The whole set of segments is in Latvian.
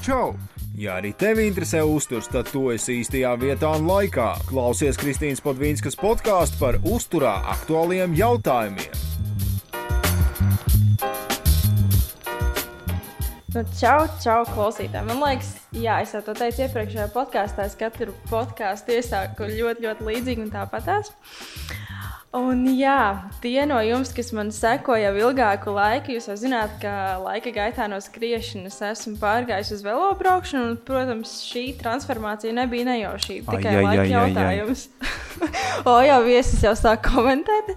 Čau! Ja arī tevi interesē uzturs, tad tu esi īstajā vietā un laikā. Klausies Kristīnas Podvīnskas podkāstu par uzturā aktuāliem jautājumiem. Nu, čau, čau, klausītāji. Man liekas, jā, es jau to teicu iepriekšējā podkāstā. Es katru podkāstu iesāku ļoti, ļoti līdzīgi un tāpatās. Un jā, tie no jums, kas man seko jau ilgāku laiku, jūs jau zināt, ka laika gaitā no skriešanas esmu pārgājis uz velobraukšanu. Un, protams, šī transformācija nebija nejaušība, tikai ai, laika ai, jautājums. o, jau viesis jau sāk komentēt.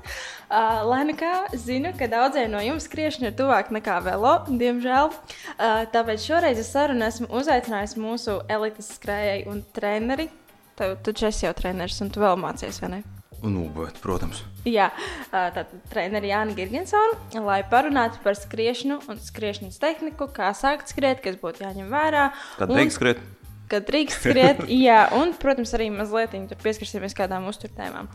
Uh, lai nu kā, zinu, ka daudziem no jums skriešana ir tuvāk nekā velo, diemžēl. Uh, tāpēc šoreiz es sarunu esmu uzaicinājis mūsu elites skrējēju un treneri. Tu taču esi jau treneris un tu vēl mācies, vai ne? Nu, bet, protams. Jā, tātad treniņš Jānis Gigantsons, lai parunātu par skriešanu un skriešanas tehniku, kā sākt skriet, kas būtu jāņem vērā. Kad drīkst skriet? Kad drīkst skriet, jā, un, protams, arī mazliet pieskarsimies kādām uzturtēmām.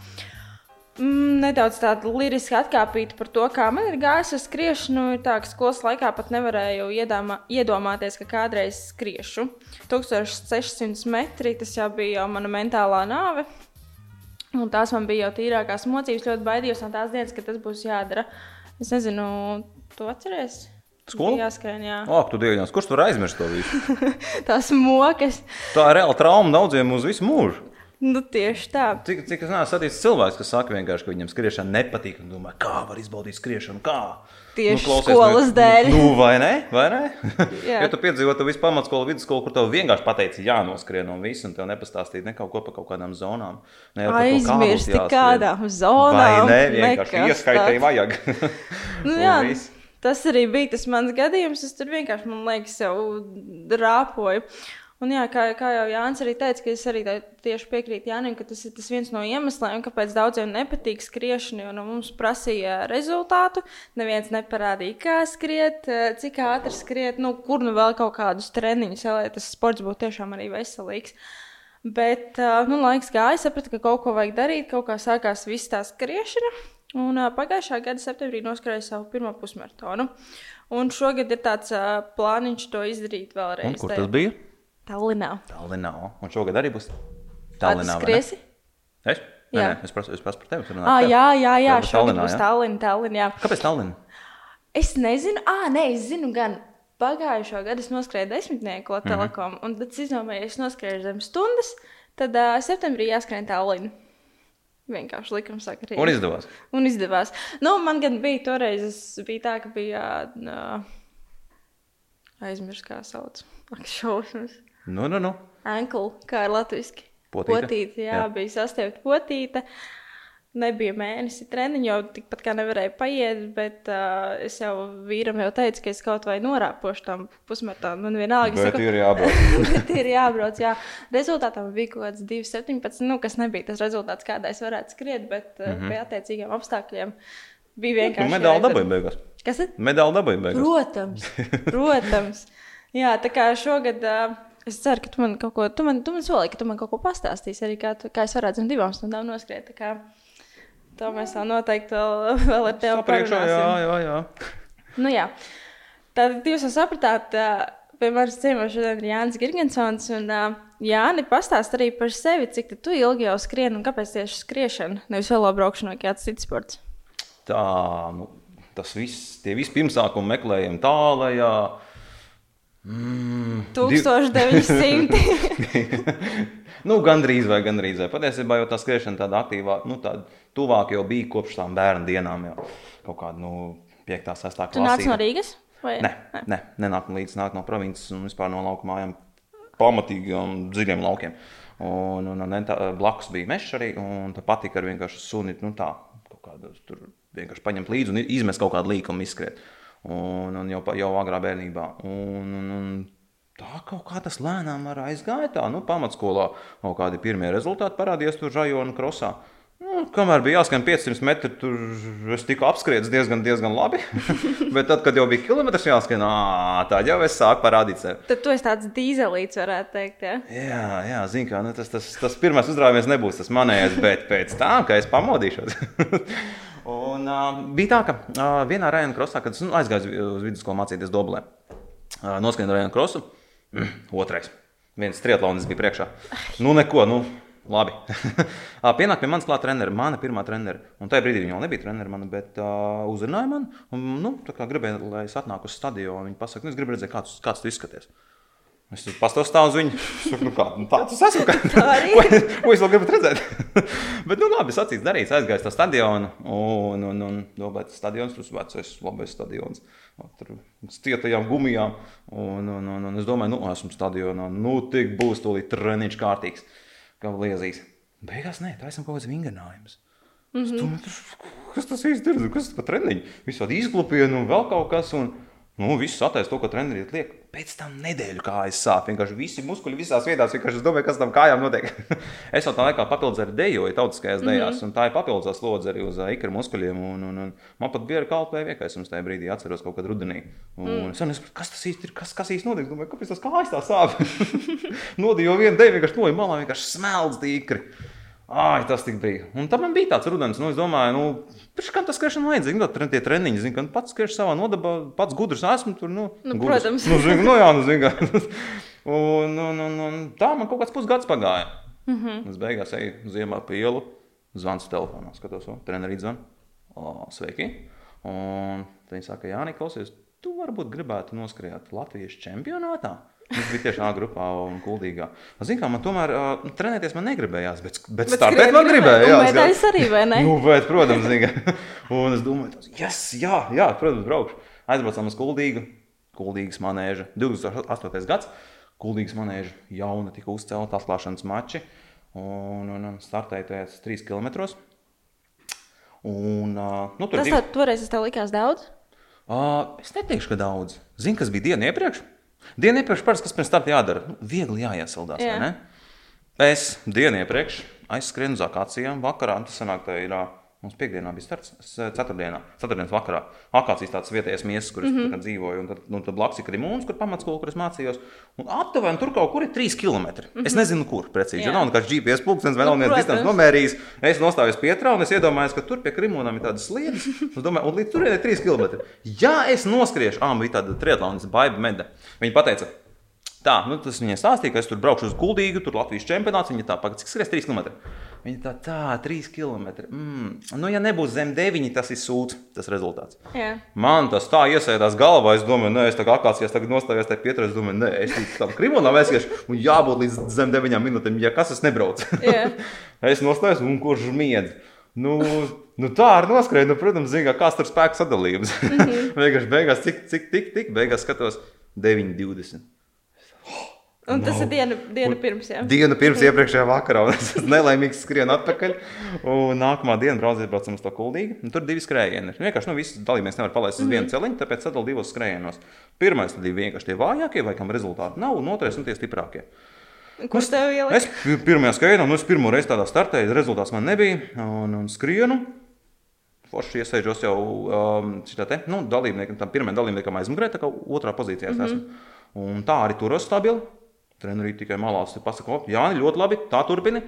Mm, nedaudz tāda liriska atkāpīta par to, kā man ir gājis ar skriešanu. Ir tā, ka skolas laikā pat nevarēju iedāmā, iedomāties, ka kādreiz skriešu. 1600 metri tas jau bija jau mana mentālā nāve. Un tās man bija jau tīrākās mocības. Ļoti baidījos no tās dienas, kad tas būs jādara. Es nezinu, tu atceries? Skolu? Jā, skrēja. Jā, Ak, tu dievs, kurš tur aizmirst to visu? tās mokas. Tā ir reāla trauma daudziem uz visu mūžu. Nu, tieši tā. Cik, cik es neesmu saticis cilvēks, kas saka, ka viņam skriešana nepatīk. Un domā, kā var izbaudīt skriešanu? Kā? Tieši nu, klausies, skolas nu, dēļ. Nu, vai ne? Vai ne? ja tu piedzīvo to visu pamatskolu, vidusskolu, kur tev vienkārši pateici, jānoskrien no visu, un tev nepastāstīt ne kaut ko par kaut kādām zonām. Ne aizmirsti kādām zonām. Vai ne? Vienkārši ieskaitai vajag. nu, jā. Tas arī bija tas mans gadījums. Es tur vienkārši, man liekas, jau rāpoju. Un jā, kā, kā jau Jānis arī teica, ka es arī tieši piekrītu Jānim, ka tas ir tas viens no iemesliem, kāpēc daudziem nepatīk skriešana, jo no mums prasīja rezultātu. Neviens neparādīja, kā skriet, cik ātri skriet, nu, kur nu vēl kaut kādus treniņus, lai tas sports būtu tiešām arī veselīgs. Bet nu, laiks gāja, sapratu, ka kaut ko vajag darīt, kaut kā sākās viss tā skriešana. Un uh, pagājušā gada septembrī noskrēju savu pirmo pusmaratonu. Un šogad ir tāds uh, plāniņš to izdarīt vēlreiz. Un kur tas bija? Tallinā. Tallinā. Un šogad arī būs Tallinā. Skriesi? Es? Nē, nē, es prasu, es prasu par tevi. Ah, jā, jā, jā. šogad Tallinā, būs Tallinā. Tallinn, jā. Kāpēc Tallinā? Es nezinu, ah, nē, es zinu gan. Pagājušā gada es noskrēju desmitnieku mm -hmm. telekomu, un tad izdomāju, ja es noskrēju zem stundas, tad uh, septembrī jāskrien Tallinā. Vienkārši likums saka, arī. Un izdevās. Un izdevās. Nu, man gan bija toreiz, bija tā, ka bija uh, aizmirst, kā sauc. Ak, šausmas. Nu, nu, nu. Ankle, kā ir latviski. Potīte. Potīte, jā, jā, bija sastiepta potīte. Nebija mēnesi treniņš, jau tikpat kā nevarēja paiet, bet uh, es jau vīram jau teicu, ka es kaut vai norāpošu tam pusmaratonam. Man vienalga, bet saku, ir jābrauc. bet ir jābrauc, jā. Rezultātam bija kaut kāds 2,17, nu, kas nebija tas rezultāts, kādā es varētu skriet, bet uh, mm -hmm. pie attiecīgiem apstākļiem bija nu, vienkārši. Medaļa dabūja beigās. Kas ir? Medaļa dabūja beigās. Protams, protams. Jā, tā kā šogad uh, es ceru, ka tu man kaut ko, tu man, tu man solīji, ka tu man kaut ko pastāstīsi arī, kā, tu, kā es varētu zem divām stundām noskriet. To mēs vēl noteikti vēl, vēl ar tevi parunāsim. Jā, jā, jā. Nu jā, tad jūs jau sapratāt, pie manas ciemos šodien ir Jānis Girgensons. Un, Jāni, pastāst arī par sevi, cik tu ilgi jau skrieni un kāpēc tieši skriešana, nevis velo braukšana vai kāds cits sports? Tā, nu, tas viss, tie visi pirmsākumi meklējumi tālajā. Mm, 1900. nu, gandrīz vai gandrīz. Vai. Patiesībā jau tā skriešana tāda aktīvā, nu, tāda tuvāk jau bija kopš tām bērnu dienām. Jau. Kaut kāda nu, 5, 6 klasē. Tu nāc no Rīgas? Vai? Nē, nē. nē, nenāk līdz nāk no provinces un vispār no lauka mājām pamatīgiem dziļiem laukiem. Un, un, un, tā, blakus bija mežs arī, un tā patika ar vienkārši suni, nu tā, kaut kādu tur vienkārši paņemt līdzi un izmest kaut kādu līkumu izskriet. Uh, un, un jau, jau agrā bērnībā. Un, un, un tā kaut kā tas lēnām aizgāja. Tā, nu, pamatskolā kaut kādi pirmie rezultāti parādījās tur Rajona krosā. Nu, kamēr bija jāskan 500 metri, tur es tiku apskrietis diezgan, diezgan labi. Bet tad, kad jau bija kilometrs jāskan, tā jau es sāku parādīt sevi. Tad tu esi tāds dīzelīts, varētu teikt. Ja? Jā, jā zinu, kā nu, tas, tas, tas pirmais uzrāviens nebūs tas manējais, bet pēc tam, kad es pamodīšos. Un, uh, bija tā, ka uh, vienā rajonā krosā, kad es nu, aizgāju uz vidusskolu mācīties Doblē, uh, noskrēju rajonā krosu. Mm, otrais. Viens triatlonis bija priekšā. Nu, neko, nu, labi. Pienāk pie manis klāt treneri, mana pirmā treneri. Un tajā brīdī viņa vēl nebija treneri, mana, bet uh, uzrunāja mani. Un, nu, gribēja, lai es atnāku uz stadionu, viņa pasaka, nu, es gribu redzēt, kāds, kāds tu izskaties. Es tur pastāstīju uz viņu. Nu, kā, nu, tāds es esmu. Kā, Tā ko, ko es vēl gribu redzēt? Bet, nu, labi, sacīts, darīts, aizgājis to stadionu. Un, un, un domāju, tas stadions, tas vecais, labais stadions. Tur cietajām gumijām. Un, un, un, un es domāju, nu, esmu stadionā. Nu, tik būs tūlīt treniņš kārtīgs, kā liezīs. Beigās nē, tā esam kaut kāds vingrinājums. Mm -hmm. Domāju, kas tas īsti ir? Kas tas par treniņu? Visādi izklupieni un vēl kaut kas. Un, Nu, viss attaisno to, ko treneris liek. Pēc tam nedēļu kājas sāp. Vienkārši visi muskuļi visās vietās. Vienkārši es domāju, kas tam kājām notiek. es jau tā laikā papildus arī dejoju tautiskajās dejās. Mm -hmm. Un tā ir papildus slodze arī uz uh, ikra muskuļiem. Un, un, un man pat bija kalpēja vienkārši tajā brīdī, atceros kaut kad rudenī. Un mm. es nesaprotu, kas tas īsti ir, kas, kas īsti notiek. Domāju, kāpēc tas kājas tā sāp? Nodīju vienu deju, vienkārši noju malā, vienkārši smelts tīkri. Ai, tas tik bija. Un tam bija tāds rudens. Nu, es domāju, nu, Pirms kam tas skriešana vajadzīga? Nu, tie treniņi, zinu, ka nu, pats skriešu savā nodabā, pats gudrs esmu. Tur, nu, Nu, gudrs. protams. Nu, zinu, nu, jā, nu, zinu, kā. un, un, un, un tā man kaut kāds pusgads pagāja. Mm -hmm. Es beigās eju ziemā pa ielu, zvanu telefonā, skatos, o, trenerī zvanu. O, sveiki! Un viņi saka, Jānis, klausies, tu varbūt gribētu noskriet Latvijas čempionātā. Tas bija tieši A grupā un kuldīgā. Zinu, kā man tomēr uh, trenēties man negribējās, bet, bet, bet startēt man gribēja. Jā, jā, bet jā. es arī, vai ne? Nu, bet, protams, zini, ka- un es domāju, tas, yes, jā, jā, protams, braukšu. Aizbraucām uz Kuldīgu, Kuldīgas manēža. 2008. gads, Kuldīgas manēža jauna tika uzcelta atklāšanas mači. Un, un, un startēja tajās 3 km. Un, uh, nu, tur Tas divi- tā, toreiz tev likās daudz. Uh, es neteikšu, ka daudz. Zini, kas bija diena iepriekš? Diena iepriekš, parasti, kas pirms starta jādara? Nu, viegli jāiesaldās. Jā. Es dienu iepriekš aizskrienu uz akācijām. Vakarā tas sanāk, tā ir. ā, Mums piekdienā bija starts, ceturtdienā, ceturtdienas vakarā. Akācijas tāds vietējais miesas, kur es mm -hmm. dzīvoju, un tad, nu, tad blakus ir mūns, kur pamatskola, kur es mācījos. Un aptuveni tur kaut kur ir 3 km. Mm -hmm. Es nezinu, kur precīzi. Jā. Nav nekāds GPS pulkstenis, vai Nu, nav neviens protams. distances nomērījis. Es nostājos pietrā un es iedomājos, ka tur pie Krimonām ir tādas sliedes. Es domāju, un līdz turienei ir 3 km. Ja es noskriešu, ah, bija tāda triatlons, baiba meda. Viņa teica, tā, nu, tas viņai stāstīja, ka es tur braukšu uz Kuldīgu, tur Latvijas čempionāts. Viņa tā, pagaid, cik skries 3 km. Viņa tā, tā 3 km. Mm. Nu, ja nebūs zem 9, tas ir sūds, tas rezultāts. Jā. Man tas tā iesēdās galvā. Es domāju, nē, es tā kā akācijās tagad nostājos tajā pieturā. Es domāju, nē, es līdz tam krimonam aiziešu un jābūt līdz zem 9 minūtēm. Ja kas es nebraucu, es nostājos un kurš miedz. Nu, nu tā arī noskrēja. Nu, protams, zina, kāds tur spēku sadalījums. Mm -hmm. Vienkārši beigās, cik, cik, tik, tik, beigās skatos 9, 20. Un tas ir diena, diena pirms. Jā. Dienu pirms iepriekšējā vakarā, un es esmu nelaimīgs skrienu atpakaļ. Un nākamā diena braucam uz to kuldīgu. Un tur ir divi skrējieni. Vienkārši nu, visi dalībnieki nevar palaist uz mm -hmm. vienu celiņu, tāpēc sadalīt divos skrējienos. Pirmais ir vienkārši tie vājākie, vai kam rezultāti nav, un otrais ir tie stiprākie. Kur tev ielika? Es pi- pirmajā skrējienā, nu, es pirmo reizi tādā startēju, rezultāts man nebija. Un, un skrienu. Forši iesaistos jau um, te, nu, dalībniekam, tam pirmajam dalībniekam aizmugurē, tā kā otrā pozīcijā mm -hmm. esmu. Un tā arī turos stabili. Trenerī tikai malās o, Jāni, ļoti labi, tā turpini.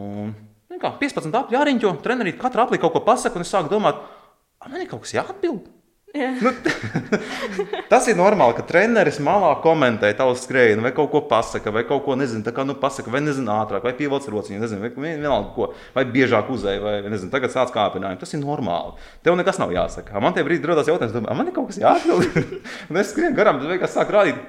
Un, nu, kā, 15 apli jāriņķo, trenerī katra aplī kaut ko pasaka, un es sāku domāt, "A, man ir kaut kas jāatbild. Jā. Nu, tas ir normāli, ka treneris malā komentē tavu skrējienu, vai kaut ko pasaka, vai kaut ko nezinu, tā kā nu pasaka, vai nezinu ātrāk, vai pievelc rociņu, nezinu, vai vien- vienalga ko, vai biežāk uzēja, vai nezinu, tagad sāc kāpinājumu. Tas ir normāli. Tev nekas nav jāsaka. Man tie brīdi rodas jautājums, domāju, "A, man ir kaut kas jāatbild. un es skrienu garām, tad vienkārši sāk rādīt.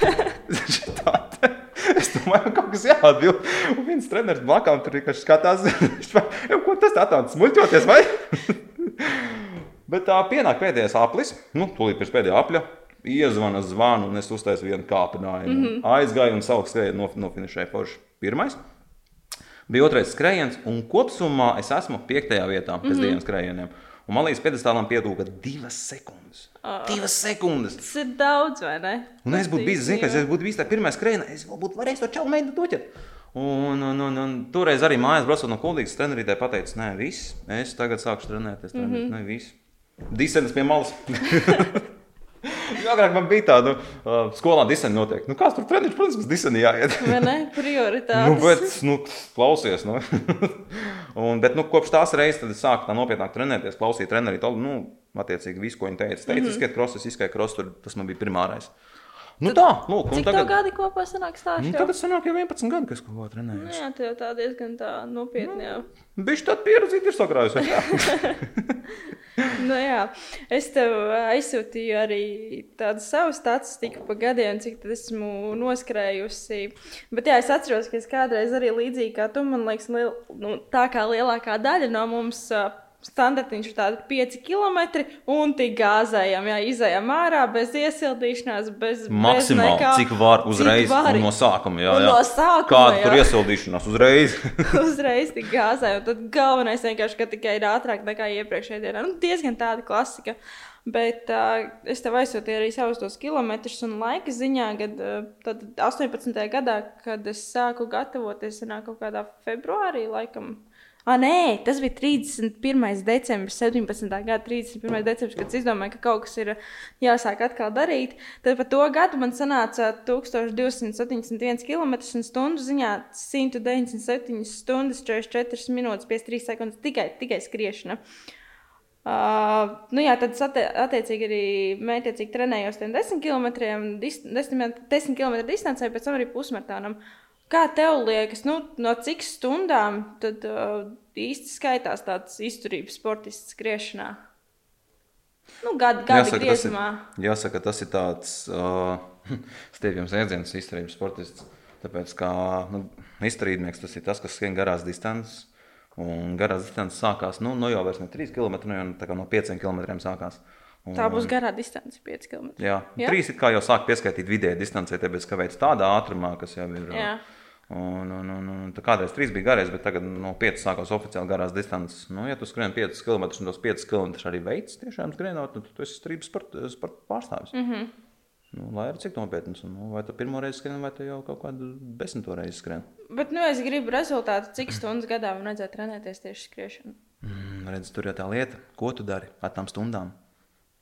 Es domāju, ka kaut kas jāatbild. Un viens treneris blakām tur vienkārši skatās, "Jau, ko tas tā tāds smuļķoties, vai? Bet tā pienāk pēdējais aplis, nu, tūlīt pēc pēdējā apļa. Iezvana zvanu, un es uztaisu vienu kāpinājumu. Mm -hmm. Aizgāju un savu skrējienu nof nofinišēju forši. Pirmais bija otrais skrējiens, un kopumā es esmu piektajā vietā pēc mm -hmm. diviem skrējieniem. Un man līdz pedestālam pietrūka divas sekundes. Oh. Divas sekundes. Tas ir daudz, vai ne? Un es būtu bijis, zinu, es būtu bijis tā pirmā skrējienā, es būtu varējis to čau mēģināt doķert. Un, un, un, un toreiz arī mājās braucot no kuldīgas trenerītē pateicu, nē, viss, es tagad sākšu trenēties. Mm -hmm. Nē, viss. Disens pie malas. Jo Agrāk man bija tāda uh, skolā diseni noteikti. Nu, kāds tur treniņš, protams, uz diseni jāiet. Vai ne? Prioritāte. Nu, bet, nu, klausies, nu. un, bet, nu, kopš tās reizes tad es sāku tā nopietnāk trenēties, klausīt treneri. Nu, attiecīgi, visu, ko viņi teica. Es teicu, mm -hmm. skriet krosus, tur tas man bija primārais. Nu tā, lūk, Cik tagad, gadi kopā sanāk nu, stāstīt? tagad sanāk jau 11 gadi, kas kaut ko Nu, jā, tev tā diezgan tā nopietni jau. Bišķi tad pieredzīti ir sakrājusies. jā. Nu, jā, es tev aizsūtīju arī tādu savu statistiku pa gadiem, cik tad esmu noskrējusi. Bet jā, es atceros, ka es kādreiz arī līdzīgi kā tu, man liekas, liel, nu, tā kā lielākā daļa no mums. Standartiņš ir tāds 5 km, un tik gāzējām, jā, izējām ārā bez iesildīšanās, bez Maksimāli, bez nekā. cik var uzreiz Cik vari. un no sākuma. Jā, jā. no sākuma, Kāda jā. tur iesildīšanās uzreiz? uzreiz tik gāzēja. un Tad galvenais vienkārši, ka tikai ir ātrāk nekā iepriekšējā dienā. Nu, diezgan tāda klasika. Bet uh, es tev aizsūtīju arī savus tos kilometrus un laika ziņā, kad uh, tad 18. gadā, kad es sāku gatavoties, sanāk kaut kādā februārī, laikam. Ah, nē, tas bija 31. decembris, 17. gada 31. decembris, kad es izdomāju, ka kaut kas ir jāsāk atkal darīt. Tad par to gadu man sanāca 1271 km un stundu ziņā 197 stundas, 44 minūtes, 53 sekundes tikai, tikai skriešana. Uh, nu jā, tad es attie attiecīgi arī mētiecīgi trenējos tiem 10 km, 10, 10 km distancē, pēc tam arī pusmaratonam. Kā tev liekas, nu, no cik stundām tad uh, īsti skaitās tāds izturības sportists skriešanā? Nu, gadu, gadu tas ir, griezumā. jāsaka, tas ir tāds uh, stiepjams ēdziens, izturības sportists. Tāpēc, kā nu, izturībnieks, tas ir tas, kas skrien garās distances. Un garās distances sākās nu, no jau ne 3 km, jau, no 5 km sākās. Un, Tā būs garā distance, 5 km. Jā, Jā? jā? trīs ir kā jau sāk pieskaitīt vidēji distancē, tāpēc, ka veids tādā ātrumā, kas jau ir. Jā. Un, un, un, un, tā kādreiz trīs bija garais, bet tagad no 5 sākās oficiāli garās distances. Nu, ja tu skrien 5 km un tos 5 km arī veids, tiešām skrienot, nu, tad tu esi strības pārstāvis. Mm. -hmm. nu, lai arī cik nopietns. Un, Nu, vai tu pirmo reizi skrien, vai tu jau kaut kādu desmito reizi skrien? Bet, nu, es gribu rezultātu, cik stundas gadā man vajadzētu trenēties tieši skriešanu. Mm, redz, tur jau tā lieta, ko tu dari ar tām stundām.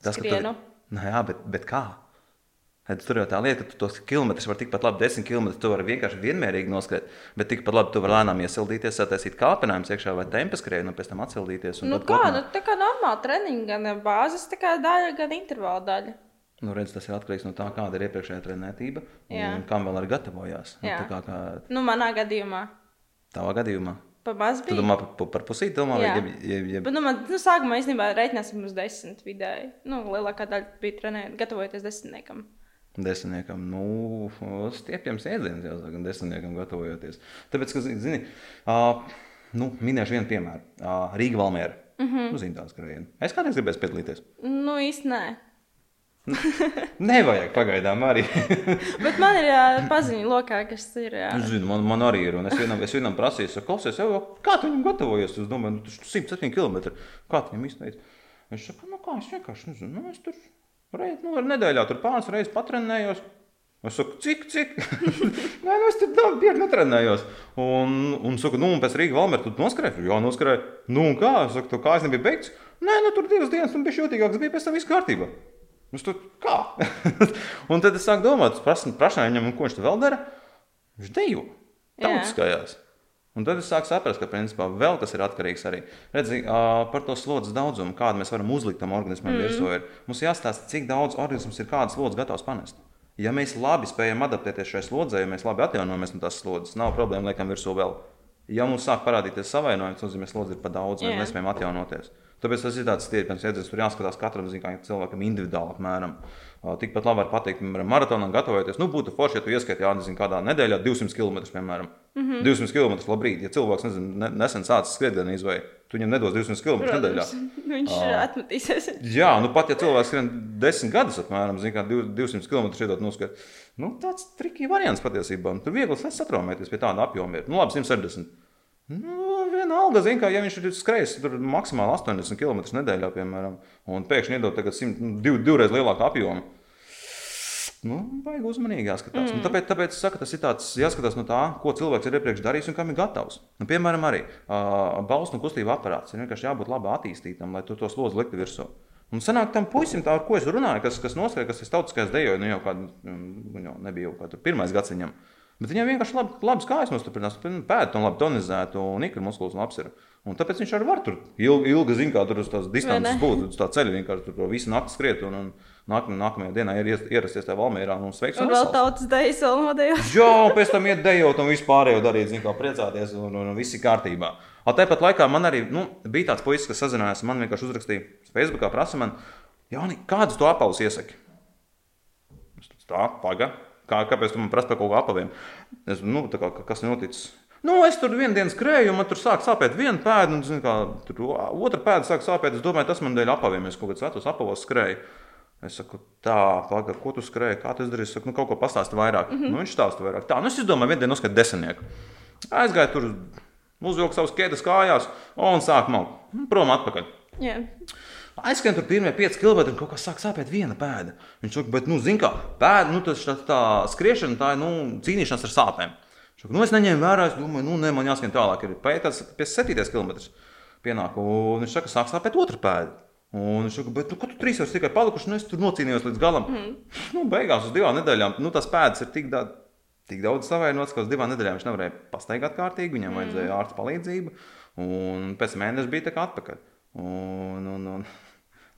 ka Skrienu. Tu, nu, jā, bet, bet kā? Tur jau tā lieta, ka tu tos kilometrus vari tikpat labi, 10 km. Tu vari vienkārši vienmērīgi noskriet, bet tikpat labi tu vari lēnām iesildīties, sataisīt kāpinājumus iekšā vai tempa skrējienu, un pēc tam atsildīties. Nu, kā, kopumā- nu, tā kā normāla treniņa, gan bāzes daļa, gan intervāla daļa. Nu, redz, tas ir atkarīgs no tā, kāda ir iepriekšējā trenētība Jā. un kam vēl arī gatavojās. Nu, Jā. kā, kā Nu, manā gadījumā. tavā gadījumā. Pa maz Tu bija. domā par, par, pusīti, domā, vai Jā. jeb, jeb, jeb, Bet, nu, man, nu, sākumā īstenībā reiķināsim uz desmit vidēji. Nu, lielākā daļa bija trenēta, gatavojoties desmitniekam. Desmitniekam? Nu, stiepjams ēdiens, jāsaka, desmitniekam gatavojoties. Tāpēc, ka, zini, uh, nu, minēšu vienu piemēru. Uh, Rīga Valmiera. Mm. -hmm. nu, zini, tās skrējienu. Es kādreiz gribēju piedalīties. Nu, īsti nē. Nevajag pagaidām arī. Bet man ir jā, paziņa lokā, kas ir. Jā. Es zinu, man, man arī ir. Un es vienam, es vienam prasīju, saku, klausies, jau, kā tu viņam gatavojies? Es domāju, nu, tas ir 107 km. Kā tu viņam izteici? Viņš saka, nu kā, es vienkārši nezinu. Nu, es tur reiz, nu, nedēļā tur pāris reizes patrenējos. Es saku, cik, cik? Nē, nu, es tur daudz bieži netrenējos. Un, un saku, nu, un pēc Rīgas valmēra tu noskrēji? Jā, noskrēji. Nu, un kā? Es saku, kā es nebiju beigts? Nē, nu, tur divas dienas, un bija jūtīgāks, bija pēc tam viss kārtībā. Es tur kā? un tad es sāku domāt, prasu viņam, ko viņš tur vēl dara. Viņš dejo. Jā. Un tad es sāku saprast, ka principā vēl kas ir atkarīgs arī Redzi, ā, par to slodzes daudzumu, kādu mēs varam uzlikt tam organismam mm. virsū. Ir. Mums jāstāsta, cik daudz organisms ir kādas slodzes gatavs panest. Ja mēs labi spējam adaptēties šai slodzei, ja mēs labi atjaunojamies no tās slodzes, nav problēma liekam virsū vēl. Ja mums sāk parādīties savainojums, tas nozīmē, ka slodze ir par daudz, mēs Jā. nespējam atjaunoties. Tāpēc tas ir tāds stiepiens, jēdziens, tur jāskatās katram zin, kā cilvēkam individuāli. Apmēram. Ā, Tikpat labi var pateikt, piemēram, maratonam gatavoties. Nu, būtu forši, ja tu ieskaiti, jā, nezinu, kādā nedēļā 200 km, piemēram. Mm -hmm. 200 km labrīt. Ja cilvēks nezinu, ne, nesen sācis skriet gan izvēlēt, tu viņam nedos 200 km nedēļā. Protams, viņš atmetīsies. Jā, nu pat ja cilvēks skrien 10 gadus, apmēram zin, kā, div- 200 km iedot noskriet, nu, tāds trikīgi variants patiesībā. Tur viegli satraumēties pie tāda apjoma. Ir. Nu, labi, 170. Nu, vienalga, zin, kā, ja viņš ir skrejis maksimāli 80 km nedēļā, piemēram, un pēkšņi iedod tagad 100, nu, div, divreiz lielāku apjomu. Nu, vajag uzmanīgi jāskatās. Mm. Nu, tāpēc, tāpēc es saku, tas ir tāds, jāskatās no tā, ko cilvēks ir iepriekš darījis un kam ir gatavs. Nu, piemēram, arī uh, balstu un kustību aparāts ir vienkārši jābūt labi attīstītam, lai tu to slodzi liktu virsū. Un sanāk tam puisim, tā, ar ko es runāju, kas, kas noskrēja, kas ir tautiskais dejoja, nu jau kādu, nu, jau nebija jau kādu pirmais gads viņam. Bet viņam vienkārši labi, labs kājas nostiprinās, pēdas un labi tonizētu un ikra muskulis un apsver. Un tāpēc viņš arī var tur ilgi, ilgi zina, kā tur uz tās distances būt, uz tā ceļa vienkārši tur visu nakti skriet un, un, Nākamajā, nākamajā dienā ir ies- ierasties tajā Valmērā un sveiks. Un vēl tautas dejas vēl nodējos. Jā, un pēc tam iet dejot un vispārējo darīt, zin, kā priecāties, un, un, un viss ir kārtībā. A, tāpat laikā man arī nu, bija tāds puisis, kas sazinājās, man vienkārši uzrakstīja Facebookā, prasa man, Jāni, kādus tu apavus iesaki? Tā, paga. Kā, kāpēc tu man prasa par kaut ko apaviem? Es, nu, kā, kas noticis? Nu, es tur vienu dienu skrēju, un man tur sāk sāpēt viena pēda, un zin, kā, tur otra pēda sāk sāpēt. Es domāju, tas man dēļ apaviem. Es kaut kādus vecus apavos skrēju. Es saku, tā, pagaidi, ko tu skrēji, kā tu izdarīji? Es saku, nu, kaut ko pastāsti vairāk. Mm -hmm. nu, viņš stāsta vairāk. Tā, nu, es izdomāju, vienu dienu noskatīt desmitnieku. Aizgāju tur, uzvilku savus ķēdes kājās un sāku maukt. Nu, Prom atpakaļ. Jā. Aizskrien tur pirmie 5 km, un kaut kas sāk sāpēt viena pēda. Viņš saka, bet, nu, zini, kā pēda, nu, tas, tā, tā skriešana, tā ir nu, cīnīšanās ar sāpēm. Viņš saka, nu, es neņēmu vērā, es domāju, nu, ne, man jāskrien tālāk. Ir pēc 7 km pienāk, un viņš saka, sāk sāpēt otra pēda. Un viņš saka, bet, nu, ko tu trīs vairs tikai palikuši, nu, es tur nocīnījos līdz galam. Mm. Nu, beigās uz divām nedēļām, nu, tas pēdas ir tik daudz. Tik daudz savainots, ka uz divām nedēļām viņš nevarēja pastaigāt kārtīgi, viņam mm. vajadzēja ārsta palīdzību. Un pēc mēneša bija tā kā atpakaļ. Un, un, un,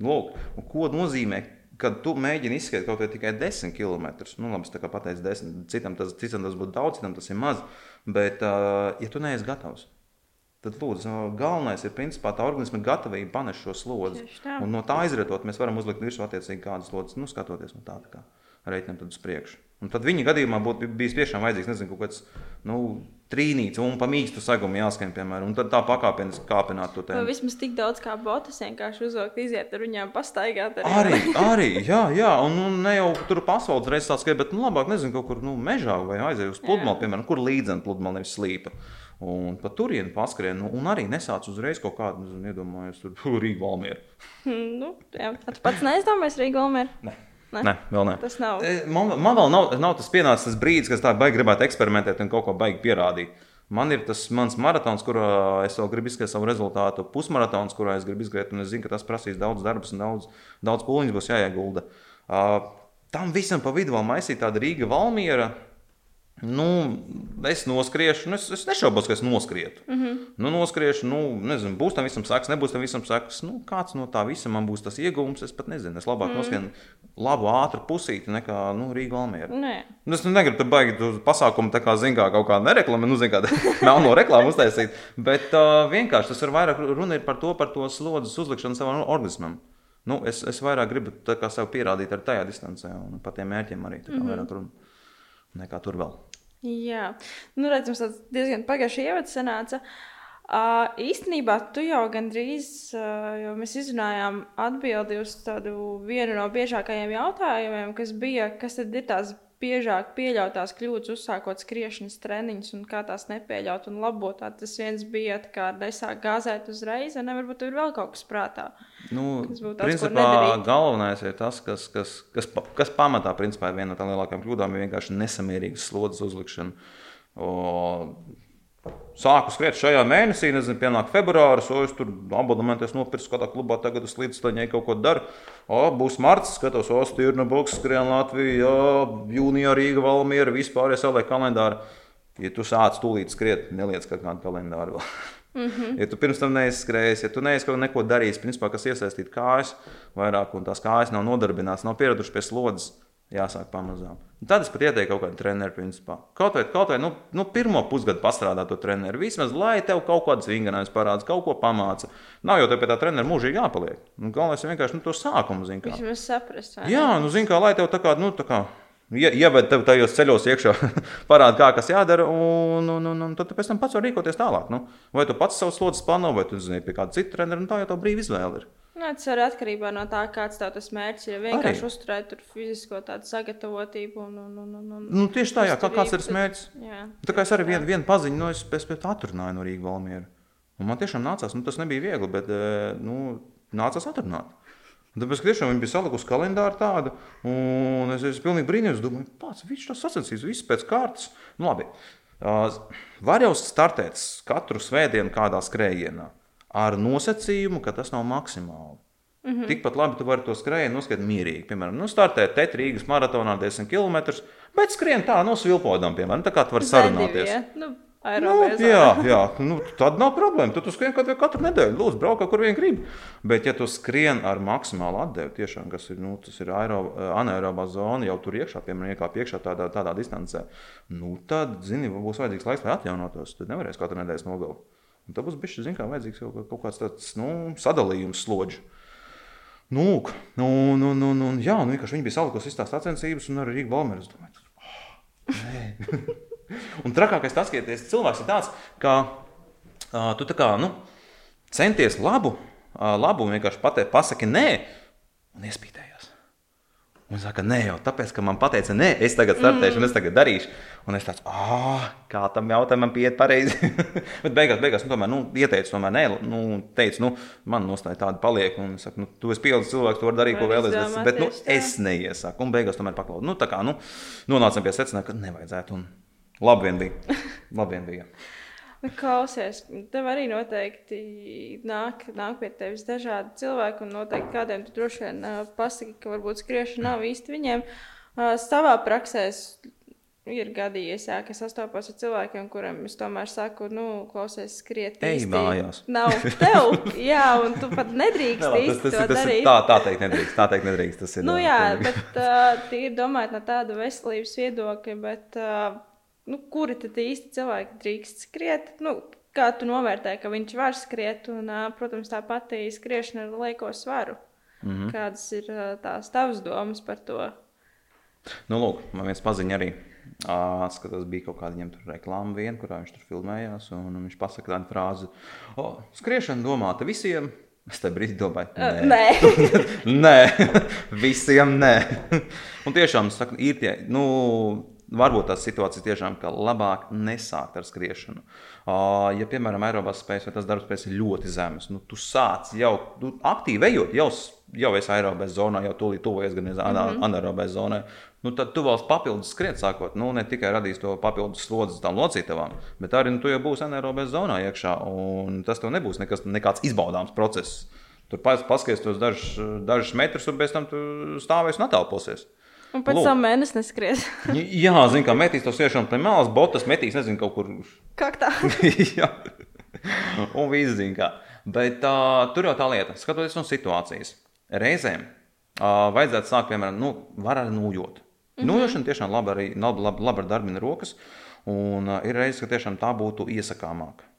lūk, un ko nozīmē, kad tu mēģini izskriet kaut vai tikai 10 km? Nu, labi, es tā kā pateicu 10, citam tas, citam tas būtu daudz, citam tas ir maz. Bet, uh, ja tu neesi gatavs, tad lūdzu, galvenais ir principā tā organisma gatavība panest šo slodzi. Un no tā izrietot, mēs varam uzlikt virsū attiecīgi kādas slodzes, nu, skatoties no tā, tā kā reiķinam tad uz priekšu. Un tad viņa gadījumā būtu bijis tiešām vajadzīgs, nezinu, kaut kāds nu, trīnīts un pa mīkstu segumu jāskan, piemēram, un tad tā pakāpeniski kāpināt to tēmu. vismaz tik daudz kā botas vienkārši uzvilkt, iziet ar viņiem pastaigāt. Arī, arī, jā, jā, un nu, ne jau tur pasaules reizes tāds, ka, bet nu, labāk, nezinu, kaut kur nu, mežā vai aizēju uz pludmali, piemēram, kur līdzena pludmali nevis slīpa. Un pa turieni paskrien, nu, un arī nesāc uzreiz kaut kādu, nezinu, iedomājos, tur Rīga Valmiera. Nu, jā, tu pats neizdomājies Rīgā Valmērā? Ne. Ne? Nē, vēl nē. Tas nav. E, Man, man vēl nav, nav tas pienācis brīdis, kad es tā baigi gribētu eksperimentēt un kaut ko baigi pierādīt. Man ir tas mans maratons, kurā es vēl gribu izskatīt savu rezultātu, pusmaratons, kurā es gribu izskatīt, un es zinu, ka tas prasīs daudz darba un daudz, daudz pūliņu būs jāiegulda. Uh, tam visam pa vidu vēl maisīt tāda Rīga Valmiera. Nu, es noskriešu, nu, es, es nešaubos, ka es noskrietu. Mm -hmm. nu, noskriešu, nu, nezinu, būs tam visam saks, nebūs tam visam saks. Nu, kāds no tā visa man būs tas iegūms, es pat nezinu. Es labāk mm -hmm. noskrienu labu, ātru pusīti nekā nu, Rīga Valmiera. Nē, Nu, Es nu negribu tur baigi tur pasākumu, tā kā zina, kā kaut kāda nereklāma, nu, zina, kāda melno reklāmu uztaisīt. Bet uh, vienkārši tas ir vairāk runa ir par to, par to slodzes uzlikšanu savam organismam. Nu, es, es vairāk gribu sev pierādīt ar tajā distancē un par tiem mērķiem arī tā kā mm -hmm. vairāk runa nekā tur vēl. Jā. Nu, redzams, tas diezgan pagājuši ievads sanāca. Uh, īstenībā tu jau gandrīz, uh, jo mēs izrunājām atbildi uz tādu vienu no biežākajiem jautājumiem, kas bija, kas tad ir tās biežāk pieļautās kļūdas, uzsākot skriešanas treniņus un kā tās nepieļaut un labot. Tā Tas viens bija, kā nesāk gāzēt uzreiz, un varbūt tur ir vēl kaut kas prātā. Nu, Tas būtu principā, nedarīt. galvenais ir tas, kas, kas, kas, kas pamatā principā, ir viena no tām lielākajām kļūdām, ir vienkārši nesamērīgas slodzes uzlikšana. O, Sāku skriet šajā mēnesī, nezinu, pienāk februāris, o es tur abonementu esmu nopircis kādā klubā, tagad es līdz tam kaut ko daru. O, būs marts, skatos, o, Stīrna Boks, skrien Latvija, o, jūnijā Rīga, Valmiera, vispār es ielieku kalendāru. Ja tu sāc tūlīt skriet, neliec kaut kādu kalendāru. Mm -hmm. Ja tu pirms tam neizskrējies, ja tu kaut neko darījis, principā, kas iesaistīt kājas vairāk, un tās kājas nav nodarbināts, nav pieradušas pie slodzes, jāsāk pamazām. Un tad es pat ieteiktu kaut kādu treneru, principā. Kaut vai, kaut vai nu, nu, pirmo pusgadu pastrādāt to treneru. Vismaz, lai tev kaut kādas vingrinājums parāda, kaut ko pamāca. Nav jau tev pie tā trenera mūžīgi jāpaliek. Nu, galvenais ir vienkārši nu, to sākumu zināt. Vismaz saprast? Jā, nu, zini, kā lai tev tā kā, nu, tā kā ie- ieved tev tajos ceļos iekšā, parāda, kā kas jādara, un, un, un, un tad pēc tam pats vari rīkoties tālāk. Nu. Vai tu pats savus slodzes plāno, vai tu zini pie kāda cita trenera, un tā jau tā brīva izvēle ir. Nu, tas ir atkarībā no tā, kāds tev tas mērķis ir. Vienkārši uzturēt tur fizisko tādu sagatavotību un, un, un, un, un Nu, tieši tā, jā, kā, kāds ir tas mērķis. Jā. Tā kā es arī vienu vien paziņu, no es pēc tam atrunāju no Rīgas Valmiera. Un man tiešām nācās, nu, tas nebija viegli, bet eh, nu, nācās atrunāt. Un Tāpēc tiešām viņi bija salikusi kalendāru tādu, un es esmu pilnīgi brīnījos. Domāju, pats viņš to sasacīs, viss pēc kārtas. Nu, labi. Uh, var jau startēt katru svētdienu kādā skrējienā ar nosacījumu, ka tas nav maksimāli. Mm -hmm. Tikpat labi tu vari to skrējienu noskatīt mierīgi. Piemēram, nu, startēt te Rīgas maratonā 10 km, bet skrien tā, no svilpodām, piemēram, tā kā tu vari sarunāties. Zedivi, ja? Nu. Nu, jā, jā nu, tad nav problēma. Tu, tu skrien katru, katru nedēļu, lūdzu, brauc, kur vien gribi. Bet, ja tu skrien ar maksimālu atdevi, tiešām, kas ir, nu, ir aero, anaerobā zona, jau tur iekšā, piemēram, iekāp iekšā tādā, tādā distancē, nu, tad, zini, būs vajadzīgs laiks, lai atjaunotos. Tad nevarēs katru nedēļas nogalu. Un tad būs bijis, zin, kā vajadzīgs kaut, kaut kāds tāds, nu, sadalījums slodžu. Nu, nu, nu, nu, nu, jā, nu, vienkārši viņi bija salikusi visas tās sacensības un arī Rīga Balmeris. Domāju, oh. Un trakākais tas, ka cilvēks ir tāds, ka uh, tu tā kā, nu, centies labu, uh, labu vienkārši pateikt, pasaki nē, un iespītējās. Un saka, nē, jau tāpēc, ka man teica, nē, es tagad startēšu, mm. un es tagad darīšu. Un es tāds, ah, kā tam jautājumam pieiet pareizi. Bet beigās, beigās, nu, tomēr, nu, ieteicu, tomēr, nē, nu, teicu, nu, man nostāja tāda paliek. Un es saku, nu, tu esi pieaugušs cilvēks, tu vari darīt, ko vēlēsies. Bet, nu, es neiesaku. Un beigās tomēr paklaudu. Nu, tā kā, nu, nonācām pie secinājuma, ka nevajadzētu. Un Labi vien bija. Labi vien bija. Nu, klausies, tev arī noteikti nāk, nāk pie tevis dažādi cilvēki, un noteikti kādiem tu droši vien pasaki, ka varbūt skriešana nav īsti viņiem. Savā praksē ir gadījies, jā, ka sastopos ar cilvēkiem, kuriem es tomēr saku, nu, klausies, skriet. Ej, mājās. Nav tev, jā, un tu pat nedrīkst no, tas, tas, tas, darīt. Tā, tā teikt, nedrīkst. Tā teikt, nedrīkst. Tas ir. Nu, jā, bet uh, tīri domājot no tāda veselības viedokļa, bet. Uh, nu, kuri tad īsti cilvēki drīkst skriet. Nu, kā tu novērtē, ka viņš var skriet, un, protams, tā pati skriešana ar lieko svaru. Mm -hmm. Kādas ir tās tavas domas par to? Nu, lūk, man viens paziņa arī. Uh, skatās, bija kaut kāda reklāma, vien, kurā viņš tur filmējās. Viņš pasakā tādu frāzi, o, skriešana domāta visiem. Es te brīdī domāju, nē, nē. nē. visiem nē. Un tiešām saku, ir tie, nu, varbūt tās situācijas tiešām ka labāk nesākt ar skriešanu. Uh, ja, piemēram, aerobās spējas vai tas darbspējas ir ļoti zemes, nu, tu sāc jau tu aktīvi ejot, jau, jau esi aerobās zonā, jau tūlīt tuvojies gan mm -hmm. anaerobās zonai. Nu, tad tu vēl papildus skriet, sākot, nu, ne tikai radīs to papildus slodzi tām locītavām, bet arī nu, tu jau būsi anaerobās zonā iekšā, un tas tev nebūs nekas, nekāds izbaudāms process. Tur paskaties tos dažus, dažus metrus, un pēc tam tu stāvēsi un atalposies. Un pēc tam mēnesis neskries. Jā, zinu, kā metīs to siešanu pie malas, botas metīs, nezinu, kaut kur. Kā tā? Jā, un viss zina, kā. Bet uh, tur jau tā lieta, skatoties no situācijas. Reizēm uh, vajadzētu sākt, piemēram, nu, var arī nūjot. Mm -hmm. Nūjošana tiešām labi arī labi, labi, labi ar darbina rokas, un uh, ir reizes, ka tiešām tā būtu iesakāmāka.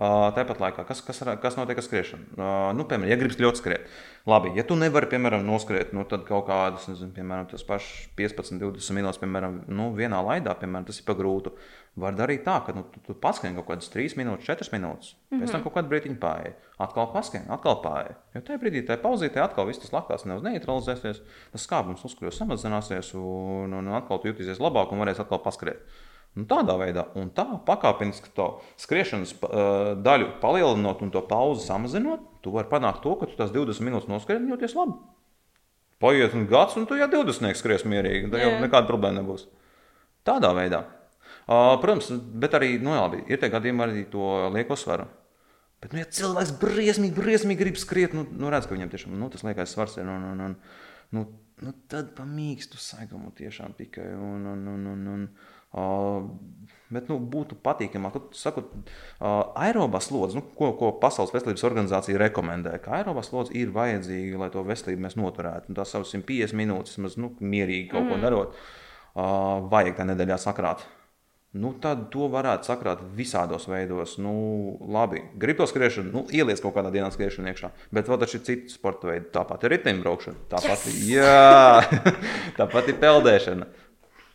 Tāpat laikā, kas, kas, kas notiek ar skriešanu? Nu, piemēram, ja gribas ļoti skriet, labi, ja tu nevari, piemēram, noskriet, nu, kaut kādas, nezinu, piemēram, tas pašs 15, 20 minūtes, piemēram, nu, vienā laidā, piemēram, tas ir pa grūtu. Var darīt tā, ka nu, tu, tu paskrien kaut kādas 3 minūtes, 4 minūtes, mm -hmm. pēc tam kaut kādu brīdiņu pāri, atkal paskrien, atkal pāri. Jo tajā brīdī, tajā pauzītē, atkal viss tas lakās neutralizēsies, tas skābums uzskļos samazināsies, un, un, un atkal tu jutīsies labāk un varēsi atkal paskriet. Nu, tādā veidā, un tā pakāpeniski to skriešanas uh, daļu palielinot un to pauzi samazinot, tu vari panākt to, ka tu tās 20 minūtes noskrien un jūties labi. Paiet un gads, un tu jau 20 skries mierīgi, tad jau nekāda problēma nebūs. Tādā veidā. Uh, protams, bet arī nu, labi, ir tie gadījumi arī to lieko svaru. Bet, nu, ja cilvēks briesmīgi, briesmīgi grib skriet, nu, nu redz, ka viņam tiešām nu, tas liekais svars ir. Un, un, un, nu, nu, tad pamīkstu saigumu tiešām tikai. Un, un, un, un, un, Uh, bet nu, būtu patīkamāk, sakot, uh, aerobas slodzi, nu, ko, ko Pasaules veselības organizācija rekomendē, ka aerobas slodzi ir vajadzīga, lai to veselību mēs noturētu. Un tās savas 150 minūtes, maz nu, mierīgi kaut mm. ko darot, uh, vajag tā nedēļā sakrāt. Nu, tad to varētu sakrāt visādos veidos. Nu, labi, gribu to skriešanu, nu, ieliec kaut kādā dienā skriešanu iekšā. Bet vēl taču ir citi sporta veidi. Tāpat ir riteņbraukšana, tāpat, yes! jā, tāpat ir peldēšana.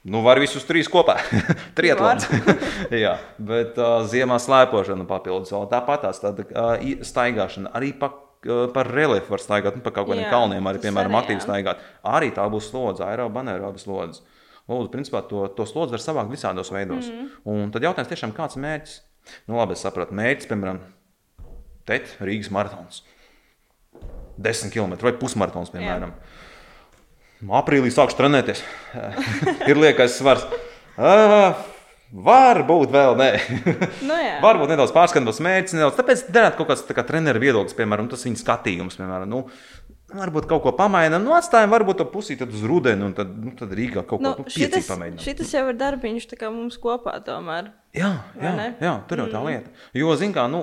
Nu, var visus trīs kopā. Triatlons. Jā, bet uh, ziemā slēpošana papildus vēl tāpat tāda uh, staigāšana. Arī pa, uh, par reliefu var staigāt, nu, pa kaut kādiem kalniem arī, piemēram, aktīvi staigāt. Arī tā būs slodze, aeroba, anaeroba slodze. Lūdzu, principā to, to slodzi var savākt visādos veidos. Mm. Un tad jautājums tiešām, kāds ir mērķis? Nu, labi, es sapratu, mērķis, piemēram, TET Rīgas maratons. 10 km vai pusmaratons, piemēram. Jā. Aprīlī sākšu trenēties. ir liekas svars. Uh, Varbūt vēl nē. nu, jā. Varbūt nedaudz pārskatāms mērķis. Nedaudz. Tāpēc darāt kaut kāds kā treneru viedoklis, piemēram, tas viņa skatījums. Piemēram, nu, Varbūt kaut ko pamainām, nu atstājam, varbūt to pusīti uz rudeni, un tad, nu, tad Rīgā kaut ko Nu, nu, piecīt pamēģinām. šitas jau ir darbiņš tā kā mums kopā tomēr. Jā, jā, jā, tur jau tā lieta. Jo, zin kā, nu,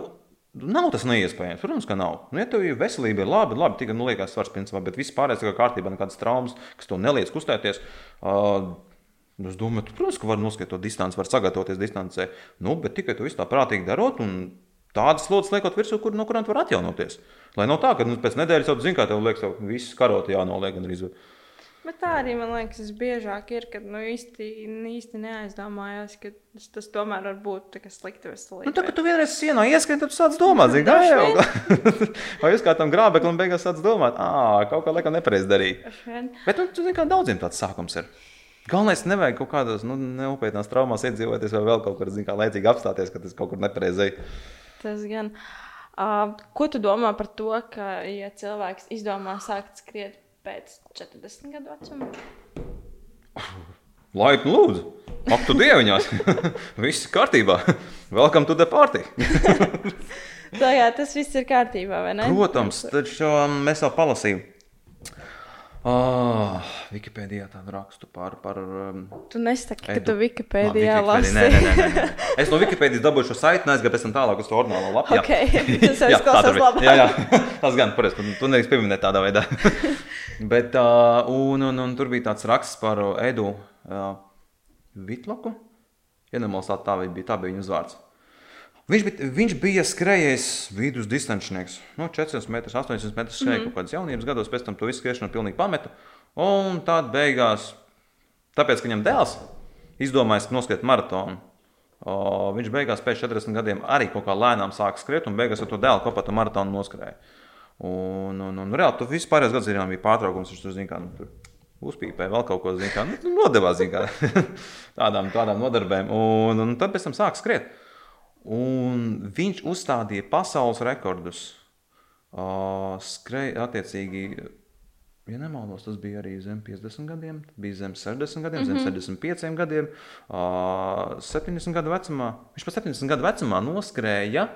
nav tas neiespējams. Protams, ka nav. Nu, ja tev ir veselība, ir labi, labi tikai, nu, liekas, svars principā, bet viss pārējais ir kārtībā, nekādas traumas, kas to neliec kustēties. Uh, Es domāju, tu, protams, ka var noskatīt to distanci, var sagatavoties distancē, nu, bet tikai to visu tā prātīgi darot un tādas slodzes liekot virsū, kur, no kurām var atjaunoties. Lai nav tā, ka nu, pēc nedēļas jau zini, kā tev liekas, ka viss karoti jānoliek gandrīz. Bet tā arī man liekas, tas biežāk ir, kad nu, īsti, īsti neaizdomājās, ka tas, tas tomēr var būt tā kā slikta veselība. Nu, tā, kad tu vienreiz sienā ieskrien, tad tu sāc domāt, zini, kā jau. Vai jūs kā tam grābeklim beigās sāc domāt, ā, kaut kā laikam nepareizi darīt. Bet, nu, tu zini, kā daudziem tāds sākums ir. Galvenais, nevajag kaut kādos nu, neupietnās traumās iedzīvoties vai vēl kaut kur, zini, kā laicīgi apstāties, ka tas kaut kur nepareizi. Tas gan. Uh, ko tu domā par to, ka, ja cilvēks izdomā sākt skriet pēc 40 gadu vecuma? Laipni lūdzu! Ak, tu dieviņās! Viss kārtībā! Welcome to the party! Tā jā, tas viss ir kārtībā, vai ne? Protams, taču um, mēs jau palasījām. Oh, Wikipēdijā tādu rakstu par. par um, Tu nesaki, ka tu Wikipēdijā Labi, lasi. Nē, nē, nē, nē. Es no Wikipēdijas dabūju šo saiti, neaizgāju pēc tam tālāk uz to orģinālo lapu. jā. Ok, tas jau Jā, izklausās labāk. Jā, jā, tas gan, pareizi, tu, tu nevis pieminēji tādā veidā. Bet, uh, un, un, un tur bija tāds raksts par Edu uh, Vitloku. Ja nemalstāt, tā bija, tā bija viņa uzvārds. Viņš bija, viņš bija skrejējis vidus distancinieks. No 400 metrus, 800 metrus skrēja mm -hmm. kaut kādas jaunības gados, pēc tam to visu skriešanu pilnīgi pametu. Un tad beigās, tāpēc, ka viņam dēls izdomājis noskriet maratonu, o, viņš beigās pēc 40 gadiem arī kaut kā lēnām sāka skriet, un beigās ar to dēlu kopā to maratonu noskrēja. Un, un, un reāli, tu vispārējais gads zinām, bija pārtraukums, viņš tur zina, kā nu, tur uzpīpēja vēl kaut ko, zina, kā nu, nodevās, zina, kā tādām, tādām nodarbēm. Un, un tad pēc tam sāka skriet. Un viņš uzstādīja pasaules rekordus. Uh, Skrēja attiecīgi, ja nemaldos, tas bija arī zem 50 gadiem, bija zem 60 gadiem, mm -hmm. zem 75 gadiem, uh, 70 gadu vecumā. Viņš pat 70 gadu vecumā noskrēja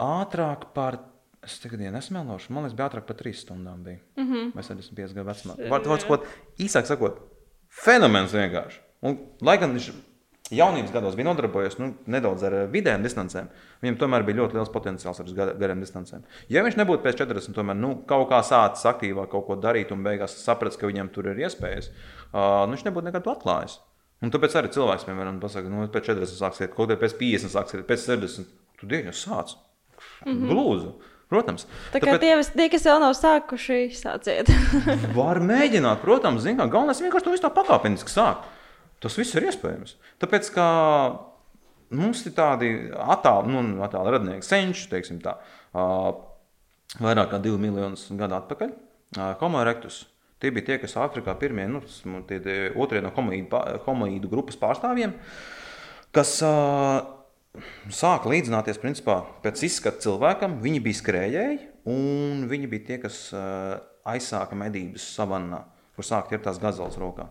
ātrāk par. Es tagad ja nesmēlošu, man liekas, bija ātrāk par 3 stundām. Bija. Mm -hmm. Vai 75 gadu vecumā. Vārds sakot, īsāk sakot, fenomens vienkārši. Un, lai gan viņš jaunības gados bija nodarbojies nu, nedaudz ar eh, vidējām distancēm, viņam tomēr bija ļoti liels potenciāls ar gar- garām distancēm. Ja viņš nebūtu pēc 40, tomēr nu, kaut kā sācis aktīvāk kaut ko darīt un beigās sapratis, ka viņam tur ir iespējas, uh, nu, viņš nebūtu nekad atklājis. Un tāpēc arī cilvēks, piemēram, pasakā, nu, pēc 40 sāksiet, kaut kādā pēc 50 sāksiet, pēc 60. Tu dienu sāc. Mm -hmm. Glūzi. Protams. Tā kā tie, vis- tie, kas vēl nav sākuši, sāciet. Var mēģināt, protams, zin, kā, galvenais vienkārši to visu tā pakāpeniski sākt. Tas viss ir iespējams. Tāpēc, ka mums ir tādi attāli, nu, attāli radnieki, senči, teiksim tā, ā, vairāk kā 2 miljonus gadu atpakaļ. ā, Homo erectus. Tie bija tie, kas Āfrikā pirmie, nu, tie, tie otrie no homoīdu, homoīdu grupas pārstāvjiem, kas uh, sāka līdzināties principā, pēc izskata cilvēkam. Viņi bija skrējēji, un viņi bija tie, kas uh, aizsāka medības savannā, kur sāka ķert tās gazels rokā.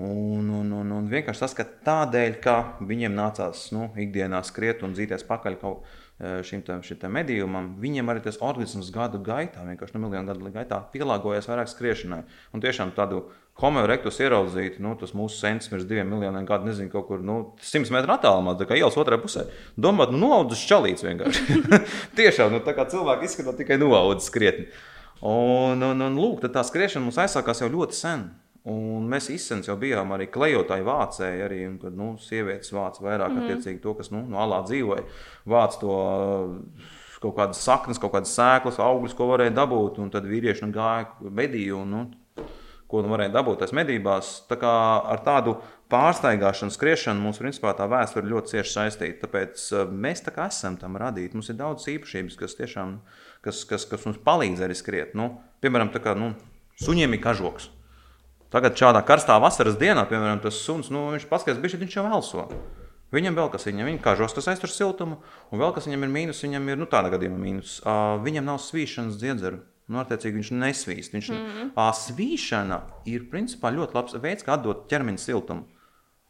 Un, un, un, un vienkārši tas, ka tādēļ, ka viņiem nācās nu, ikdienā skriet un dzīties pakaļ kaut eh, šim, te, šim te medījumam, viņiem arī tas organisms gadu gaitā, vienkārši nu, miljonu gadu gaitā, pielāgojās vairāk skriešanai. Un tiešām tādu homo erectus ieraudzīt, nu, tas mūsu sens pirms diviem miljoniem gadu, nezinu, kaut kur nu, 100 metru attālumā, tā kā ielas otrā pusē. Domāt, nu, noaudzis čalīts vienkārši. tiešām, nu, tā kā cilvēki izskatās tikai noaudzis krietni. Un, un, un lūk, tā skriešana mums aizsākās jau ļoti sen. Un mēs izsens jau bijām arī klejotāji vācēji, arī, kad nu, sievietes vāca vairāk mm. attiecīgi to, kas nu, no alā dzīvoja. Vāc to kaut kādas saknes, kaut kādas sēklas, augļus, ko varēja dabūt, un tad vīrieši nu, gāja mediju. Un, nu, ko nu varēja dabūt tajās medībās. Tā kā ar tādu pārsteigāšanu, skriešanu mums principā tā vēsture ļoti cieši saistīta. Tāpēc uh, mēs tā kā esam tam radīti. Mums ir daudz īpašības, kas tiešām kas, kas, kas mums palīdz arī skriet. Nu, piemēram, kā nu, suņiem ir kažoks. Tagad šādā karstā vasaras dienā, piemēram, tas suns, nu, viņš paskatās, bišķi, viņš jau elso. Viņam vēl kas viņam, viņa kažos, tas aiztur siltumu, un vēl kas viņam ir mīnus, viņam ir, nu, tāda gadījumā mīnus. Uh, viņam nav svīšanas dziedzeru. Nu, attiecīgi, viņš nesvīst. Viņš, mm -hmm. svīšana ir principā ļoti labs veids, kā atdot ķermeņa siltumu.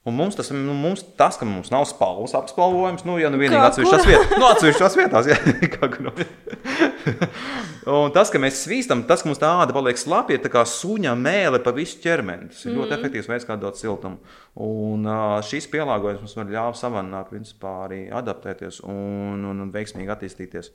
Un mums tas, nu, mums tas, ka mums nav spalvas apspalvojums, nu, ja nu vienīgi atsevišķās vietās, nu, atsevišķās vietās, jā, kā kur. Un tas, ka mēs svīstam, tas, ka mums tā āda paliek slapja, ir tā kā suņa mēle pa visu ķermeni. Tas ir Mhm. ļoti efektīvs veids, kā dot siltumu. Un ā, šis pielāgojums mums var ļāva savannā, principā, arī adaptēties un, un, un veiksmīgi attīstīties.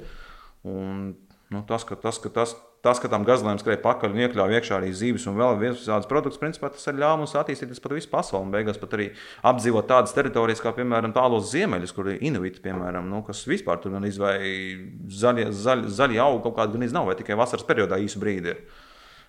Un, nu, tas, ka, tas, ka, tas, tas, ka tam gazlēm skrēja pakaļ un iekļāva iekšā arī zīves un vēl visādas produktus, principā tas arī ļāva mums attīstīties pat visu pasauli. Beigās pat arī apdzīvot tādas teritorijas, kā piemēram tālos ziemeļos, kur ir inuiti, piemēram, nu, kas vispār tur gan izvēlēja zaļie, zaļ, zaļie augi kaut kādi gan nav, vai tikai vasaras periodā īsu brīdi. Ir.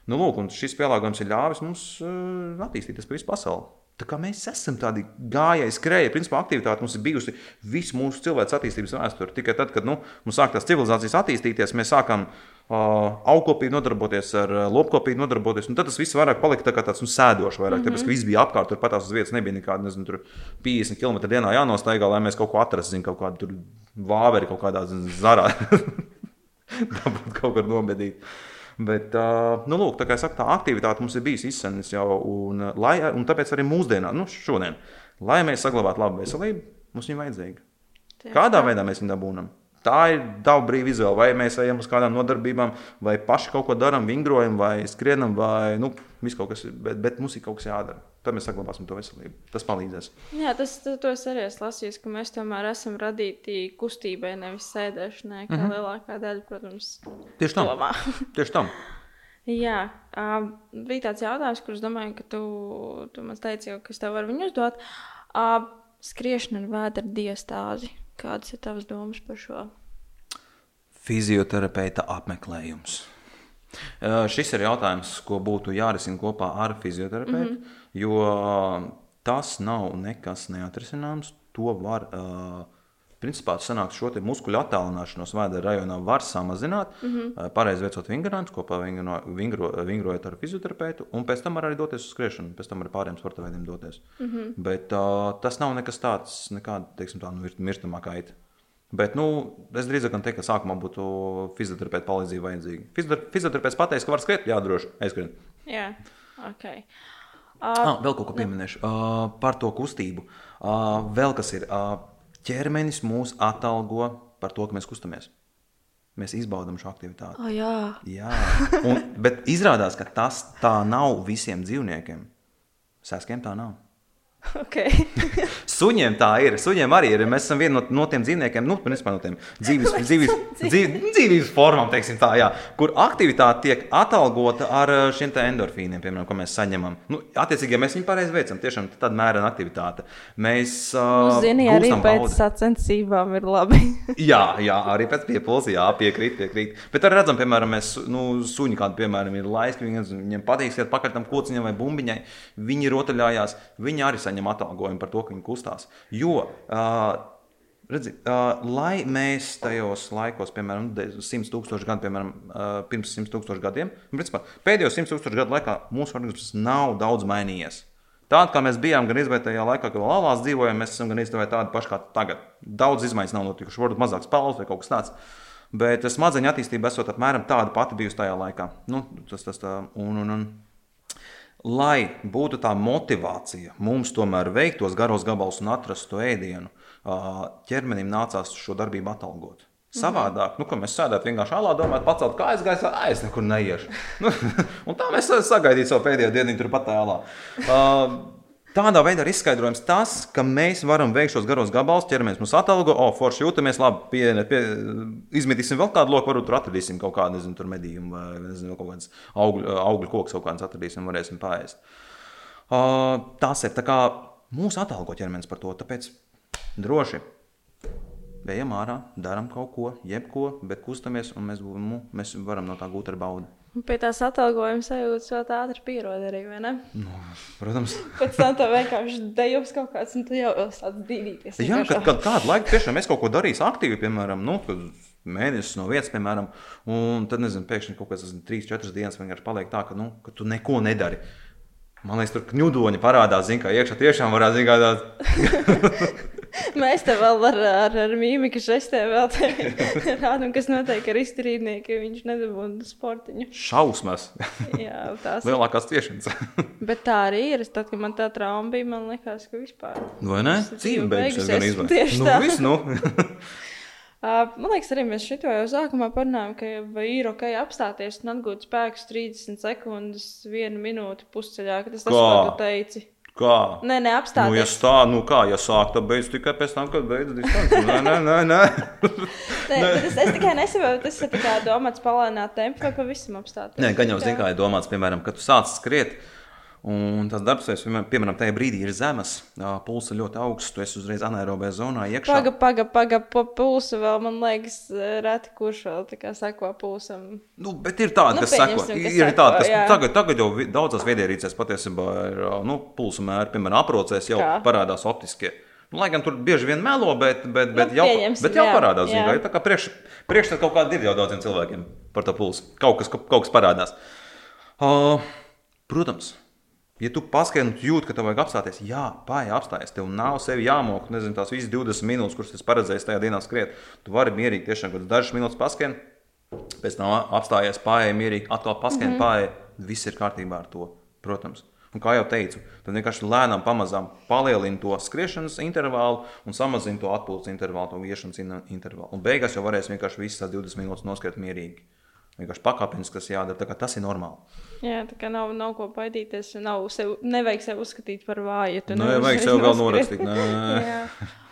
Nu, lūk, šis pielāgojums ir ļāvis mums uh, attīstīties pa visu pasauli. Tā kā mēs esam tādi gājēji, skrēja, principā aktivitāte mums ir bijusi visu mūsu cilvēks attīstības vēsture. Tikai tad, kad nu, mums sākās civilizācijas attīstīties, mēs sākām uh, augkopīgi nodarboties ar lopkopību, nodarboties. Un tad tas viss vairāk palika tā tāds nu, sēdošs, vairāk, mm -hmm. tāpēc, ka viss bija apkārt, tur patās uz vietas nebija nekāda, nezinu, tur 50 km dienā jānostaigā, lai mēs kaut ko atrastu, zinu, kaut kādu vāveri kaut kādā zinu, zarā. Dabūt kaut kur nobedīt. Bet, nu, lūk, tā kā es saku, tā aktivitāte mums ir bijusi izsmeļojusi jau, un, lai, un tāpēc arī mūsdienās, nu, šodien, lai mēs saglabātu labu veselību, mums viņa vajadzīga. Kādā veidā mēs viņu dabūjam? Tā ir daba brīva izvēle. Vai mēs ejam uz kādām nodarbībām, vai paši kaut ko darām, vingrojam, vai skrienam, vai nu, viss kaut kas ir. Bet, bet mums ir kaut kas jādara. Tad mēs saglabāsim to veselību. Tas palīdzēs. Jā, tas es arī esmu lasījis, ka mēs tomēr esam radīti kustībai, nevis sēdēšanai, kā mm -hmm. lielākā daļa, protams, Tieši tam. Tieši tam. Jā, uh, bija tāds jautājums, kurus domāju, ka tu, tu man teici, jau, ka es tev varu viņu uzdot. Uh, skriešana ar vēdera diastāzi. Kādas ir tavas domas par šo? Fizioterapeita apmeklējums. Šis ir jautājums, ko būtu jārisina kopā ar fizioterapeitu, mm -hmm. jo tas nav nekas neatrisināms. To var, uh, principā, sanākt šo muskuļu attālināšanos vēdera rajonā var samazināt, mm -hmm. pareizi veicot vingrinājumus, kopā vingro, vingro, vingrojot ar fizioterapeitu, un pēc tam var arī doties uz skriešanu, pēc tam ar pāriem sporta veidiem doties. Mm -hmm. Bet uh, tas nav nekas tāds, nekāda, teiksim tā, nu, mirtamā kaita. Bet nu, es drīzāk teiktu, ka sākumā būtu fizioterapeita palīdzība vajadzīga. Fiziotera- Fizioterapeits pateiks, ka var skriet, jā, droši, aizskrien. Jā, ok. Ah, vēl kaut ko pieminēšu uh, par to kustību. Uh, vēl kas ir, uh, ķermenis mūs atalgo par to, ka mēs kustamies. Mēs izbaudām šo aktivitāti. Oh, jā, Jā, un, bet izrādās, ka tas tā nav visiem dzīvniekiem. Sēskiem tā nav. Ok. Suņiem tā ir. Suņiem arī ir. Mēs esam viena no, no tiem dzīvniekiem, nu, principā no tiem dzīves, dzīves, dzīves, dzīves formām, tā, jā, kur aktivitāte tiek atalgota ar eh, šiem endorfīniem, piemēram, ko mēs saņemam. Nu, attiecīgi, ja mēs viņu pareizi veicam, tiešām tāda mērena aktivitāte. Mēs uh, Zini, arī gūstam pēc baudi. sacensībām ir labi. Jā, jā, arī pēc piepūles, jā, piekrīt, piekrīt. Bet arī redzam, piemēram, mēs, nu, suņi kādi, piemēram, ir laiski, viņi, viņiem patīk iet pakaļ tam kociņam vai bumbiņai, viņi rotaļājās, viņi arī saņem atalgojumu par to, ka viņi kustās. Jo, uh, redzi, uh, lai mēs tajos laikos, piemēram, 100 tūkstoši gadu, piemēram, uh, pirms 100 tūkstoši gadiem, un, principā, pēdējos 100 tūkstoši gadu laikā mūsu organisms nav daudz mainījies. Tāda kā mēs bijām gan izvērtējā laikā, kad vēl alās dzīvojām, mēs esam gan izdevēji tādi paši kā tagad. Daudz izmaiņas nav notikušas, varbūt mazāk spēles vai kaut kas tāds. Bet smadzeņu attīstība esot apmēram tāda pati bijusi tajā laikā. Nu, tas, tas tā, un, un, un. Lai būtu tā motivācija mums tomēr veikt tos garos gabalus un atrast to ēdienu, ķermenim nācās šo darbību atalgot. Savādāk, nu, mēs sēdētu vienkārši alā, domājot, pacelt kājas gaisā, "Ai, es nekur neiešu. Nu, un tā mēs sagaidījām savu pēdējo dienu, tur pat tālā. Uh, Tādā veidā ir izskaidrojams tas, ka mēs varam veikt šos garos gabalus, ķeramies mums atalgo, o, forši jūtamies labi, pie, pie, izmetīsim vēl kādu loku, varbūt tur atradīsim kaut kādu, nezinu, tur medījumu vai, nezinu, kaut kādas augļu, augļu kokus kaut kādas atradīsim, varēsim paēst. Uh, tas ir tā kā mūsu atalgo ķermenis par to, tāpēc droši. Ejam ārā, darām kaut ko, jebko, bet kustamies, un mēs, mēs varam no tā gūt ar baudu. Pie tās atalgojuma sajūtas ļoti ātri pierod arī, vai ne? Protams, Pēc tam tev vienkārši dejos kaut kāds, un tu jau sāc dīdīties. Jā, kad, kad kādu laiku tiešām es kaut ko darīju aktīvi, piemēram, nu, kad mēnesis no vietas, piemēram, un tad, nezinu, pēkšņi kaut kādas 3-4 dienas vienkārši paliek tā, ka, nu, ka tu neko nedari. Man liekas, tur kņudoņi parādās, zin, kā iekšā tiešām varētu zināt, Mēs te vēl ar, ar, ar mīmiku te rādām, kas notiek ar izturīdnieku, ja viņš nedabūna sportiņu. Šausmas. Jā, tās. Lielākās ciešanas. Bet tā arī ir. Tad, kad man tā trauma bija, man liekas, ka vispār. Vai ne? Dzīve beigusies gan izvēle. Tieši Nu, tā. viss, nu. Uh, man liekas, arī mēs šito jau sākumā parunājām, ka ir ok apstāties un atgūt spēkus 30 sekundes, vienu minūti pusceļā, tas tas, ko tu teici. Kā? Nē, Nu, ja tā, nu kā, ja sāk, tad beidz tikai pēc tam, kad beidz distanci. Nē, nē, nē, nē. Nē, bet es, es tikai nesaprotu, tas ir domāts palēnāt tempu vai pavisam apstāties. Nē, gan jau zini, kā ir domāts, piemēram, kad tu sāc skriet. Un tas darbs, piemēram, piemēram, tajā brīdī ir zemes, pulss ir ļoti augsts, tu esi uzreiz anaerobē zonā iekšā. Paga, paga, paga, pa pulsu vēl, man liekas, reti kurš vēl tā kā sako pulsam. Nu, bet ir tādi, Nu, kas sako, kas ir seko, tādi, kas jā. tagad, tagad jau daudzās viedierīcēs patiesībā ir nu, pulsu mēri, piemēram, aprocēs jau Kā? parādās optiskie. Nu, lai gan tur bieži vien melo, bet, bet, bet, Nu, jau, bet jau jā, parādās. jā. ir Tā kā priekš, priekšstats kaut kāda ir jau daudziem cilvēkiem par to pulsu. Kaut kas, kaut kas parādās. Uh, protams, ja tu paskaidro, tu jūti, ka tev vajag apstāties, jā, pāri apstāties. Tev nav sevi jāmok, nezinu, tās visas 20 minūtes, kuras es paredzēju tajā dienā skriet. Tu vari mierīgi tiešām kaut kādas dažas minūtes paskaidrot, pēc tam apstājies pāri mierīgi, atkal paskaidrot mm -hmm. pāri. Viss ir kārtībā ar to, protams. Un kā jau teicu, tad vienkārši lēnām, pamazām palielina to skriešanas intervālu un samazina to atpūtas intervālu, to iešanas in- intervālu. Un beigās jau varēs vienkārši visas tās 20 minūtes noskriet mierīgi. Vienkārši pakāpeniski tas jādara, tas ir normāli. Jā, tā kā nav, nav ko baidīties. Nav sev, nevajag sevi uzskatīt par vāju. Nē, nevari vajag sev vēl norakstīt.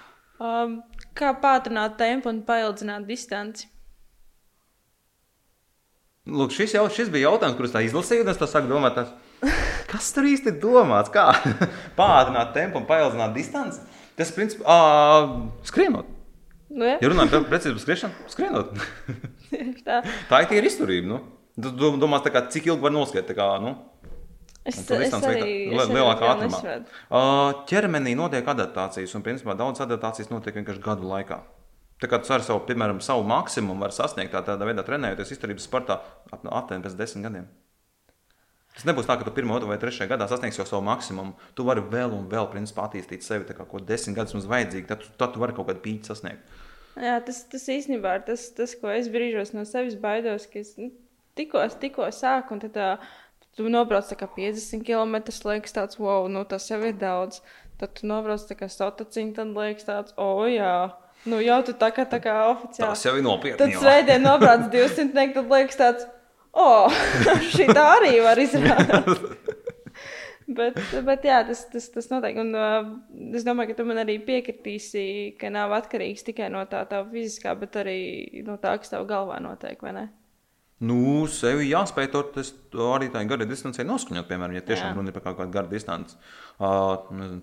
Um, kā pātrināt tempu un paildzināt distanci? Lūk, šis, jau, šis bija jautājums, kurus tā izlasīju, un es tā sāku domāt, tas, kas tur īsti domāts? Kā pātrināt tempu un paildzināt distanci? Tas, principā, ā, skrienot. Nu, jā, Ja runājam par precīzu skriešanu, skrienot. tā. tā ir tīra izturība. Nu. Tu tu domā, tā kā, cik ilgi var noskriet? Kā, nu, Es, es arī li- arī lielākā ātrumā. Ā, Ķermenī notiek adaptācijas, un principā daudz adaptācijas notiek vienkārši gadu laikā. Tā kā tu ar savu, piemēram, savu maksimumu var sasniegt tā, tādā veidā, trenējoties izturības sportā ap- aptuveni pēc desmit gadiem. Tas nebūs tā, ka tu pirmā, otrā vai trešajā gadā sasniegsi jau savu maksimumu. Tu vari vēl un vēl principā, attīstīt sevi, kā ko desmit gadus mums vajadzīgi. Tad, tad tu vari kaut kādu pīķi sasniegt. Jā, tas, tas īstenībā ir tas, tas, ko es brīžos no sevis baidos, ka es nu, tikko, tikko sāku, un tad tā, tu nobrauc tā kā 50 km, liekas tāds, wow, nu tas jau ir daudz. Tad tu nobrauc tā kā sotaciņu, tad liekas tāds, o oh, jā, nu jau tu tā kā, tā kā oficiāli. Tas jau ir nopietni. Tad svētdien nobrauc 200, tad liekas tāds, o, oh, šī tā arī var izrādīt. Bet, bet jā, tas, tas, tas noteikti. Un, uh, es domāju, ka tu man arī piekritīsi, ka nav atkarīgs tikai no tā tā fiziskā, bet arī no tā, kas tev galvā notiek. vai ne? Nu, sevi jāspēj to tas arī tā gara distancē noskaņot. Piemēram, ja tiešām runa ir par kaut kādu garu distanci. Uh,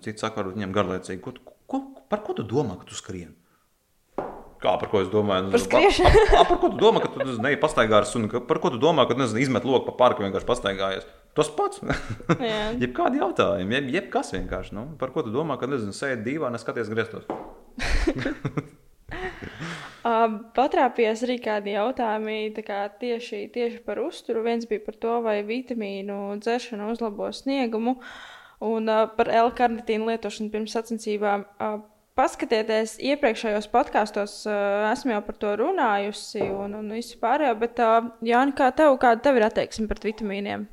cits saka, varbūt viņam garlaicīgi. Ko, ko, par ko tu domā, ka tu skrieni? Kā par ko es domāju? Par skriešanu. A, a, par ko tu domā, ka tu nezinu, pastaigā ar suni? Ka- Par ko tu domā, ka nezinu, izmet loku pa parku vienkārši pastaigājies? Tas pats. Jebkādi jautājumi, jeb, jebkas vienkārši. Nu, par ko tu domā, ka nezinu, sēdi divā, neskaties griestos? Uh, patrāpījās arī kādi jautājumi tā kā tieši, tieši par uzturu. Viens bija par to, vai vitamīnu dzeršana uzlabo sniegumu, un uh, par L-karnitīnu lietošanu pirms sacensībām. Uh, Paskatieties, iepriekšējos podkāstos uh, esmu jau par to runājusi, un, un visu pārējo. Bet, uh, Jānis, kā tev, kāda tev ir attieksme pret vitamīniem?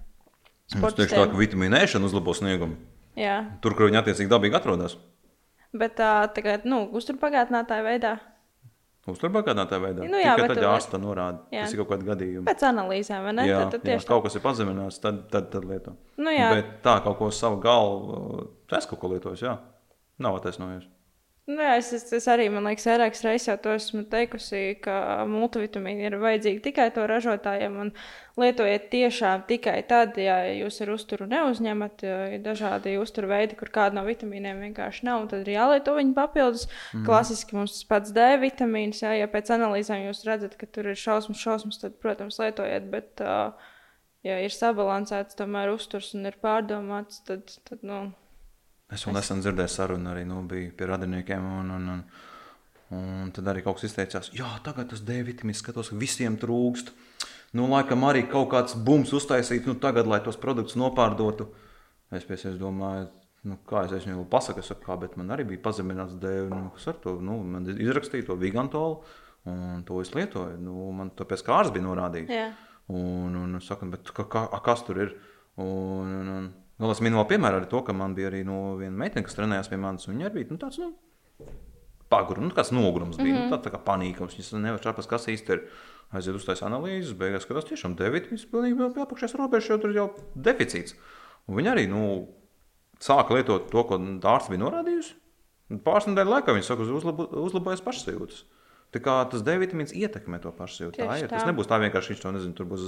Es teikšu tā, ka vitamīna ēšana uzlabo sniegumu. Jā, Tur, kur viņi attiecīgi dabīgi atrodas. bet uh, tagad, nu, uzturpagātnētāja veidā, Uzturbākādā veidā. Nu jā, Tikai tad ārsta norāda. Jā. Tas ir kaut kāda gadījuma. pēc analīzēm, vai ne? jā, tad, tad jā, kaut kas ir pazeminās, tad, tad, tad lieto. Nu jā. Bet tā, kaut ko savu galvu, es kaut ko lietoju, jā. Nav attaisnojies. Nu, jā, es, es, es arī, man liekas, vairākas reizes jau to esmu teikusi, ka multivitamīni ir vajadzīgi tikai to ražotājiem. Un lietojiet tiešām tikai tad, ja jūs ar uzturu neuzņemat. Ir dažādi uzturu veidi, kur kāda no vitamīniem vienkārši nav. un Tad ir jālieto viņa papildus. Mm. Klasiski mums tas pats D vitamīns. Jā, ja pēc analīzēm jūs redzat, ka tur ir šausmas, šausmas, tad, protams, lietojiet. Bet, uh, ja ir sabalansēts, tomēr uzturs un ir pārdomāts, tad, tad nu, Es vēl nesen dzirdēju sarunu, arī nu, biju pie radiniekiem. Un, un, un, un tad arī kaut kas izteicās, jā, tagad tas D vitamīns skatos, ka visiem trūkst. Nu, laikam arī kaut kāds bums uztaisīt, nu, tagad, lai tos produktus nopārdotu. Es pēc tam domāju, Nu, kā es viņam pasaku, saku, kā, bet man arī bija pazemināts dēļ, nu, kas ar to, nu, man izrakstīja to vigantolu, un to es lietoju. Nu, man tāpēc kā ārsts bija norādījis. Jā. Un, un es saku, bet ka, a, kas tur ir? Un, un, un, vēl es minu vēl piemēru ar to, ka man bija arī nu, viena meitene, kas trenējās pie manis, viņa arī bija nu, tāds, nu, pagurums, nu, kāds nogurums bija, mm -hmm. nu, tā, tā kā panīkums. Viņas nevar saprast, kas īsti ir. Aiziet uz tās analīzes, beigās skatās, tiešām devīti, viņas pilnīgi vēl apakšējās robežas, jo tur jau deficīts. Un viņi arī, nu, sāka lietot to, ko ārsts bija norādījusi. Pāris nedēļu laikā viņi saka, uzlabo, uzlabojas pašsajūtas. Tā kā tas D vitamīns ietekmē to pašsajūtu. Tā ir. tā. Tas nebūs tā vienkārši, viņš to nezina. Tur būs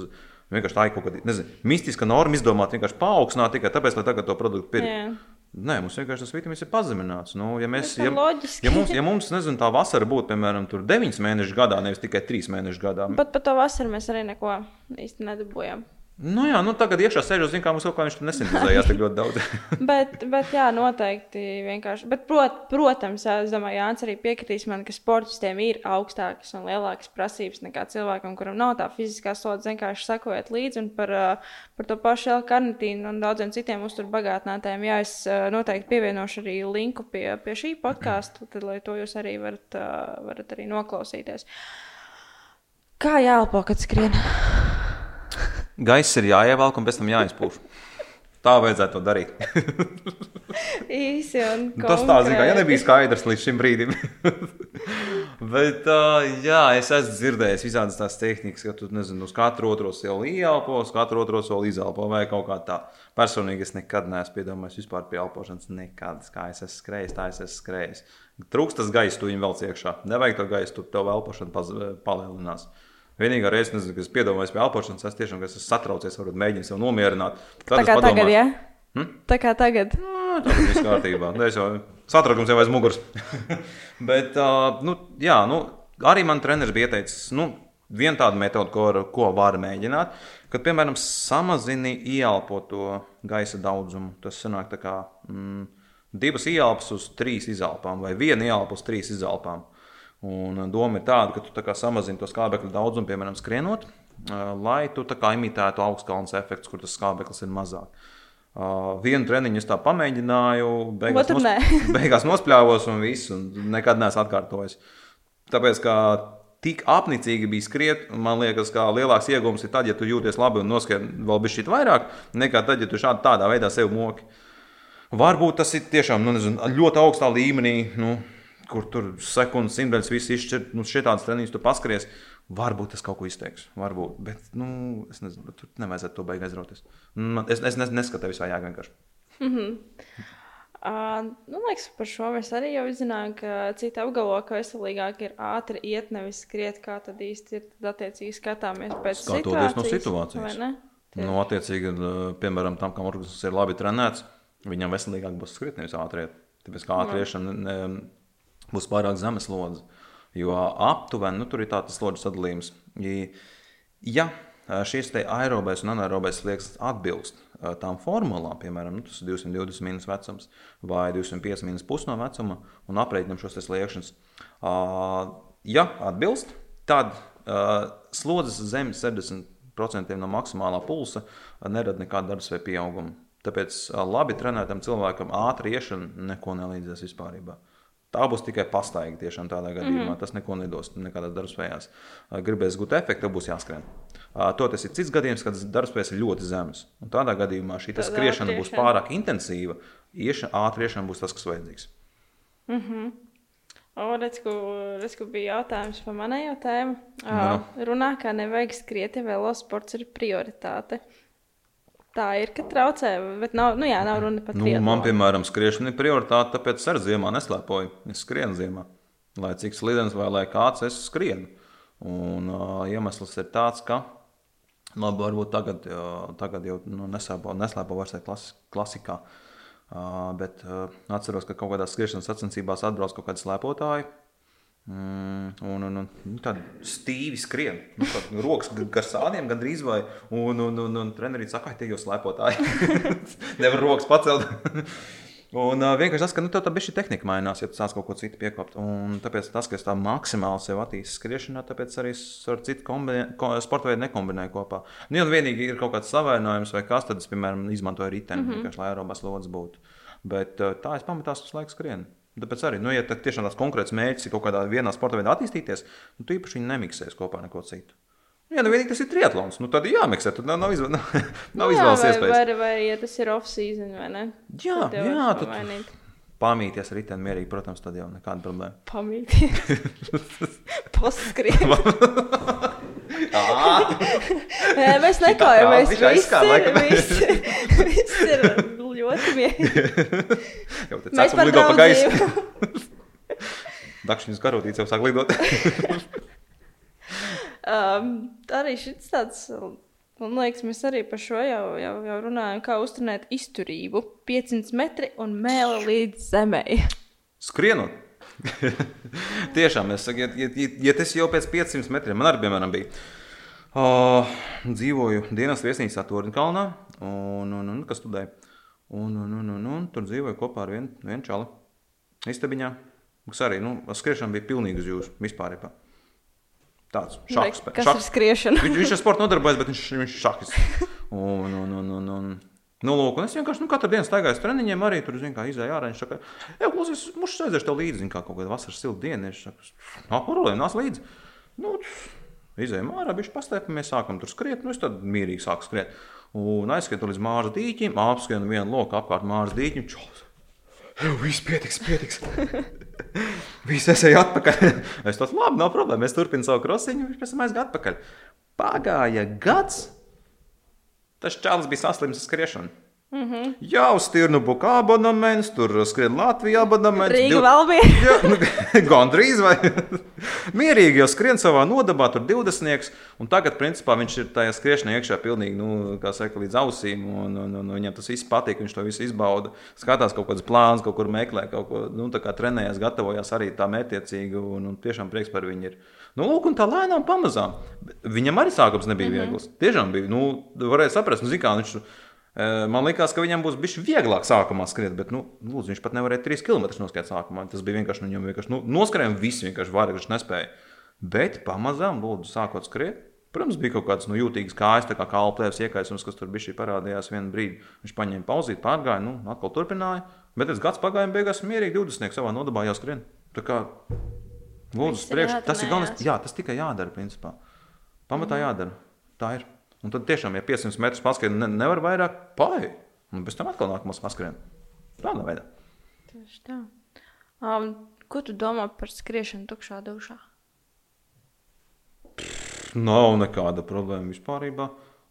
vienkārši tā kaut kāda nezinu, mistiska norma izdomāta vienkārši paaugstināt tikai tāpēc, lai tagad to produktu pirktu. Jā. Nē, mums vienkārši tas vitamīns ir pazemināts. Nu, ja, mēs, ja, loģiski. ja mums, ja mums nezinu, tā vasara būtu piemēram 9 mēnešus gadā, nevis tikai 3 mēnešus gadā, Pat par to vasaru mēs arī neko īsti nedabūjām. Nu, jā, nu, tagad iekšā sēžot, zinu, kā mums kaut kā viņš tur nesintetizējās tik ļoti daudz. bet, bet, jā, noteikti vienkārši. Bet, prot, protams, jā, es domāju, Jānis arī piekritīs man, ka sportistiem ir augstākas un lielākas prasības nekā cilvēkam, kuram nav tā fiziskā slodze. Vienkārši sakojot līdzi un par, par to pašu L-karnitīnu un daudziem citiem uzturbagātinātājiem. Jā, es noteikti pievienošu arī linku pie, pie šī podkāstu, tad, lai to jūs arī varat, varat arī noklausīties. Kā jāelpo, kad skrien? Gaiss ir jāievelk un pēc tam jāizpūš. Tā vajadzētu to darīt. Īsi un Nu, Tas tā, zin, kā, ja konkrēti. nebija skaidrs līdz šim brīdim. Bet, uh, jā, es esmu dzirdējis visādas tās tehnikas, ka tu nezini, uz katru otro soli ieelpo, uz katru otro soli izelpo vai kaut kā tā. Personīgi es nekad neesmu piedomājis vispār pie elpošanas. Nekad, kā es esmu skrējis, tā es esmu skrējis. Trūkst tas gaisa, tu viņu velc iekšā. Nevajag to gaisu, tu tev elpošana palielinās. Vienīgā reize, nezinu, kad es piedomājos pie elpošanas, es tiešām es esmu satraucies, varbūt mēģinu sev nomierināt. Tad Tā kā padomāju, tagad, jā? Hm? Tā kā tagad. Tā viss kārtībā. Nu, jau satraukums jau aiz muguras. Bet, uh, nu, jā, nu, arī man treneris bija ieteicis, nu, viena tāda metode, ko, var- ko var mēģināt, kad, piemēram, samazini ieelpoto gaisa daudzumu. Tas sanāk tā kā mm, divas ieelpas uz trīs izelpām, vai viena ieelpa uz trīs izelpām. Un uh, doma ir tāda, ka tu tā samazini to skābekļa daudzumu, piemēram, skrienot, uh, lai tu imitētu augstkalnes efektu, kur tas skābeklis ir mazāk. Uh, vienu treniņu es tā pamēģināju, beigās, Otru nē. beigās nospļāvos un viss, un nekad neesmu atkārtojis. Tāpēc, kā tik apnicīgi bija skriet, man liekas, ka lielāks iegūms ir tad, ja tu jūties labi un noskrien vēl šī vairāk, nekā tad, ja tu šādi tādā veidā sev moki. Varbūt tas ir tiešām nu, nezinu, ļoti augstā līmenī, nu, kur tur sekundes simtdaļas viss izšķirt. Nu, Šitādas treniņus tu paskaries, varbūt tas kaut ko izteiks. Varbūt, bet nu, es nezinu, tur nevajadzētu to beigās aizrauties. Man- Es, es nes- neskatu visā jēgā vienkārši. Uh, nu, liekas, par šo mēs arī jau zinājām, ka citi apgalvo, ka veselīgāk ir ātri iet, nevis skriet, kā tad īsti ir. Tad, attiecīgi, skatāmies pēc Skatoties no situācijas, situācijas. ne? Tie- Nu, attiecīgi, eh, piemēram, tam, kam organisms ir labi trenēts, viņam veselīgāk būs skriet, nevis ātri iet. Tāpēc kā ātri iešana būs pārāk zema slodze. Jo aptuveni nu, tur ir tāds slodzi sadalījums. Ja šis te aerobais un anaerobais slieksnis atbilst tām formulām, piemēram, nu, tas ir 220 minus vecums vai 205 minus pusi no vecuma, un aprēķinam šos sliekšņus. Ja atbilst, tad slodzes zem 60% no maksimālā pulsa nerada nekādu darbspēju pieaugumu. Tāpēc labi trenētam cilvēkam ātri iešana neko nelīdzēs vispār. Tā būs tikai pastaiga tiešām tādā gadījumā. Mm -hmm. Tas neko nedos nekādās darbspējās. Gribēs gūt efektu, būs jāskrien. To tas ir cits gadījums, kad darbspējas ir ļoti zemas. Un tādā gadījumā šī Tad skriešana būs ātriešana. pārāk intensīva. Ieša, ātri iešana būs tas, kas vajadzīgs. O, redz, ko, redz, ko bija jautājums par manējo tēmu. Nu. Uh, runā, ka nevajag skriet, ja velosports ir prioritāte. Tā ir, ka traucē, bet nav, nu jā, nav runa par Nu, triatlonu. man, piemēram, skriešana ir prioritāte, tāpēc es ziemā neslēpoju. Es skrienu ziemā. Lai cik slidens vai lai kāds, es skrienu. Un uh, iemesls ir tāds, ka, labi, varbūt tagad, uh, tagad jau nu, neslēpo, vairs klasi, klasikā. Uh, bet uh, atceros, ka kaut kādās skriešanas sacensībās atbrauc kaut kādi slēpotāji. Mm, un, un, un nu, tādi stīvi skrien. Nu, tā, rokas gar sāniem, gan drīz vai. Un, un, un, un treneris saka, ka tie jau slēpotāji. Nevar rokas pacelt. Un uh, vienkārši tas, ka nu, tev tā bija tehnika mainās, ja tu sāc kaut ko citu piekopt. Un tāpēc tas, ka es tā maksimāli sev attīstīju skriešanā, tāpēc arī ar citu kombinē, ko, sporta veidu nekombinēju kopā. Nu, ja vienīgi ir kaut kāds savainojums vai kas, tad es, piemēram, izmantoju riteni, mm -hmm. lai aerobās lodes būtu. Bet uh, tā es pamatā visu laiku skrienu. Tāpēc arī, nu, ja tiešām tāds konkrēts mērķis ir kaut kādā vienā sporta veidā attīstīties, nu, tu īpaši nemiksēsi kopā neko citu. Ja nu vienīgi tas ir triatlons, nu tad jāmeklē. Tad nav, nav, izv nav, Nu jā, izvēles vai, iespējas. vai, vai, ja tas ir off-season vai ne? Jā, Tad jā, tad-. Pamīties ar riteni mierīgi, protams, tad jau nekāda problēma. Pamīties. Poskrien. Nē, mēs nekaujamies. Tā kā Viss ir, viss, viss ir ļoti mierīgi. Jau tā Mēs cekla par lido pa gaisu. Dakšiņas karotīts jau sāk lidot. Um, arī šis tāds, man liekas, mēs arī par šo jau, jau, jau runājam, kā uzturēt izturību. 500 metri un mēlē līdz zemē. Skrienot. Tiešām, es ja, ja, ja tas jau pēc 500 metriem, man arī, piemēram, bija. Uh, dzīvoju dienas viesnīcā Torņkalnā, un, un, un kas studēja. Un, un, un, un, un tur dzīvoju kopā ar vienu vien čali. Istabiņā, kas arī, nu, skriešana bija pilnīgi uz jūsu vispār. Jebā. Tāds šachs. Kas ir skriešana? Viņš, viņš ar sportu nodarbojas, bet viņš, ir šachis. Un, un, un, un, un. Nu, lūk, un es vienkārši nu, katru dienu staigāju uz treniņiem, arī tur izēju ārā. Viņš saka, ej, klausies, mums aiziešu tev līdzi, kā kaut kāda vasaras silta diena. Viņš saka, nav problēma, nāc līdzi. Nu, izējām ārā, viņš pastēpamies, sākam tur skriet. Nu, es tad mierīgi sāku skriet. Un aizskrienu līdz māras dīķim, apskrienu vienu loku apkārt māras dīķim. Čos. Viss pietiks, pietiks. Viss es eju atpakaļ. Es tādu labi, nav problēma. Es turpinu savu krosiņu, viņš pēc tam aizgāja atpakaļ. Pagāja gads. Tas čalis bija saslims ar skriešanu. Mm -hmm. Jā, uz Tirnu buka abonements, tur skrien Latvijā abonements. Rīga div- vēl bija. Jā, nu, gandrīz vai mierīgi jau skrien savā nodabā, tur 20. Un tagad, principā, viņš ir tajā skriešanā iekšā pilnīgi, nu, kā saka, līdz ausīm. Un, un, un viņam tas viss patīk, viņš to visu izbauda. Skatās kaut kādas plānas, kaut kur meklē, kaut ko nu, tā kā trenējas, gatavojas arī tā mētiecīgi. Un, un tiešām prieks par viņu ir. Nu, lūk, un tā lēnām pamazām. Viņam arī sākums nebija mm -hmm. viegls. Tiešām bija, nu, varēja saprast, nu, zin kā viņš. Eh, Man liekas, ka viņam būs bijis vieglāk sākumā skriet, bet nu, lūdzu, viņš pat nevarēja 3 km noskriet sākumā. Tas bija vienkārši, nu, viņam vienkārši nu, noskrējām visi, vienkārši vairāk viņš nespēja. Bet pamazām, lūdzu, sākot skriet. Protams, bija kaut kāds nu, jūtīgs kājas, kā kalplēvs iekaisums, kas tur bija parādījās vienā brīdī. Viņš paņēma pauzīt, pārgāja, nu, atkal turpināja. Bet tas gads pagāja, un beigās mierīgi 20 savā nodabā jau skrien. Tā kā, lūdzu, priekš, tas ir galvenais. Jā, tas tikai jādara, principā. Pamatā jādara. Tā ir. Un tad tiešām, ja 500 metrus paskrien, ne, nevar vairāk pāri. Un pēc tam atkal nākamais paskrien. Tādā veidā. Tieši tā. Um, ko tu domā par skriešanu tukšā dušā? Nav nekāda problēma vispār.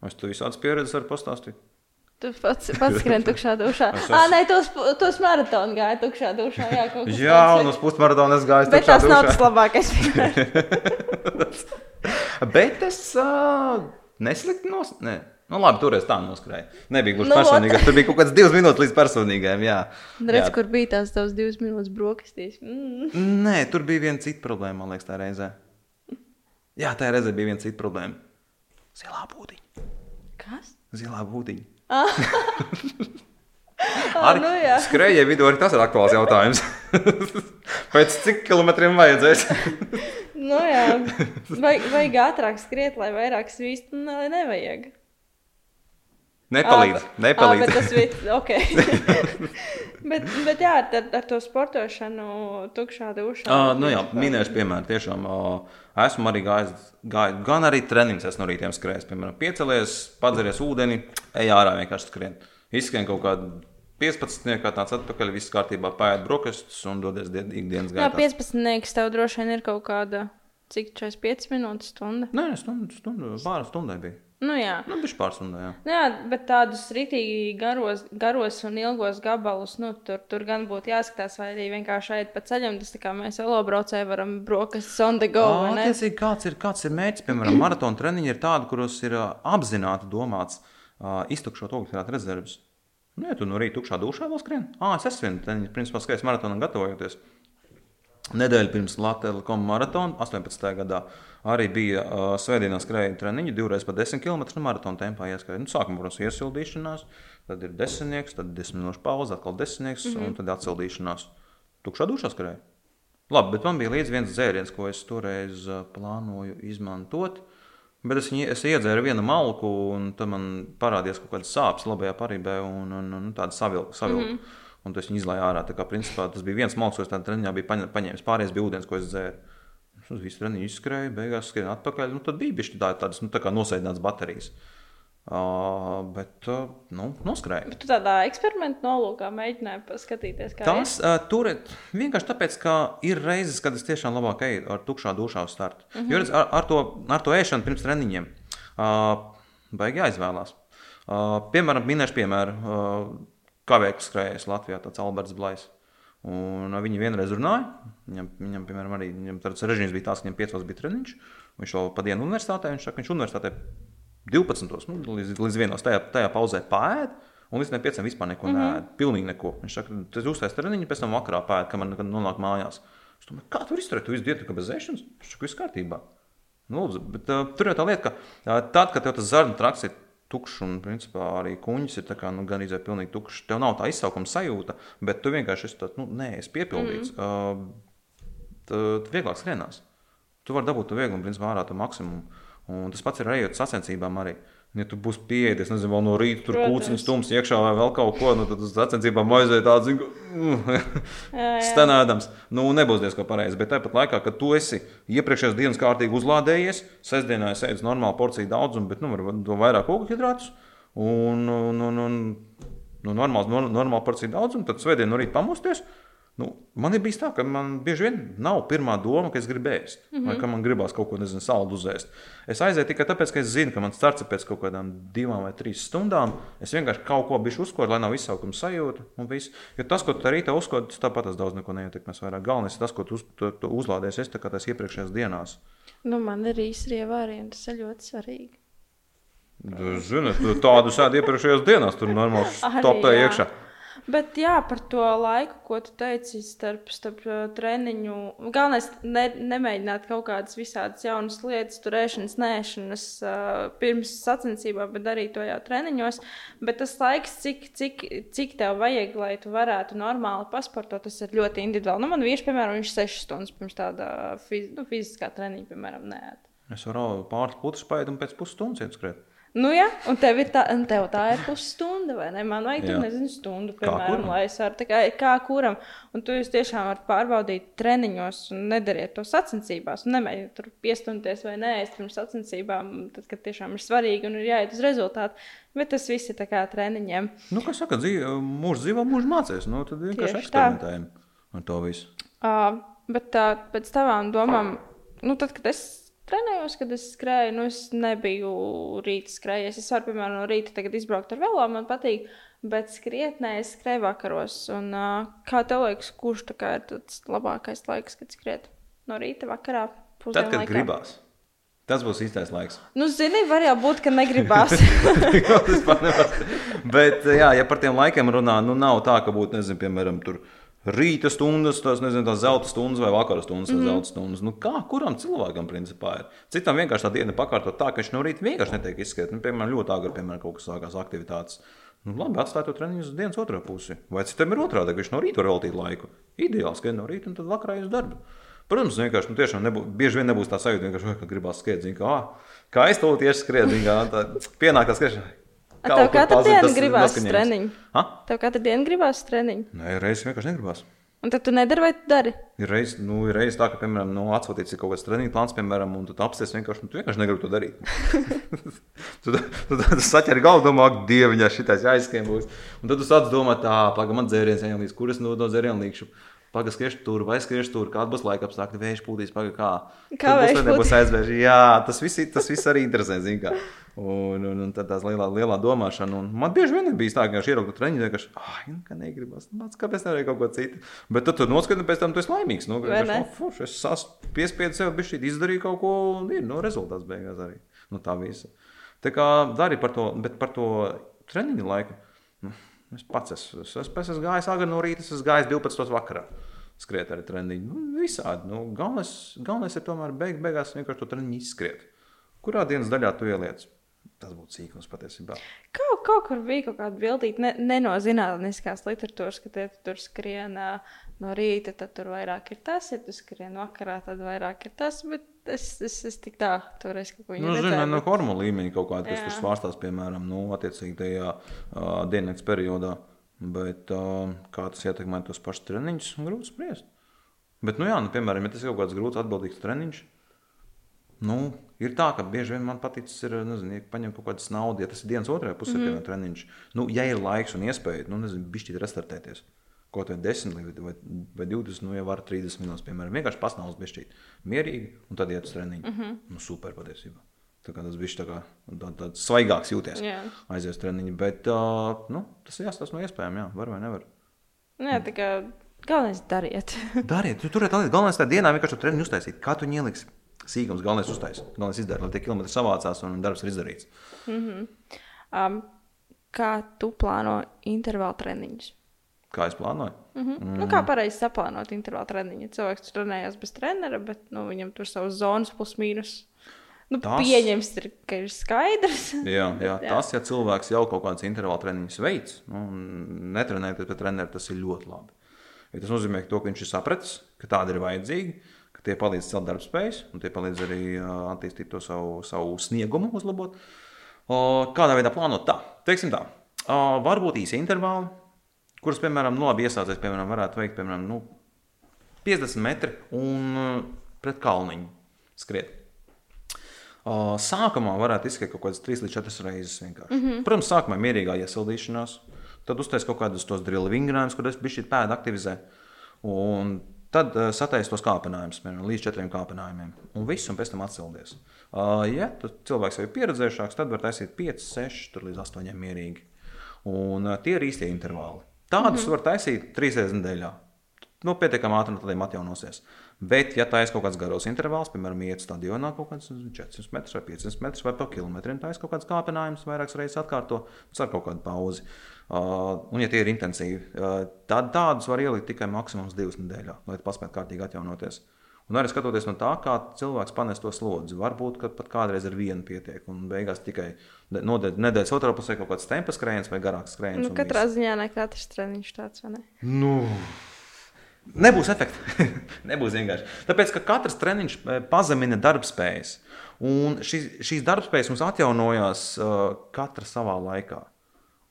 Es tev visādas pieredzes varu pastāstīt. Tu pats, pats skrien tukšā dušā. Es Ah, esmu- nē, tos, tos maratonu gāja tukšā dušā. Jā, Jā, un uz pusmaratona es gāju Bet tas nav tas labākais. Bet es uh, neslikti nos... Nē. Nu, labi, toreiz tā noskrēja. Nebija gluži Nu, nu, personīga. Tur bija kaut kāds divas minūtes līdz personīgajam. Jā, Redz, Jā. kur bija tās tavas divas minūtes brokastīs. Mm. Nē, tur bija viena cita problēma, man liekas, tā reizē. Jā, tā reizē bija viena cita problēma. Zilā būdiņa. Kas? Zilā būdiņa. Ah, nu jā. skrejēji vidū arī tas ir aktuāls jautājums. Pēc cik kilometriem vajadzēs? Nu jā. Vajag, vajag ātrāk skriet, lai vairāk svīst. Nu, lai nevajag. Nepalīdz. Ā, nepalīdz. bet tas bija ok. bet, bet jā, ar, ar to sportošanu, tukšā dušā. Uh, nu jā, minēšu piemēru. Tiešām esmu arī gājis, gājis gan arī treniņus, es no rītiem skrēju. Piemēram, piecelies, padzeries ūdeni, ej ārā vienkārši skrien. Izskrien kaut kādu 15, kā tāds atpakaļ, viss kārtībā, paiet brokastis un dodies dien- ikdienas Jā, gaitā. 15. tev droši vien ir kaut kāda, cik 45 minūtes stunda. Nē, stundu, stundu, pāris stundai bija. Nu jā. Nu, pāris stundai, jā. Nu, jā, bet tādus rītīgi garos, garos un ilgos gabalus, nu, tur, tur gan būtu jāskatās, vai arī vienkārši iet pa ceļam. Tas kā mēs velobraucēji varam brokastis on the go. ne? Attiecīgi, kāds ir, kāds ir mērķis? Piemēram, maratona treniņi ir tādi, kuros ir apzināti domāts uh, iztukšot ogļu rezerves. Nē, tu no rīta tukšā dušā vēl skrien. Ah, es esmu viens principā skaits maratonam gatavojoties. Nedēļa pirms Latvijas maratona 18. gadā arī bija uh, svētdienā skrēja treniņi, divreiz pa 10 km no maratona tempā ieskrēja. Nu, sākumā, protams, iesildīšanās, tad ir desmitnieks, tad 10 minūšu pauze, atkal desmitnieks mm -hmm. un tad atsildīšanās. Tukšā dušā skrēja. Labi, bet man bija līdzi viens dzēriens, ko es toreiz plānoju izmantot. Bet es, es iedzēru vienu malku, un tam man parādījās kaut kādas sāpes labajā parībē un, un, un tāda savilka. savilka. Mm -hmm. Un tas viņa izlaiž ārā. Tā kā, principā, tas bija viens malks, ko es tādā treniņā biju paņēmis. Pārējais bija ūdens, ko es dzēru. Uz visu treniņu izskrēju, beigās skrienu atpakaļ. Nu, tad bija bišķi tā, tādas nu, tā kā nosēdinātas baterijas. Uh, bet, uh, nu, noskrēja. Bet tu tādā eksperimentu nolūkā mēģināji paskatīties, kā tas uh, tur ir. Vienkārši tāpēc, ka ir reizes, kad es tiešām labāk eju ar tukšā dušā uz startu. Mm -hmm. Jo redz, ar, ar, to, ar to ēšanu pirms treniņiem uh, baigi jāizvēlās. Uh, piemēram, minēšu piemēru. Uh, kā veikls skrējējs Latvijā, tāds Alberts Blais. Un viņi vienreiz runāja. Viņam, viņam piemēram, arī viņam tāds režīms bija tāds, ka viņam piecos bija treniņš. Viņš jau pa dienu universitātē, viņš saka, viņš universitātē 12. Nu, līdz, līdz vienos tajā, tajā pauzē pāri. Un līdz pieciem vispār neko mm -hmm. nē, pilnīgi neko. Viņš saka, tas uztais treniņš, pēc tam vakarā pēta, kad man nonāk mājās. Es domāju, kā tur izturēt, tu visu dienu bez ēšanas? Viņš saka, viss kārtībā. Nu, lūdzu, bet uh, tur jau tā lieta, ka uh, tad, kad tev tas zarnu traks ir tukšs, un principā arī kuņģis ir kā, nu, gan izdevies pilnīgi tukšs. Tev nav tā izsaukuma sajūta, bet tu vienkārši esi tāds, nu, nē, es piepildīts. Mm. Uh, tad vieglāk skrienās. Tu vari dabūt to vieglumu, principā ārā to maksimumu. Un tas pats ir arī ar sacensībām. Arī. Ja tu būsi pieejams, nezinu, vēl no rīta tur kūciņš stums iekšā vai vēl kaut ko, nu, tad uz sacensībām aizēja tāds - stenēdams. Nu, nebūs diezgan pareizi. Bet tāpat laikā, kad tu esi iepriekšējās dienas kārtīgi uzlādējies, sestdienā ēdis normālu porciju daudzumu, bet nu, vairāk ogļhidrātus un, un, un, un nu, normāls, normālu porciju daudzumu, tad svētdien no rīta pamosties. Nu, man ir bijis tā, ka man bieži vien nav pirmā doma, ka es gribu ēst, mm -hmm. vai ka man gribās kaut ko nezinu, saldu uzēst. Es aizēju tikai tāpēc, ka es zinu, ka man starts ir pēc kaut kādām divām vai trīs stundām. Es vienkārši kaut ko bijuši uzkodu, lai nav izsaukuma sajūta. Jo tas, ko tu arī tā uzkodi, tas tāpat tas daudz neko neietekmēs. Vairāk. Galvenais ir tas, ko tu, uz, tu, tu uzlādēsi es tā kā tās iepriekšējās dienās. Nu, man ir īstenībā variants, tas ir ļoti svarīgi. Zini, tādu sēdi iepriekšējās dienās, tur normāli stopēja iekšā. Bet jā, par to laiku, ko tu teici, starp, starp treniņu. Galvenais ne, nemēģināt kaut kādas visādas jaunas lietas, turēšanas, nēšanas pirms sacensībām, bet darīt to jau treniņos. Bet tas laiks, cik, cik, cik tev vajag, lai tu varētu normāli pasportot, tas ir ļoti individuāli. Nu, man vīrs, piemēram, viņš 6 stundas pirms tāda fiz, nu, fiziskā treniņa, piemēram, nē. Es varu pāris putekļus paiet un pēc pusstundas iet skriet. Nu, jā, un tev ir tā, un tev tā ir pusstunda, vai ne? Man vajag, tur, nezinu, stundu, piemēram, lai es varu, kā, kā kuram. Un tu jūs tiešām varat pārbaudīt treniņos un nedariet to sacensībās. Nemēģiniet tur piestumties vai nē, es pirms sacensībām, tad, kad tiešām ir svarīgi un ir jāiet uz rezultātu. Bet tas viss ir tā kā treniņiem. Nu, kā saka, dzīve, mūžs dzīvo, mūžs mācīs. Nu, tad vienkārši Tieši eksperimentējam tā. ar to visu. Uh, bet tā, pēc tavām domām, nu, tad, kad es trenējos, kad es skrēju. Nu, es nebiju rīta skrējies. Es varu, piemēram, no rīta izbraukt ar velo, man patīk. Bet skrietnē es skrēju vakaros. Un, kā tev liekas, kurš ir tas labākais laiks, kad skriet no rīta, vakarā? Tad, kad laikā? gribās. Tas būs īstais laiks. Nu, zini, var jau būt, ka negribās. tas pat nebūs. Bet, jā, ja par tiem laikiem runā, nu nav tā, ka būtu, nezinu, piemēram, tur rīta stundas, tās, nezinu, tās zelta stundas vai vakara stundas, mm -hmm. zelta stundas. Nu, kā kuram cilvēkam principā ir? Citam vienkārši tā diena pakārtot tā, ka viņš no rīta vienkārši netiek izskatīts. Nu, piemēram, ļoti agri, piemēram, kaut kas sākās aktivitātes. Nu, labi, atstāj to treniņu uz dienas otro pusi. Vai citam ir otrādi, ka viņš no rīta var veltīt laiku? Ideāli skrien no rīta un tad vakarā uz darbu. Protams, vienkārši nu, tiešām nebūs, bieži vien nebūs tā sajūta, ka gribās skriet, zin, kā, ah, kā es to tieši skrietu, kā pienāk tā skriešana. Tev katru dienu gribās treniņu. Tev katru dienu gribās treniņu. Nē, reizes vienkārši negribās. Un tad tu nedari, vai tu dari? Ir reizes, nu, ir reizes tā, ka, piemēram, nu, atsūtīts kaut kāds treniņu plāns, piemēram, un tu apsties vienkārši, nu, tu vienkārši negribi to darīt. tu, tu, tu, tu saķeri galvu, domā, ak, dieviņā, šitais jāizskiem būs. Un tad tu sāc domāt, tā, paga, man dzēriens jāielīdz, kur es no dzērienu līkšu. Pagaidām, skriešu tur, vai skriešu tur, kāda būs laika apstākļi, vējš pūtīs, pagaidām, kā. Kā vējš? Būs aizvēži. Jā, tas viss, tas viss arī interesē, zin kā. Un, un, un tad tās lielā, lielā domāšana. Un man bieži vien bijis tā, ka viņš ierauga treniņu, ka, ah, nu, ka negribas, māc, kāpēc nevarēja kaut ko citu. Bet tad tu noskati, pēc tam tu esi laimīgs. Nu, ka, no, fuš, es piespiedu sev, bišķīt, izdarīju kaut ko, un ir, nu, rezultāts beigās arī. Nu, tā visa. Tā kā dari par to, bet par to treniņu laiku. Es pats esmu, es, es, es gājis agri no rīta, es gājis 12. vakarā. skriet arī treniņi. Nu, visādi. Nu, galvenais, galvenais ir tomēr beig, beigās vienkārši to treniņu izskriet. Kurā dienas daļā tu ieliec? Tas būtu sīkums patiesībā. Kaut, kaut kur bija kaut kāda bildīga, ne, ne no zinātniskās literatūras, ka tie tur skrien no rīta, tad tur vairāk ir tas, ja tu skrien vakarā, tad vairāk ir tas. Bet es, es, es tik tā, toreiz kaut ko Nu, no bet- hormonu līmeņa kaut kāda, kas Jā. tur svārstās, piemēram, nu, attiecīgi tajā uh, diennakts periodā. Bet uh, kā tas ietekmē tos pašus treniņus, grūti spriest. Bet, nu, jā, nu, piemēram, ja tas ir kaut kāds grūts, atbildīgs treniņš, nu, ir tā, ka bieži vien man patīk, ir, nezinu, ja paņemt kaut kādu naudu, ja tas ir dienas otrajā pusē, mm -hmm. treniņš. Nu, ja ir laiks un iespēja, nu, nezinu, bišķīt restartēties. Kaut vai 10 vai, vai, vai 20, nu, jau var 30 minūtes, piemēram, vienkārši pasnāvus bišķīt. Mierīgi, un tad iet uz treniņu. Mm -hmm. nu, super patiesībā. Tā kā tas bija tā kā, tā, tāds svaigāks jūties. Jā. Aizies treniņu, bet uh, nu, tas ir jāstāsta no iespējām, jā, var vai nevar. Nē, tā kā galvenais dariet. Dariet, tu turiet līdzi. Galvenais tajā dienā vienkārši treniņu uztaisīt. Kā tu ieliksi? Sīkums, galvenais uztaisīt. Galvenais izdarīt, lai tie kilometri savācās un darbs ir izdarīts. um, kā tu plāno intervālu treniņus? Kā es plānoju? Mm -hmm. nu, kā pareizi saplānot intervālu treniņu? Cilvēks tur trenējas bez trenera, bet nu, viņam tur savas zonas plus mīnus. Nu, Tas- pieņems, ir, ka ir skaidrs. Jā, jā, Jā. tas, ja cilvēks jau kaut kādas intervāla treniņus veids, nu, netrenēties pie treneru, tas ir ļoti labi. Jo tas nozīmē ka to, ka viņš ir sapratis, ka tādi ir vajadzīgi, ka tie palīdz celt darbspējas, un tie palīdz arī attīstīt to savu, savu sniegumu, uzlabot. Kādā veidā plānot tā? Teiksim tā, varbūt īsi intervāli, kurus, piemēram, nu, labi iesācējs, piemēram, varētu veikt, piemēram, nu, 50 metri un ā, pret kalniņu skriet. Sākumā varētu izskriet kaut kādas 3 līdz 4 reizes. vienkārši. Mm -hmm. Protams, sākumā mierīgā iesildīšanās, tad uztais kaut kādus tos drila vingrinājumus, kur es biju šī pēda aktivizē. Un tad uh, sataisa tos kāpinājumus, piemēram, līdz 4 kāpinājumiem. Un viss, un pēc tam atsildies. Uh, ja cilvēks jau ir pieredzējušāks, tad var taisīt 5, 6 tur līdz 8 mierīgi. Un uh, tie ir īstie intervāli. Tādus mm -hmm. var taisīt 3 reizes nedēļā. Nu, pietiekami ātri no tādiem atjaunosies. Bet, ja ir kaut kāds garos intervāls, piemēram, iet stadionā kaut kāds 400 metrus vai 500 metrus vai pa kilometriem, ir kaut kāds kāpinājums, vairākas reizes atkārto, ar kaut kādu pauzi. Uh, un, ja tie ir intensīvi, uh, tad tādus var ielikt tikai maksimums divas nedēļā, lai paspētu kārtīgi atjaunoties. Un arī skatoties no tā, kā cilvēks panes to slodzi, varbūt ka pat kādreiz ar vienu pietiek, un beigās tikai nedēļas otrā pusē kaut kāds tempas skrējiens vai garāks skrējiens. Nu, un katrā viss. ziņā ne katrs treniņš tāds, vai ne? Nu, nebūs efekta. nebūs vienkārši. Tāpēc, ka katrs treniņš eh, pazemina darbspējas. Un šīs, šīs darbspējas mums atjaunojās uh, katra savā laikā.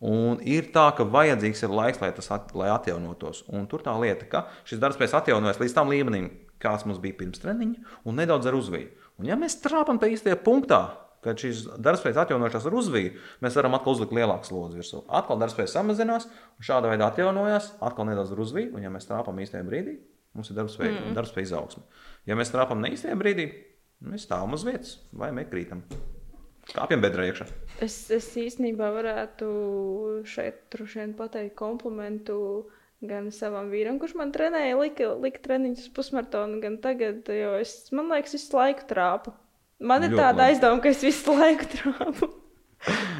Un ir tā, ka vajadzīgs ir laiks, lai tas at, lai atjaunotos. Un tur tā lieta, ka šis darbspējas atjaunojas līdz tam līmenim, kāds mums bija pirms treniņa, un nedaudz ar uzviju. Un ja mēs trāpām tajā īstajā punktā, kad šīs darbspējas atjaunojušās ar uzviju, mēs varam atkal uzlikt lielāku slodzi virsū. Atkal darbspējas samazinās, un šādā veidā atjaunojās, atkal nedaudz ar uzviju, un ja mēs trāpām īstajā brīdī, mums ir darbspēja, mm. darbspēja izaugsme. Ja mēs trāpām ne īstajā brīdī, mēs stāvam uz vietas vai meklējam. Kāpjam bedrē iekšā. Es, es īstenībā varētu šeit pateikt komplimentu gan savam vīram, kurš man trenēja, lika, lika treniņus pusmaratonu, gan tagad, jo es, man liekas, visu laiku trāpu. Man ir Ļoti tāda labi. aizdevuma, ka es visu laiku trāpu.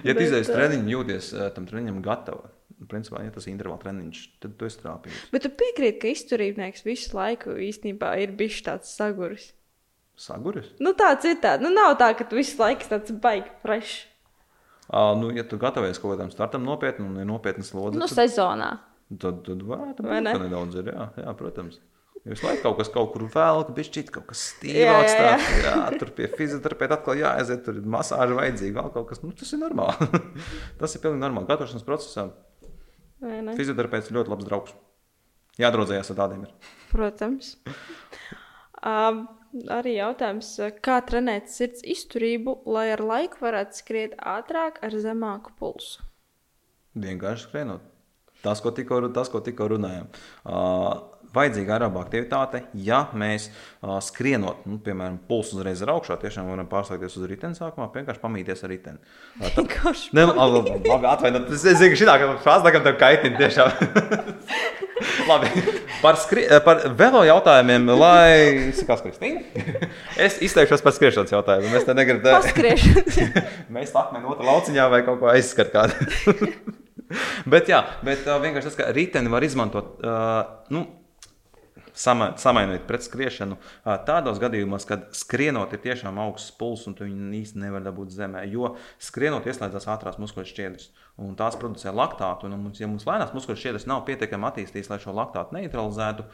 Ja tu izdevies treniņu, jūties tam treniņam gatava, principā, ja tas ir intervāla treniņš, tad tu esi trāpījis. Bet tu piekrīti, ka izturībnieks visu laiku īstenībā ir bijis tāds saguris. Saguris? Nu, tāds ir tāds. Nu, nav tā, ka tu visu laiku tāds baigi fresh. Uh, nu, ja tu gatavojies kaut kādam startam nopietni un ir nopietnas slodzi, Nu, tad, sezonā. Tad, tad varētu būt ne? nedaudz. Ir, jā, jā, protams. Visu laiku kaut kas kaut kur ka bija kaut kas Jā, stīvāks. jā, jā. tāds, Jā, tur pie fizioterapeita atkal jāaiziet, tur ir masāža vajadzīga, vēl kaut kas. Nu, tas ir normāli. tas ir pilnīgi normāli. Gatavošanas procesā fizioterapeits ļoti labs draugs. Jādraudzējās ar tādiem. Ir. Protams. Um, arī jautājums, kā trenēt sirds izturību, lai ar laiku varētu skriet ātrāk ar zemāku pulsu. Vienkārši skrienot. Tas, ko tikko, tas, ko tikko runājām. Uh, vajadzīga araba aktivitāte, ja mēs uh, skrienot, nu, piemēram, pulsu uzreiz ir augšā, tiešām varam pārslēgties uz riteni sākumā, vienkārši pamīties ar riteni. Uh, tā- labi atvainojiet. Es zinu, ka šī tā frāze tagad tev kaitina tiešām. labi, par, skri, par velo jautājumiem, lai. Kas, Kristīna? es izteikšos par skriešanas jautājumiem. Mēs te negribam. Mēs tam akmeni otrā lauciņā vai kaut ko aizskart kādu. bet jā, bet uh, vienkārši tas, ka riteni var izmantot. Uh, nu, sama- samainīt pret skriešanu ā, tādos gadījumos, kad skrienot ir tiešām augsts pulss un tu viņu īsti nevar dabūt zemē. Jo skrienot ieslēdzas ātrās muskuļu šķiedras un tās producē laktātu. Un, mums, ja mums lēnās muskuļu šķiedras nav pietiekami attīstītas, lai šo laktātu neutralizētu,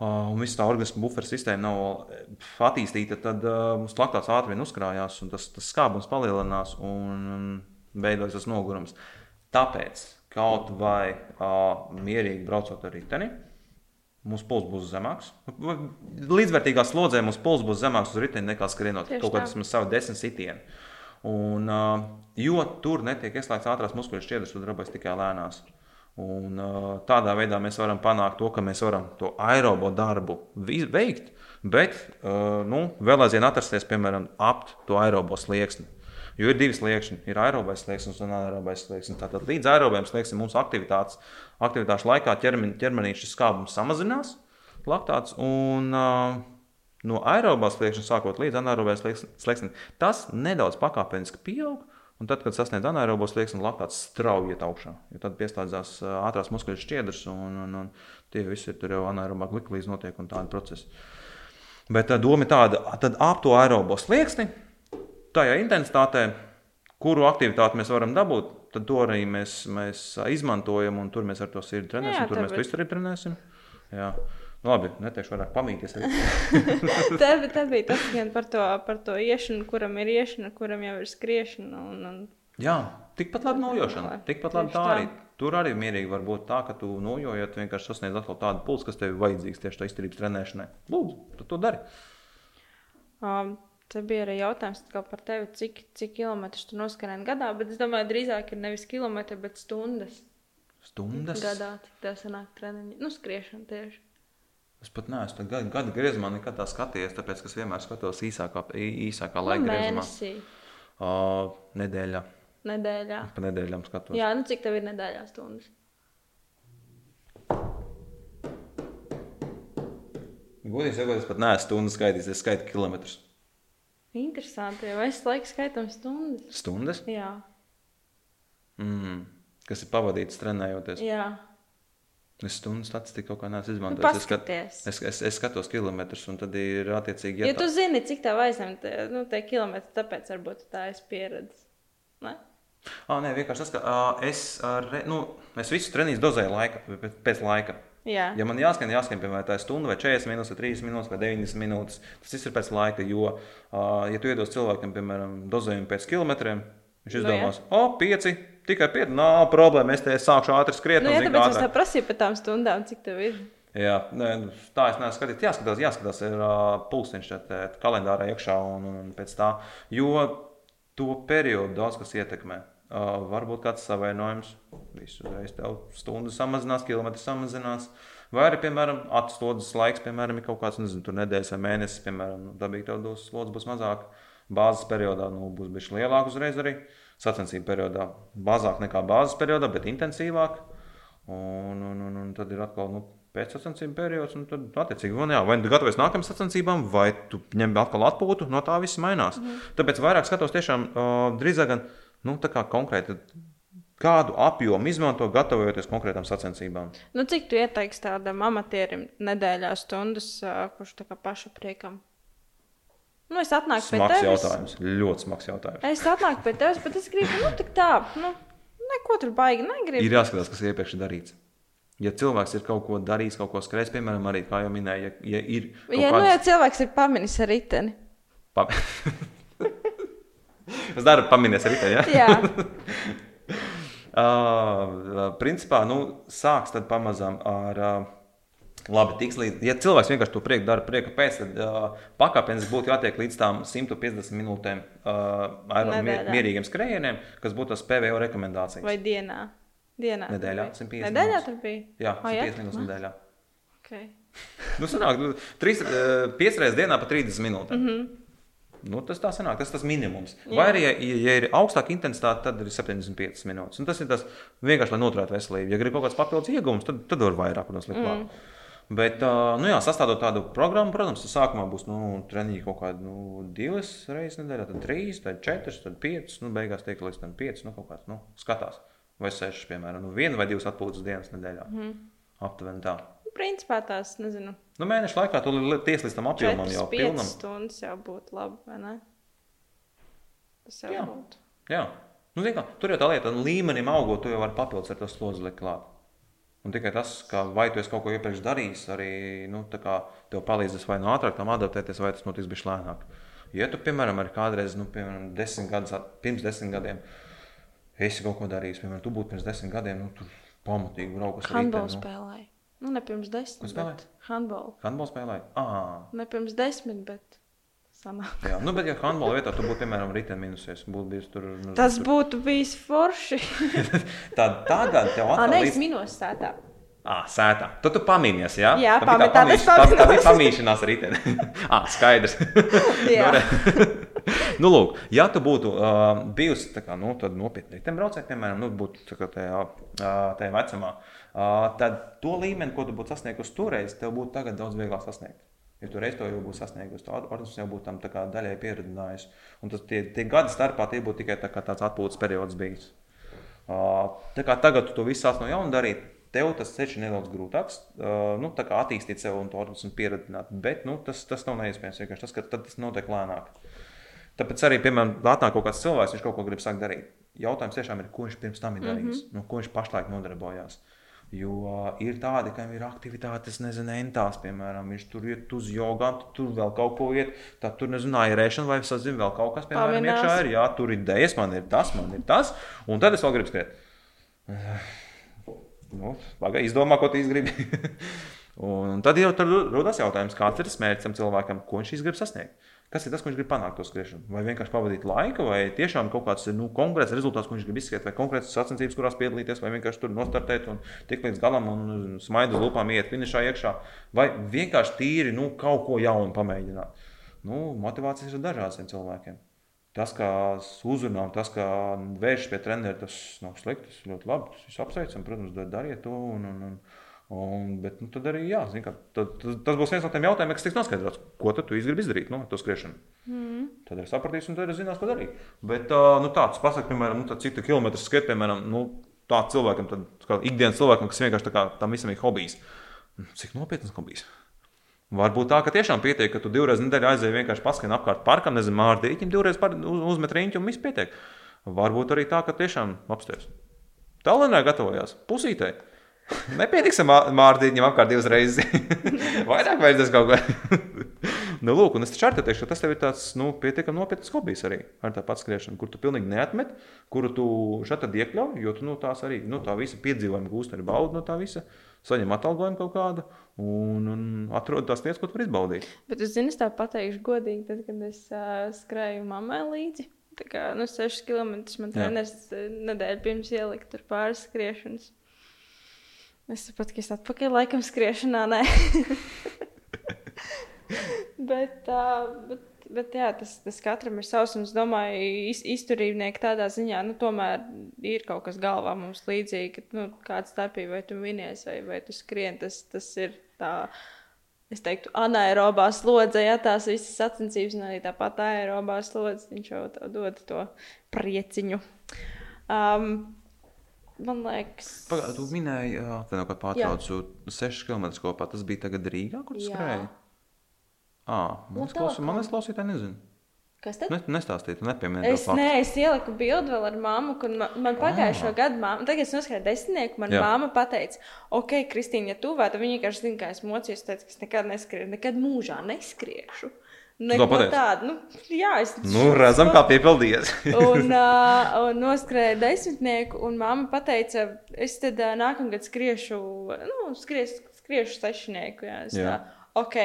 ā, un viss tā organisma buferu sistēma nav eh, attīstīta, tad uh, mums laktāts ātri vien uzkrājās un tas, tas skābums palielinās un, un veidojas tas nogurums. Tāpēc kaut vai uh, mierīgi braucot ar riteni, mūsu pulss būs zemāks. Līdzvērtīgā slodzē mūsu pulss būs zemāks uz riteni nekā skrienot Tieši kaut tā. kādas savas desmit sitienu. Un, uh, jo tur netiek ieslēgts ātrās muskuļu šķiedras, tad darbojas tikai lēnās. Un, uh, tādā veidā mēs varam panākt to, ka mēs varam to aerobo darbu veikt, bet uh, nu, vēl aizvien atrasties, piemēram, ap to aerobo slieksni. Jo ir divi sliekšņi. Ir aerobais slieksnis un anaerobais slieksnis. Tātad līdz aerobiem slieksnim mūsu aktivitātes, aktivitāšu laikā ķermen, ķermenī šis skābums samazinās, laktāts. Un, uh, no aerobās sliekšņa sākot līdz anaerobais slieksnim, tas nedaudz pakāpeniski pieaug. Un tad, kad sasniedz anaerobo slieksni, laktāts strauji iet augšā. Tad pieslēdzās ā, ātrās muskuļu šķiedras, un, un, un tie visi ir tur jau anaerobā glikolīze notiek un tādi procesi. Bet doma ir tāda, tad ap to aerobo slieksni, tajā intensitātē, kuru aktivitāti mēs varam dabūt, tad to arī mēs, mēs izmantojam, un tur mēs ar to sirdi trenēsim, Jā, tur mēs to tāpēc- izturību trenēsim. Jā. Nu, labi, neteikšu vairāk pamīties. Te, te bija tas gan par to, par to iešanu, kuram ir iešana, kuram jau ir skriešana. Un, un, Jā, tikpat labi nojošana. Tikpat labi tā tā. arī. Tur arī mierīgi var būt tā, ka tu nojojot, vienkārši sasniedz atkal tādu pulsu, kas tev ir vajadzīgs tieši tā izturības trenēšanai. Lūdzu, tu to dari. um, te bija arī jautājums par tevi, cik, cik kilometrus tu noskrēji gadā. Bet es domāju, drīzāk ir nevis kilometri, bet stundas Stundas. gadā. Cik tā sanāk treniņi? Nu, skriešana tieši. Es pat neesmu gada, gada griezumā nekad tā skatījies, tāpēc ka es vienmēr skatos īsākā, īsākā laika Nu, griezumā. mēnesī, Uh, nedēļā. nedēļā. Pa nedēļām skatos. Jā, nu cik tev ir nedēļā stundas? Godīgi sakot, es pat neesmu stundu skaitījis, es skaitu kilometrus. Interesanti, jo es laiku skaitām stundas. Stundas? Jā, Mm. Kas ir pavadīts trenējoties. jā. Es stundu statistiku kaut kā neesmu Nu, izmantojis. es, skat, es, es, es skatos kilometrus, un tad ir attiecīgi. Ja tā- tu zini, cik tev aizņem tie, nu, tie kilometri, tāpēc varbūt tā es pieredzi. Ne? Ah, nē, vienkārši tas, ka uh, es, ar, nu, es visu treniņus dozēju laika, pēc laika. Jā, Ja man jāskan, jāskan, piemēram, tā ir stunda vai 40 minūtes, vai 30 minūtes, vai 90 minūtes, tas viss ir pēc laika. Jo, uh, ja tu iedos cilvēkam, piemēram, dozējumu pēc kilometriem, viņš Nu, izdomās, o, oh, pieci, tikai pieci, nav problēma, es te sākšu ātri skriet. nu, un jā tāpēc kā es ātrāk. tā prasīju par tām stundām, cik tev ir. Jā, nē, nu, tā es neesmu skatījis. Jāskatās, jāskatās ir uh, pulkstenis kalendārā iekšā un, un pēc tā. Jo to periodu daudz kas ietekmē. Uh, varbūt kāds savainojums, visu uzreiz tev stundu samazinās, kilometri samazinās. Vai arī, piemēram, atslodzes laiks, piemēram, ir kaut kāds, nezinu, tur nedēļas vai mēnesis, piemēram, nu, dabīgi tev dos slodzi būs mazāk. Bāzes periodā nu, būs bijis lielāk uzreiz arī. Sacensību periodā mazāk nekā bāzes periodā, bet intensīvāk. Un, un, un, un tad ir atkal nu, pēcsacensību periods, un tad, attiecīgi, un, jā, vai nu tu gatavojies nākamajām sacensībām, vai tu ņem atkal atpūtu, no tā viss mainās. Mm. Tāpēc vairāk skatos tiešām uh, drīzāk gan nu, tā kā konkrēti. Kādu apjomu izmanto, gatavojoties konkrētām sacensībām? Nu, cik tu ieteiksi tādam amatierim nedēļā stundas, kurš tā kā paša priekam? Nu, es atnāku pie Smags tevis. jautājums, ļoti smags jautājums. Es atnāku pie tevis, bet es gribu, nu, tik tā, nu, neko tur baigi negribu. Ir jāskatās, kas ir iepriekš darīts. Ja cilvēks ir kaut ko darījis, kaut ko skrējis, piemēram, arī, kā jau minēju, ja, ja ir Ja, nu, kādas- ja cilvēks ir paminis ar riteni. Pa... es daru pamanīt, arī tā, ja? Jā, Uh, principā, nu, sāks tad pamazām ar. Uh, Labi, tiks līdz. Ja cilvēks vienkārši to prieku dara, prieka pēc, tad uh, pakāpienis būtu jātiek līdz tām 150 minūtēm uh, Nedēļā. mierīgiem skrējieniem, kas būtu tas PVO rekomendācijas. vai dienā. dienā Nedēļā, bija. 150 Nedēļā tur bija. Jā, Ai, 150 jā? minūtes nedēļā. Okay. Nu, sanāk, nu, trīs, uh, piecas reizes dienā pa 30 minūtēm. Mm. -hmm. Nu, tas tā sanāk, tas ir tas minimums. Jā. Vai arī, ja, ja ir augstāka intensitāte, tad ir 75 minūtes. Un tas ir tas vienkārši, lai noturētu veselību. Ja grib kaut kāds papildus iegūms, tad, tad var vairāk, protams, likt klāt. Mm. Bet, nu jā, sastādot tādu programmu, protams, tas sākumā būs nu, treniņi kaut kādi nu, divas reizes nedēļā, tad trīs, tad četras, tad piecas. Nu, beigās tiek līdz tam piecas, nu, kaut kāds nu, skatās. Vai sešas, piemēram, nu, viena vai divas atpūtas dienas nedēļā. Mm. Aptuveni tā. Principā tās, nezinu, Nu, mēneša laikā tu li- ties līdz tam apjomam 4, jau 5 pilnam. stundas jau būtu labi, vai ne? Tas jau Jā. būtu. Jā. Nu, kā, tur jau tā lieta, līmenim augot, tu jau vari papildus ar to slodzi likt klāt. Un tikai tas, ka vai tu esi kaut ko iepriekš darījis, arī nu, kā tev palīdzēs vai nu ātrāk tam adaptēties, vai tas notiks bijis lēnāk. Ja tu, piemēram, arī kādreiz, nu, piemēram, desmit gadus, pirms desmit gadiem, esi kaut ko darījis, piemēram, tu būtu pirms desmit gadiem, nu, tur pamatīgi braukus ar riteni, nu. spēlēju. Nu, ne pirms desmit. Ko spēlēji? bet Handbolu. Handbolu spēlēji? Ah, Ne pirms desmit, bet sanāk. jā. Nu, bet, ja handbola vietā tu būtu, piemēram, riteni minusies, būtu bijis tur. Nu, Tas tur... būtu bijis forši. Tad tagad tev atkal nē, līdz... es minos sētā. Ah, sētā. Tad tu pamīnies, jā? Jā, bija tā pamīš- tā- Tā bija pamīšanās rītdien. ah, skaidrs. Jā. nu, lūk, ja tu būtu uh, bijusi tā kā, nu, tāda nopietna riteņbraucēja, piemēram, nu, būtu tā kā tajā, uh, tajā vecumā, uh, tad to līmeni, ko tu būtu sasniegusi toreiz, tev būtu tagad daudz vieglāk sasniegt. Ja tu reiz to jau būtu sasniegusi, tad organisms jau būtu tam daļai pieredzējis. Un tas tie, tie gadi starpā tie būtu tikai tā tāds atpūtas periods bijis. Uh, tā kā tagad tu to visu sāc no jauna darīt, tev tas ceļš ir nedaudz grūtāks. Uh, nu, tā kā attīstīt sev un to organismu pieredzināt. Bet nu, tas, tas nav neiespējams. Vienkārši tas, ka tas notiek lēnāk. Tāpēc arī, piemēram, atnāk kaut kāds cilvēks, viņš kaut ko grib sākt darīt. Jautājums tiešām ir, ko viņš pirms tam ir darījis, mm -hmm. nu, ko viņš pašlaik nodarbojās. Jo ir tādi, kam ir aktivitātes, nezinu, entās, piemēram, viņš tur iet uz jogu, tur vēl kaut ko iet, tad tur, nezinu, airēšana vai es zinu, vēl kaut kas, piemēram, Pavinās. iekšā ir, jā, tur ir idejas, man ir tas, man ir tas, un tad es vēl gribu skriet. Nu, Pagaidi, izdomā, ko tu gribi. un tad jau tur rodas jautājums, kāds ir mērķis tam cilvēkam, ko viņš grib sasniegt. Kas ir tas, ko viņš grib panākt to skriešanu? Vai vienkārši pavadīt laiku, vai tiešām kaut kāds nu, konkrēts rezultāts, ko viņš grib izskatīt, vai konkrēts sacensības, kurās piedalīties, vai vienkārši tur nostartēt un tikt līdz galam un smaidu uz lūpām iet finišā iekšā, vai vienkārši tīri nu, kaut ko jaunu pamēģināt. Nu, motivācijas ir dažādas tiem cilvēkiem. Tas, kā uzrunā, un tas, kā vēršas pie treneru, tas nav slikti. Tas ļoti labi. Tas ir apsveicami, protams, dar- dariet to. Un, un, un, un, bet nu, tad arī jā, zin, kā, tad, tas, būs viens no tiem jautājumiem, kas tiks noskaidrots. Ko tad tu gribi izdarīt no to skriešanu? Mm. Tad ir sapratīs, un tad ir zinās, ko darīt. Bet nu, tāds pasakot, piemēram, nu, cik tu kilometru skriet, piemēram, nu, tādam cilvēkam, tad, kā ikdienas cilvēkam, kas vienkārši tā kā tam visam ir hobijs. Nu, Cik nopietnas hobijs? Varbūt tā, ka tiešām pietiek, ka tu divreiz nedēļā aizēji vienkārši paskrien apkārt parkam, nezinu, mārdīķim, divreiz par, uz, uzmet riņķi un viss pietiek. Varbūt arī tā, ka tiešām apstājas. Tālēnā gatavojās pusītē. Nepietiks ar mā- mārdīķim apkārt divas reizes. Vairāk vajadzēs kaut ko. nu, lūk, un es taču teikšu, ka tas tev ir tāds nu, pietiekami nopietns hobijs arī ar tā pats skriešanu, kur tu pilnīgi neatmet, kuru tu šeit iekļauj, jo tu nu, tās arī nu, tā visa piedzīvojuma gūst arī baudu no tā visa, saņem atalgojumu kaut kādu un, un atrod tās lietas, ko tu vari izbaudīt. Bet es zinu, es tā pateikšu godīgi, tad, kad es uh, skrēju mammai līdzi. Tā kā nu, 6 km man uh, nedēļu pirms ielika tur pāris skriešanas. Es saprotu, ka es atpakaļ laikam skriešanā, nē. bet, uh, bet, bet jā, tas, tas katram ir savs. Un es domāju, iz, izturībnieki tādā ziņā, nu, tomēr ir kaut kas galvā mums līdzīgi, nu, kāda starpība, vai tu minies, vai, vai tu skrien, tas, tas ir tā. Es teiktu, anaerobā slodze, ja tās visas sacensības, un arī tāpat aerobā slodze, viņš jau dod to prieciņu. Um, man liekas, Pagaidā, tu minēji, jā, tā pārtraucu 6 km kopā. Tas bija tagad Rīgā, kur tu Jā. skrēji? Ā, man liekas, klausī, tā man liekas, klausītāji nezinu. kas tad? Ne, nestāstīt, nepieminēt. Es, nē, es ieliku bildi vēl ar māmu, kad man, man pagājušo Ah. gadu, māma, tagad es noskrēju desmitnieku, man Jā. māma teica, ok, Kristīna, ja tu vai, tad viņa vienkārši zina, ka es mocījos, teica, ka es nekad neskriešu, nekad mūžā neskriešu. Neko tādu. Nu, jā, es Nu, redzam, kā piepildījies. un, uh, un noskrēja desmitnieku, un mamma teica, es tad uh, nākamgad skriešu, nu, skries, skriešu sešnieku. Jā, es, Jā. tā, ok,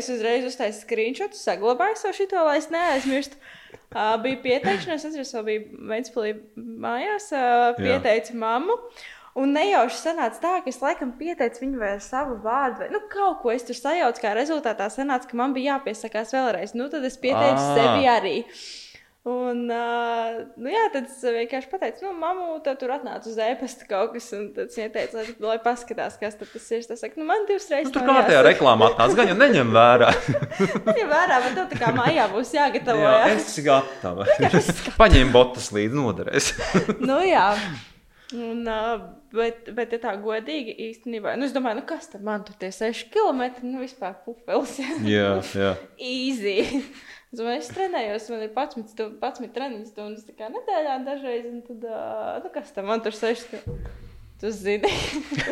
es uzreiz uztaisīju screenshot, saglabāju savu šito, lai es neaizmirstu. Uh, bija pieteikšanās, es atceros, vēl biju Vēnspilī mājās, uh, pieteicu mammu. Un nejauši sanāca tā, ka es laikam pieteicu viņu vai savu vārdu, vai nu, kaut ko es tur sajaucu, kā rezultātā sanāca, ka man bija jāpiesakās vēlreiz. Nu, tad es pieteicu Ā. sevi arī. Un, uh, nu, jā, tad es vienkārši pateicu, nu, mammu, tad tur atnāca uz e-pasta kaut kas, un tad viņa teica, lai, lai paskatās, kas tas ir. Es saku, nu, man divas reizes Nu, tur kārtējā jāsaka. reklāmā tāds gan jau neņem vērā. Ja vērā, bet tev tā kā mājā būs jāgatavo. Jā, Jā, es gatava. Paņem botas līdzi noderēs. nu, jā. Un, uh, bet, bet, ja tā godīgi īstenībā, nu, es domāju, nu, kas tam man tur tie 6 km, nu, vispār pupels. Jā, jā. Easy. Es domāju, es trenējos, man ir 11, stu- 11 treniņu stundas nedēļā dažreiz, un tad, uh, nu, kas tam man tur 6 km? Tu zini,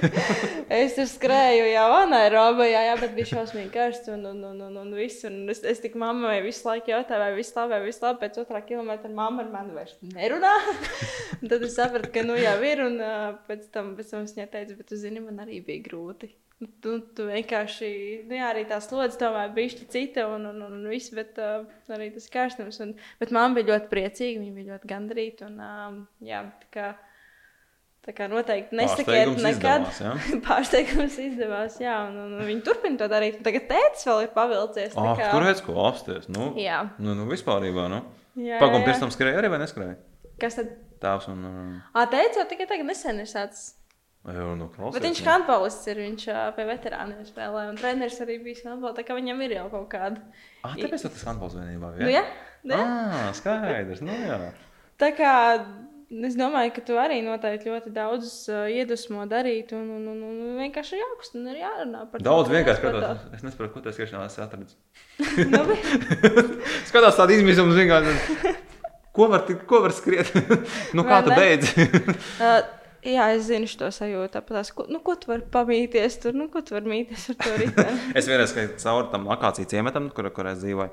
es tur skrēju, jau anaerobā, jā, bet bija šausmīgi karsts un, un, un, un, un viss. Un es, es tik mammai visu laiku jautāju, vai viss labi, vai viss labi. Pēc otrā kilometra mamma ar mani vairs nerunā. Un tad es sapratu, ka nu jau ir, un uh, pēc tam, pēc tam es viņai teicu, bet tu zini, man arī bija grūti. Nu, Tu, tu vienkārši, nu jā, arī tā slodze tomēr bija cita un, un, un, un viss, bet uh, arī tas karstums. Un, bet mamma bija ļoti priecīga, viņa bija ļoti gandrīta. Un, um, jā, tā kā, tā kā noteikti nesakiet nekad. izdevās, jā? Pārsteigums izdevās, jā, un, un, un viņi turpina to darīt. Tagad tēvs vēl ir pavilcies. Ah, kā- tur redz, ko apsties. Nu, Jā. nu, nu vispārībā, nu. Jā, Pagum, jā, pirms jā. tam skrēja arī vai neskrēja? Kas tad? Tēvs un... un- Ā, teicu, jau tikai tagad nesen ir sācis. Jau, nu, klausies, Bet viņš nu. handbolists ir, viņš pie veterāniem spēlē, un treneris arī bijis handbolā, tā kā viņam ir jau kaut kāda. Ah, tāpēc tas handbols vienībā, Nu, jā, ne? Ah, skaidrs, nu jā. Tā kā es domāju, ka tu arī noteikti ļoti daudz uh, iedvesmo darīt, un, un, un, un vienkārši ir jākustina, ir jārunā par to. Daudz vienkārši skatās. Es nesaprotu, ko tas skriešanā esi atradis. Nu, Skatās tādu izmisumu, vienkārši. Ko var, ko var skriet? nu, kā Vai tu ne? beidzi? Uh, jā, es zinu šo sajūtu. Tāpēc, ko, nu, ko tu vari pamīties tur, nu, ko tu vari mīties ar to riteni? es vienreiz gāju cauri tam akācijas ciematam, kur, kur es dzīvoju.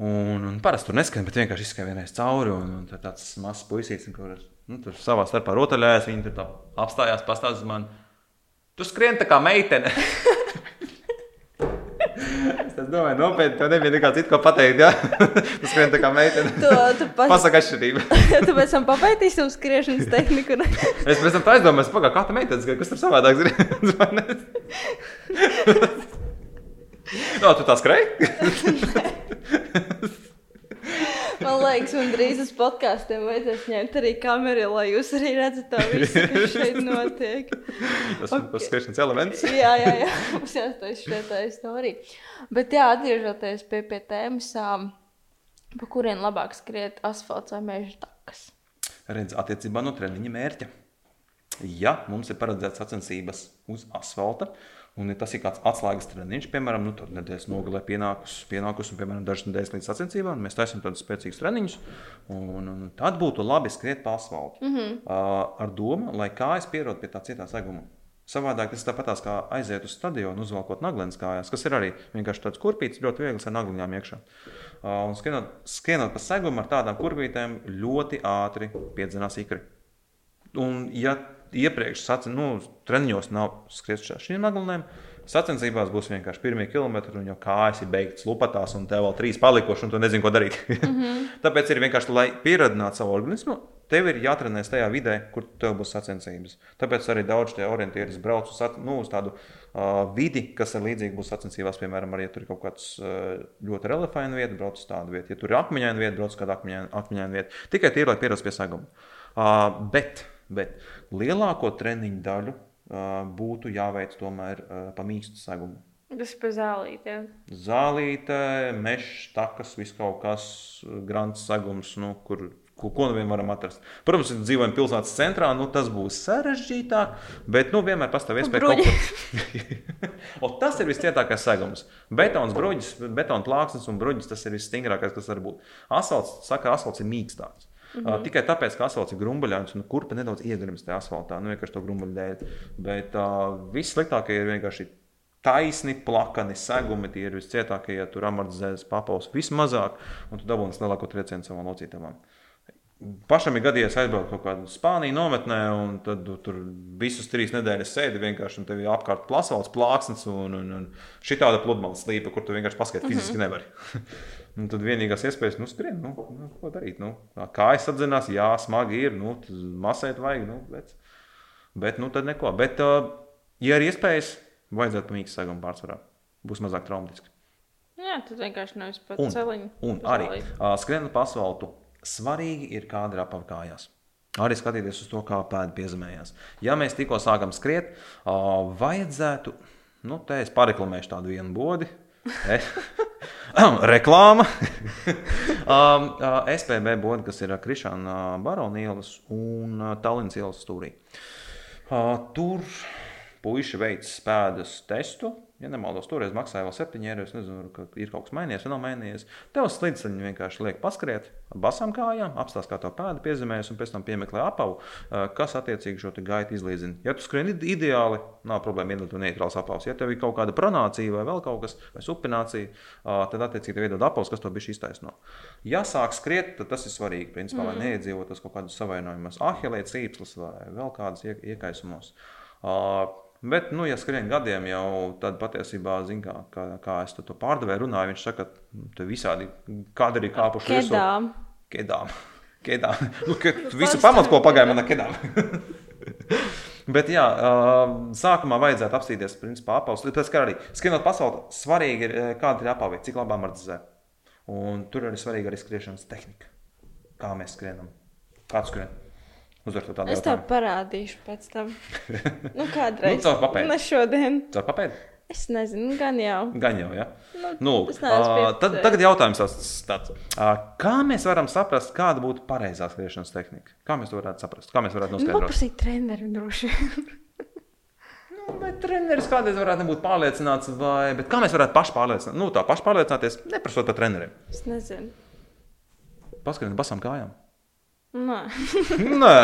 Un, un parasti tur neskan, bet vienkārši izskan vienreiz cauri. Un, un tur tāds mazs puisītis, kurš nu, tur savā starpā rotaļājās, viņi tur tā apstājās, pastāstīs man, tu skrien tā kā meitene. es domāju, nopietni, tev nebija nekā cita, ko pateikt. Ja? tu skrien tā kā meitene. Tu, tu pas... Pasaka atšķirība. tu pēc tam papētīsi savu skriešanas tehniku. ne? Es pēc tam tā aizdomājos, pagā, kā tā meitene skrien, kas tur savādāk skrien. No, tu tā skrēji? Man liekas, man drīz uz podkāstiem vajadzēs ņemt arī kameru, lai jūs arī redzat to visu, kas šeit notiek. Tas ir tas skriešanas elements. jā, jā, jā. mums jāstāsta šī tā istorija. Bet, jā, atgriežoties pie, pie tēmas, ām, pa kurien labāk skriet asfalts vai meža takas. Redz, attiecībā no treniņa mērķa. Ja mums ir paredzēts sacensības uz asfalta, un ja tas ir kāds atslēgas treniņš, piemēram, nu, tad nedēļas nogalē pienākus, pienākus un, piemēram, dažas nedēļas līdz sacensībām, mēs taisām tādus spēcīgus treniņus, un, un tad būtu labi skriet pa asfaltu. Mm -hmm. uh, ar domu, lai kājas pierod pie tā cietā seguma. Savādāk tas tāpatās kā aiziet uz stadionu, uzvelkot naglēnas kājās, kas ir arī vienkārši tāds kurpītis, ļoti viegls ar nagliņām iekšā. Uh, un skrienot, skrienot pa segumu ar tādām kurpītēm ļoti ātri piedzinās ikri. Un, ja iepriekš sacen, nu, treniņos nav skrietis ar šīm naglinēm, sacensībās būs vienkārši pirmie kilometri, un jau kājas ir beigtas lupatās, un tev vēl trīs palikuši, un tu nezini, ko darīt. Mm -hmm. Tāpēc ir vienkārši, lai pieradinātu savu organismu, tev ir jātrenēs tajā vidē, kur tev būs sacensības. Tāpēc arī daudz tie orientieris brauc uz, nu, uz tādu uh, vidi, kas ir līdzīga būs sacensībās. Piemēram, arī ja tur ir kaut kāds uh, ļoti reliefains vieta, brauc uz tādu vietu. Ja tur ir akmeņaina vieta, brauc uz kādu akmeņainu, vietu. Tikai tīri, lai pierastu pie saguma. Uh, bet, bet lielāko treniņu daļu būtu jāveic tomēr pa mīkstu segumu. Tas ir pa zālītēm. Zālīte, meža, takas, viss kaut kas, grants segums, nu, kur, ko, ko nu vien varam atrast. Protams, ja dzīvojam pilsētas centrā, nu, tas būs sarežģītāk, bet nu, vienmēr pastāv iespēja kaut kur. o, tas ir viscietākais segums. Betons, bruģis, betona plāksnes un bruģis tas ir visstingrākais, kas var būt. Asfalts, saka, asfalts ir mīkstāks. Mm -hmm. uh, tikai tāpēc, ka asfalts ir grumbuļains un kurpa nedaudz iegrims tajā asfaltā, nu vienkārši to grumbuļu dēļ. Bet uh, viss sliktākie ir vienkārši taisni, plakani, segumi, tie ir viscietākie, ja tur amortizēs papaus vismazāk, un tu dabūsi lielāko triecienu savām locītavām. Pašam ir gadījies aizbraukt kaut kādā Spānijas nometnē, un tad tu tur visus trīs nedēļas sēdi vienkārši, un tev ir apkārt plasvalds, plāksnes un, un, un šī tāda pludmales slīpa, kur tu vienkārši paskatīt, Mhm. fiziski nevari. un tad vienīgās iespējas, nu, skrien, nu, nu ko darīt. Nu, kājas atzinās, jā, smagi ir, nu, masēt vajag, nu, bet, bet nu, tad neko. Bet, ja ir iespējas, vajadzētu pamīgs segumu pārsvarā. Būs mazāk traumatiski. Jā, tad vienkārši nevis pat Un, celiņu. un pa arī skrienot pa asfaltu, svarīgi ir kāda ir apakājās. Arī skatīties uz to, kā pēda piezemējās. Ja mēs tikko sākam skriet, vajadzētu, nu, te es pareklamēšu tādu vienu bodi. E, Reklāma. um, SPB būda, kas ir Krišāna Barona ielas un Tallinas ielas stūrī. Uh, tur puiši veids pēdas testu. Ja nemaldos, toreiz maksāja vēl 7 eiro. Es nezinu, ka ir kaut kas mainījies, vai nav mainījies. Tev slīdus viņi vienkārši liek paskriet ar basām kājām, apstāst kā to pēdu, piezīmēs un pēc tam piemeklē apavu, uh, kas attiecīgi šo gaitu izlīdzina. Ja tu skrieni ideāli, nav problēma iedot neitrāls apavs. Ja tev ir kaut kāda pronācija vai vēl kaut kas, vai supinācija, tad attiecīgi tev iedod apavs, kas to bija iztaisno. Ja sāk skriet, tad tas ir svarīgi. Principā, mm. lai neiedzīvotos kaut kādus savainojumus, ahilētas īpslas vai vēl kādas iekaisumos. Uh, Bet, nu, ja skrien gadiem, jau tad patiesībā, zin, kā, kā, kā es to pārdevēju, runāju, viņš saka, ka tur visādi kādi ir kāpuši Kedām. Kedām. Kedām. Nu, ka, visu pamatu, ko pagāja manā kedām. Bet, jā, sākumā vajadzētu apstīties, principā, apavus. Pēc kā arī skrienot pasaulē, svarīgi ir, kāda ir apava, cik labi amortizē. Un tur arī svarīga arī skriešanas tehnika. Kā mēs skrienam? Kāds skrien? Uzvar to tādu Es tev parādīšu pēc tam. Nu, kādreiz. Nu, caur papēdi. Ne šodien. Caur papēdi? Es nezinu, gan jau. Gan jau, ja? Nu, Nu, ā, tad, tagad jautājums tāds, tāds. ā, Kā mēs varam saprast, kāda būtu pareizā skriešanas tehnika? Kā mēs to varētu saprast? Kā mēs varētu Nu, noskaidrot? paprasīt trenerim droši. Nu, vai treneris kādreiz varētu nebūt pārliecināts, vai kā mēs varētu paši pārliecināt? Nu, tā paši pārliecināties, neprasot par treneriem. es nezinu. Paskatieties, basām kājām. Nē. Nē,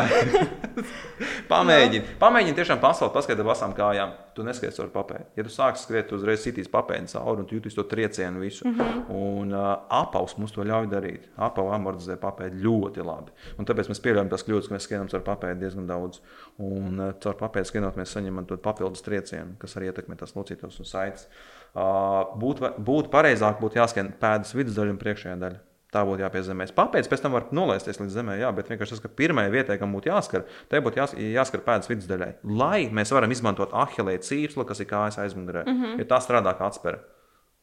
pamēģini. Pamēģini tiešām pasauli, paskatīties basām kājām. Tu neskaties ar papēdi. Ja tu sāksi skriet, tu uzreiz sitīs papēdi cauri un tu jūties to triecienu visu. Mm -hmm. Un uh, apaus mums to ļauj darīt. Apava amortizē papēdi ļoti labi. Un tāpēc mēs pieļaujam tās kļūdas, ka mēs skrienam ar papēdi diezgan daudz. Un uh, caur papēdi skrienot, mēs saņemam to papildus triecienu, kas arī ietekmē tās locītos un saites. Uh, būtu būt pareizāk, būtu jāskrien pēdas vidusdaļa un priekšējā daļa. Tā būtu jāpiezīmē. Papēdis pēc tam var nolaisties līdz zemē, jā, bet vienkārši tas, ka pirmajai vietai, kam būtu jāskar, tai būtu jās, jāskar pēdas vidusdaļai. Lai mēs varam izmantot ahilēta cīpslu, kas ir kājas aizmugurē, mm -hmm. ja tā strādā kā atspēra.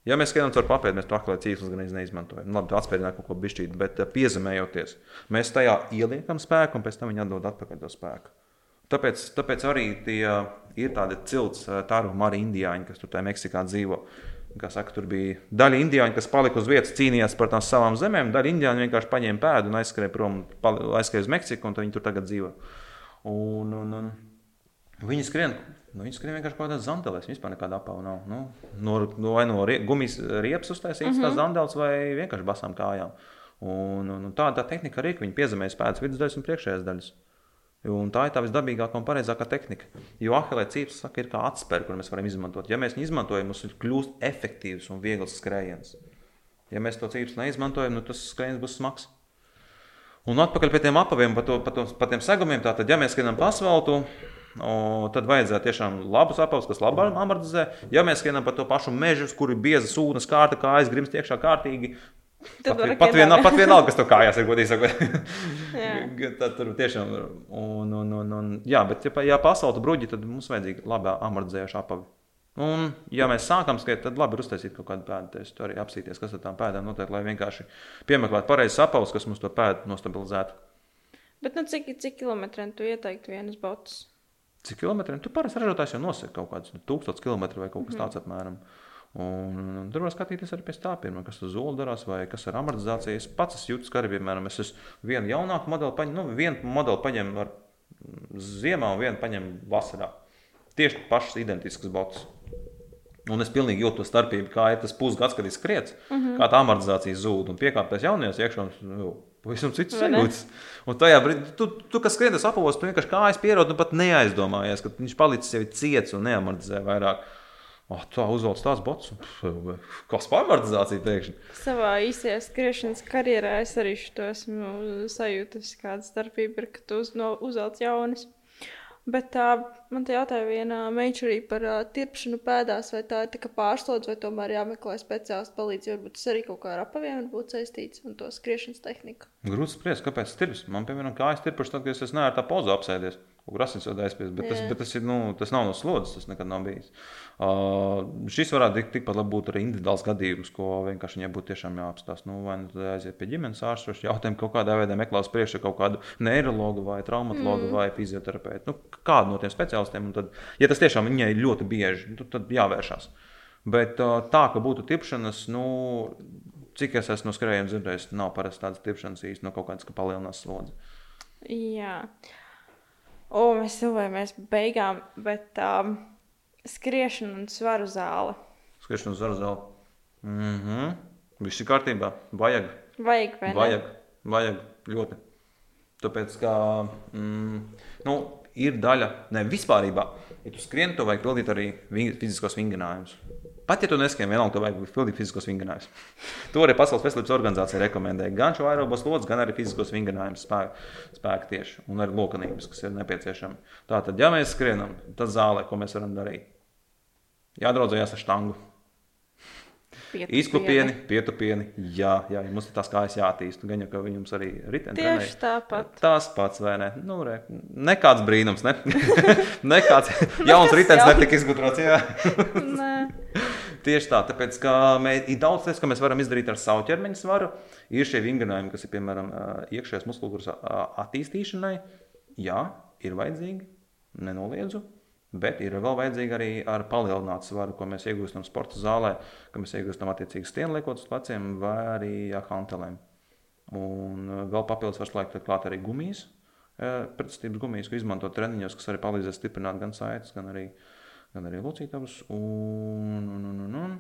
Ja mēs skatāmies ar papēdi, mēs to ahilēta cīpslu gan neizmantojam. Nu, labi, tā atspērināt kaut ko bišķīt, bet eh, piezemējoties, mēs tajā ieliekam spēku un pēc tam viņi atdod atpakaļ to spēku. Tāpēc, tāpēc arī tie ir tādi cilts, tādu maru indiāņi, kas tur tajā Meksikā dzīvo. Saka, tur bija daļa indiāņu, kas palika uz vietas, cīnījās par tām savām zemēm. Daļa indiāņu vienkārši paņēma pēdu un aizskrēja prom, aizskrēja uz Meksiku, un viņi tur tagad dzīvo. Un, un, un viņi skrien, nu, viņi skrien vienkārši kaut kādā zandelēs. Viņam vispār nekāda apava nav. Nu, no, no, vai no rie, gumijas riepas uztaisīts mm -hmm. tās zandeles vai vienkārši basām kājām. Un, un, un tāda tā tehnika arī, ka viņi piezemēs pēdas vidusdaļas un priekšējās daļas. Un tā ir tā visdabīgākā un pareizākā tehnika. Jo ahilē cīpes saka, ir kā atspēra, kur mēs varam izmantot. Ja mēs viņu izmantojam, mums kļūst efektīvs un viegls skrējiens. Ja mēs to cīpes neizmantojam, nu tas skrējiens būs smags. Un atpakaļ pie tiem apaviem, par, to, par, to, par tiem segumiem. Tātad, ja mēs skrienam pa asfaltu, o, tad vajadzētu tiešām labus apavus, kas labi amortizē. Ja mēs skrienam pa to pašu mežu, kur ir bieza sūnas kārta, kā aizgrimst iekšā kārtīgi, Tad Pat, pat, vienā, pat vienalga, kas to kājās ir godīgi sakot. Tad tur tiešām ir. Un, un, un, un, jā, bet, ja, ja pasaulē bruģi, tad mums vajadzīga labā amortizējoša apava. Un, ja mēs sākam skriet, tad labi ir uztaisīt kaut kādu pēdu testu, arī apsīties, kas ar tām pēdām notiek, lai vienkārši piemeklētu pareizes apavus, kas mums to pēdu nostabilizētu. Bet nu, cik, cik kilometriem tu ieteiktu vienas botas? Cik kilometriem? Tu parasti ražotājs jau nosaka kaut kādus nu, tūkstošus kilometru vai kaut kas tāds apmēram. Un, un, tur var skatīties arī pēc tā, pirmā, kas uz zola darās, vai kas ar amortizāciju. Es pats esmu jūtas, ka arī, piemēram, es vienu jaunāku modeli, paņem, nu, vienu modeli paņēmu ar mm, ziemā un vienu paņēmu vasarā. Tieši pašas identiskas botas. Un es pilnīgi jūtu to starpību, kā ir tas pusgads, kad ir skriets, mm -hmm. kā tā amortizācija zūd un piekāpties jaunajos iekšā. Nu, pavisam cits sajūts. Un tajā brīdī, tu, tu kas skrien tas apavos, tu vienkārši kājas pierod un pat neaizdomājies, ka viņš palicis sevi ciets un neamortizē vairāk. Oh, tā uzvelc tās kas par amortizāciju pēkšņi. Savā īsajā skriešanas karjerā es arī šo esmu sajūtis, kāda starpība ir, ka tu uz, no, uzvelc jaunas. Bet tā, man te jautāja viena meitene arī par uh, tirpšanu pēdās, vai tā ir tā kā pārslodze, vai tomēr jāmeklē speciālists palīdz. Varbūt tas arī kaut kā ar apaviem var būt saistīts un to skriešanas tehniku. Grūti spriest, kāpēc tirps. Man, piemēram, kājas tirpuši, tad, kad es neesmu tā pozu apsēdies. Asins jau aizspiest, bet, tas, bet tas, ir, nu, tas nav no slodzes, tas nekad nav bijis. Uh, šis varētu tik, tikpat labi būt arī individuāls gadījums, ko vienkārši viņai būtu tiešām jāapstāsta. Nu, vai nu aiziet pie ģimenes ārsta, jautājumu kaut kādā veidā meklēt priekšā kaut kādu neiroloģu vai traumatologu mm. vai fizioterapeitu. Nu, kādu no tiem speciālistiem. un Tad, ja tas tiešām viņai ir ļoti bieži, nu, tad jāvēršās. Bet uh, tā, ka būtu tipšanas, nu, cik es esmu no skrejiem dzirdējis, nav parasti tādas tipšanas īsti no kaut kādas, ka palielinās slodzi. Jā. O, mēs tuvojamies beigām, bet um, skriešana un svaru zāle. Skriešana zaru zāli. Mhm. Mm Viss ir kārtībā. Vajag. Vajag, vai ne? Vajag, vajag ļoti. Tāpēc, ka mm, nu, ir daļa, ne vispār, ja tu skrieni, to vajag pildīt arī fiziskos vingrinājumus. Pat ja tu neskrien, vienalga, tev vajag pildīt fiziskos vingrinājumus. To arī Pasaules veselības organizācija rekomendē. Gan šo aerobos lodzi, gan arī fiziskos vingrinājumus spēku, spēku tieši un arī lokanības, kas ir nepieciešami. Tātad, ja mēs skrienam, tad zālē, ko mēs varam darīt? Jādraudzējās ar štangu. Pietupieni. Izklupieni, pietupieni. Jā, jā, mums ir tās kājas jātīst. Gan jau, ka jums arī riteni Tieši trenējas. tāpat. Tas pats, vai ne? Nu, re, nekāds brīnums, ne? nekāds jauns ritenis netika izgudrots. Nē. Tieši tā, tāpēc, ka mēs, ir daudz lietas, ko mēs varam izdarīt ar savu ķermeņa svaru. Ir šie vingrinājumi, kas ir piemēram iekšējās ā, attīstīšanai. Jā, ir vajadzīgi, nenoliedzu. Bet ir vēl vajadzīgi arī ar palielinātu svaru, ko mēs iegūstam sporta zālē, ka mēs iegūstam attiecīgi stienu liekot uz pleciem vai arī ar hantelēm. Un vēl papildus var slēgt klāt arī gumijas, pretestības gumijas, ko izmanto treniņos, kas arī palīdzēs stiprināt gan saites, gan arī, gan arī locītavus. Un, un, un, un, un.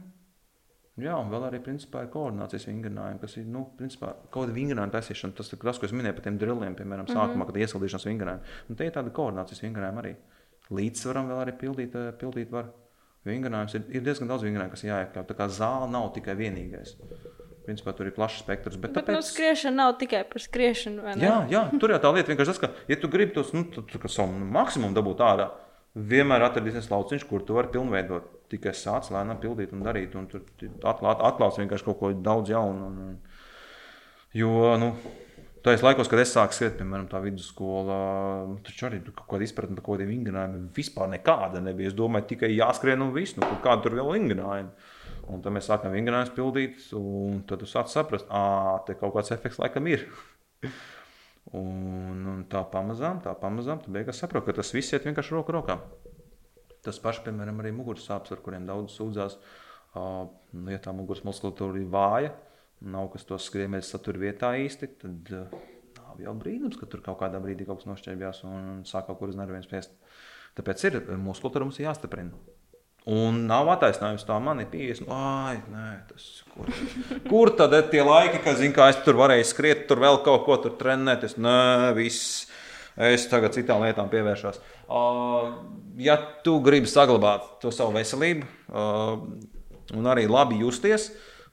Jā, un vēl arī principā ir koordinācijas vingrinājumi, kas ir, nu, principā, kaut kāda vingrinājuma taisīšana. Tas ir tas, ko es minēju par tiem drilliem, piemēram, sākumā, kad iesildīšanas vingrinājumi. Un te ir tāda koordinācijas vingrinājuma arī. Līdzsvaram vēl arī pildīt, eh, pildīt var. Vingrinājums ir, ir diezgan daudz vingrinājumu, kas jāiekļauj. Tā kā zāle nav tikai vienīgais. Principā tur ir plašs spektrs. Bet, Bet nu, tāpēc... skriešana nav tikai par skriešanu. Jā, jā, tur jau tā lieta vienkārši tas, ka, ja tu gribi tos nu, tu, tu, tu, savu maksimumu dabūt ārā, vienmēr atradīsies lauciņš, kur tu vari pilnveidot. Tikai sāc lēnām pildīt un darīt, un tur atklāt, atklās vienkārši kaut ko daudz jaunu. Un, un, jo, nu, Tajos laikos, kad es sāku skriet, piemēram, tā vidusskola, nu, taču arī kaut kāda izpratne par kaut kādiem vingrinājumiem vispār nekāda nebija. Es domāju, tikai jāskrien un viss, nu, kāda tur vēl vingrinājuma. Un tad mēs sākām vingrinājumus pildīt, un tad tu sāc saprast, ah, te kaut kāds efekts laikam ir. Un, un tā pamazām, tā pamazām, tu beigās saproti, ka tas viss iet vienkārši roku rokā. Tas pats, piemēram, arī muguras sāpes, ar kuriem daudz sūdzās. Uh, ja tā muguras muskulatūra ir vāja, nav kas to skriemeļus satur vietā īsti, tad uh, nav jau brīnums, ka tur kaut kādā brīdī kaut kas nošķērbjās un sāk kaut kur uz nerviem spiest. Tāpēc ir muskulatūra mums jāstiprina. Un nav attaisnojums tā, man ir 50. Ai, nē, tas kur, kur tad ir tie laiki, kad zinu, kā es tur varēju skriet, tur vēl kaut ko tur trenēties? Nē, viss. Es tagad citām lietām pievēršos. Uh, ja tu gribi saglabāt to savu veselību uh, un arī labi justies,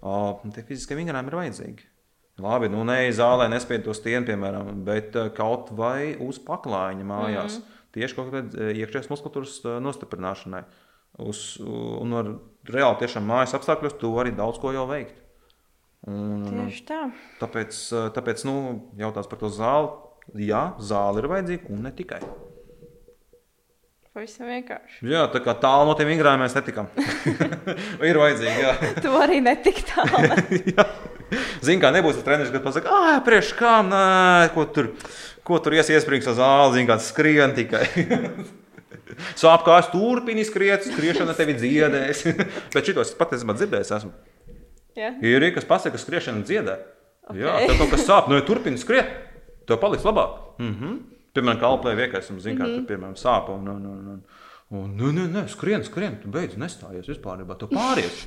uh, tie fiziskie vingrinājumi ir vajadzīgi. Labi, nu ne zālē, nespēj to stieni, piemēram, bet uh, kaut vai uz paklājiņa mājās. Mm -hmm. Tieši kaut kādā iekšējās muskulatūras uh, nostiprināšanai. Uz, un ar reāli tiešām mājas apstākļos tu vari daudz ko jau veikt. Un, Tieši tā. tāpēc, tāpēc nu, jautājums par to zāli. Jā, zāle ir vajadzīga un ne tikai. Pavisam vienkārši. Jā, tā kā tālu no tiem vingrinājumiem mēs netikām. ir vajadzīgi, jā. Tu arī netik tālu. Zini, kā nebūs tas treneris, kas pasakā, ah, priekš kā, nē, ko tur, ko tur ies iesprings uz zāli, zini, kāds skrien tikai. Sāp kā es turpini skriet, skriešana tevi dziedēs. Bet šitos es patiesībā dzirdējis esmu. Jā. Ir arī, kas pasaka, ka skriešana dziedē. Ok. Jā, tev kaut kas sāp, no ja turpini skriet, tev paliks labāk. Mm -hmm. Piemēram, kalplē vienkārši, zini, kā tur, piemēram, sāp. Un, un, un, un, un, nē, nē, nē, skrien, skrien, tu beidz nestājies vispār, tu pāries.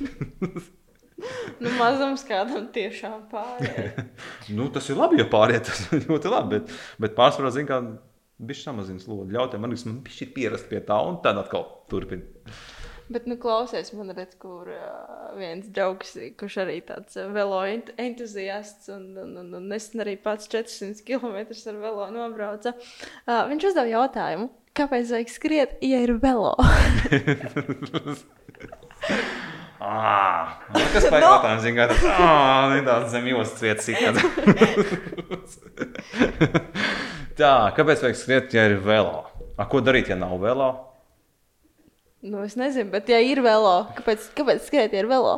Nu, mazums kādam tiešām pārējai. nu, tas ir labi, ja pāriet, tas ir ļoti labi, bet, bet pārsvarā, zini, kā Viņš samazina slodzi, ļauj tam organismam pišķi pierast pie tā, un tad atkal turpina. Bet, nu, klausies, man redz, kur uh, viens draugs, kurš arī tāds velo ent entuziasts, un, un, un, un nesen arī pats 400 km ar velo nobrauca. Uh, viņš uzdeva jautājumu, kāpēc vajag skriet, ja ir velo? Ah, kas tā ir? Tā ir tā līnija, tāds zem jostas vietas. citāds. tā, kāpēc vajag skriet, ja ir velo? A, ko darīt, ja nav velo? nu, es nezinu, bet, ja ir velo, kāpēc, kāpēc skriet, ja ir velo?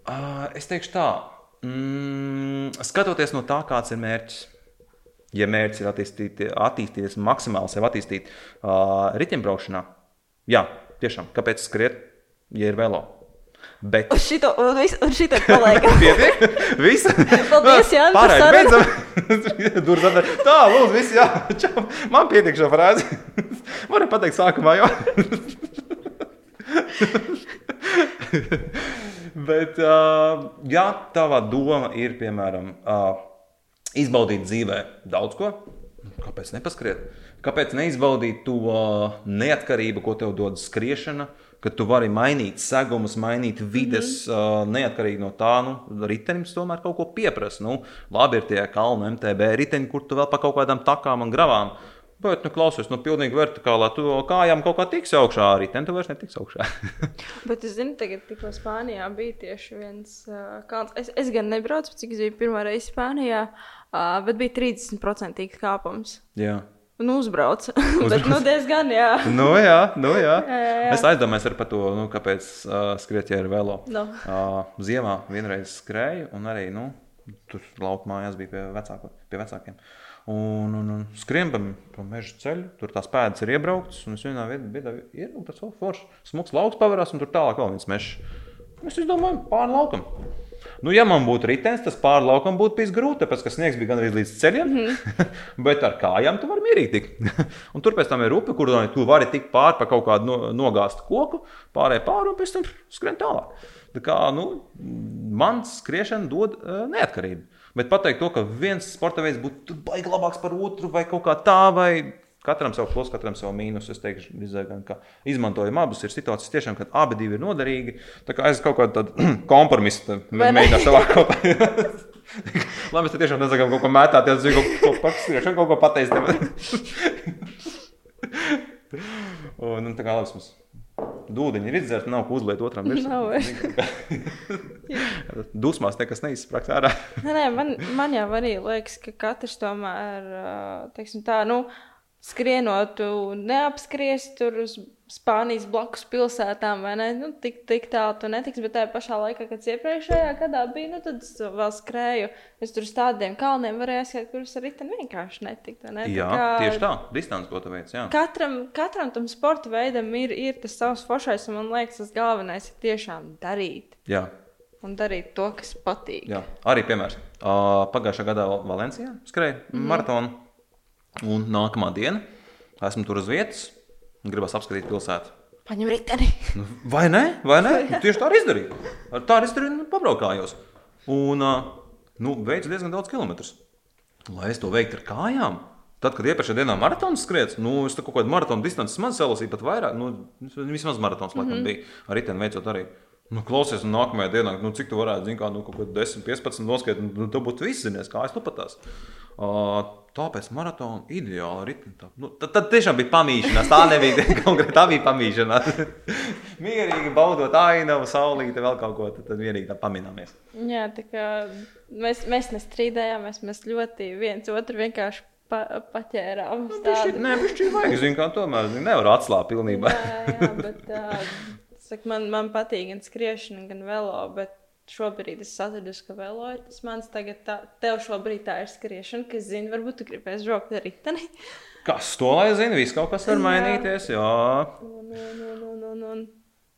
Uh, es teikšu tā, mm, skatoties no tā, kāds ir mērķis. Ja mērķis ir attīstīt, attīstīties maksimāli, sev attīstīt uh, riteņbraukšanā, jā, tiešām, kāpēc skriet, ja ir velo? Bet Un šito, un vis- un šito paliekam. pietiek, viss. Paldies, Jāni, par Pārējais sarunu. beidzam. Durvis atver. Tā, lūdzu, viss, jā. Čau. Man pietiek šo frāzi. Varu pateikt sākumā, jo. Bet, uh, ja tava doma ir, piemēram, uh, izbaudīt dzīvē daudz ko, kāpēc nepaskriet? Kāpēc neizbaudīt to uh, neatkarību, ko tev dod skriešana, ka tu vari mainīt segumus, mainīt vides, mm -hmm. uh, neatkarīgi no tā, nu, ritenis tomēr kaut ko pieprasa. Nu, labi, ir tie kalnu MTB riteņi, kur tu vēl pa kaut kādām takām un gravām. Bet, nu, klausies, nu, pilnīgi vertikālā. Tu kājām kaut kā tiks augšā, arī ten tu vairs netiks augšā. Bet es zinu, tagad tikko Spānijā bija tieši viens uh, kalns. Es, es gan nebraucu, cik es biju pirmā reize Spānijā, uh, bet bija 30% kāpums. Jā. Un uzbrauca. bet, nu, diezgan, jā. Nu, jā, nu, jā. Jā, jā. Es aizdomājos ar par to, nu, kāpēc uh, skriet ar velo. Nu. Uh, ziemā vienreiz skrēju, un arī nu, tur laukumā bija pie, vecāko, pie vecākiem. Un, un, un skrien pa, meža ceļu, tur tās pēdas ir iebrauktas, un es vienā vietā ieraugu tāds oh, foršs, smags lauks pavērās, un tur tālāk vēl viens mežs. Es domāju, pāri laukam. Nu, ja man būtu ritenis, tas pāri laukam būtu bijis grūti, tāpēc ka sniegs bija gandrīz līdz ceļiem. Mm -hmm. Bet ar kājām tu vari mierīgi tikt. un tur pēc tam ir upe, kur tu vari tikt pāri pa kaut kādu no, nogāztu koku, pārējai pāri un pēc tam skrien tālāk. Tā kā, nu, man skriešana dod uh, neatkarību. Bet pateikt to, ka viens sporta veids būtu baigi labāks par otru, vai kaut kā tā, vai katram savu plusu, katram savu mīnusu. Es teikšu, diezgan, ka izmantojam abus. Ir situācijas, tiešām, kad abi divi ir noderīgi. Tā kā es kaut kādu kompromisu tā Vai ne? mēģināšu savā kopā. Labi, mēs tiešām nesakām kaut ko mētāties, kaut ko paskatīties, kaut ko pateikt. un, un tā kā labs mums. Dūdeņi ir izdzerti, nav ko uzliet otram virsmu. Dusmās nekas neizsprāgst ārā. Nē, nē, man, man jau arī liekas, ka katrs tomēr, teiksim tā, nu, skrienot, tu neapskries tur uz Spānijas blakus pilsētām, vai ne? Nu, tik, tik tālu tu netiksi, bet tajā pašā laikā, kad iepriekšējā gadā biju, nu, tad es vēl skrēju. Es tur uz tādiem kalniem varēju aiziet, kurus arī ten vienkārši netikt. vai Ne? Tā Jā, kā tieši tā. Distance, ko tu veic. Jā. Katram, katram tam sporta veidam ir, ir tas savs foršais, un man liekas, tas galvenais ir tiešām darīt. Jā. Un darīt to, kas patīk. Jā, arī piemērs. Uh, pagājušā gadā Val- Valencijā skrēja mm -hmm. maratonu, un nākamā diena esmu tur uz vietas un gribas apskatīt pilsētu. Paņem riteni. Nu, Vai ne? Vai ne? Nu, Tieši tā arī izdarīju. Ar tā arī izdarīju, nu, pabraukājos. Un nu, veicu diezgan daudz kilometrus. Lai es to veiktu ar kājām. Tad, kad iepriekšējā dienā maratons skriets, nu, es kaut kādu maratonu distanci man salasīju pat vairāk. Nu, vismaz maratons, laikam, mm -hmm. bija. Ar riteni veicot arī. Nu, klausies, un nākamajā dienā, nu, cik tu varētu, zināt, kā, nu, kaut ko 10, 15 noskaidrot, nu, tu būtu viss zinies, kā es nu patās. Uh, tāpēc maratona ideāli ritmi. Tā, nu, tad, tad tiešām bija pamīšanās. Tā nebija konkrēti, tā bija pamīšanās. Mierīgi baudot ainavu, saulīti, vēl kaut ko, tad, tad vienīgi tā pamināmies. Jā, tā kā mēs, mēs nestrīdējāmies, mēs ļoti viens otru vienkārši pa, paķērām. Pišķi, tādu- nē, viņš vajag, zinu, kā tomēr zini, nevar atslābt pilnībā. Jā, jā, bet uh, saka, man, man patīk gan skriešana, gan velo. Bet šobrīd es atradu, ka velo ir tas mans tagad. Tā, tev šobrīd tā ir skriešana, kas zina, varbūt tu gribēsi žokt ar riteni. Kas to lai zina? Viss kaut kas var Jā. mainīties. Jā, Un, un, un, un, un, un.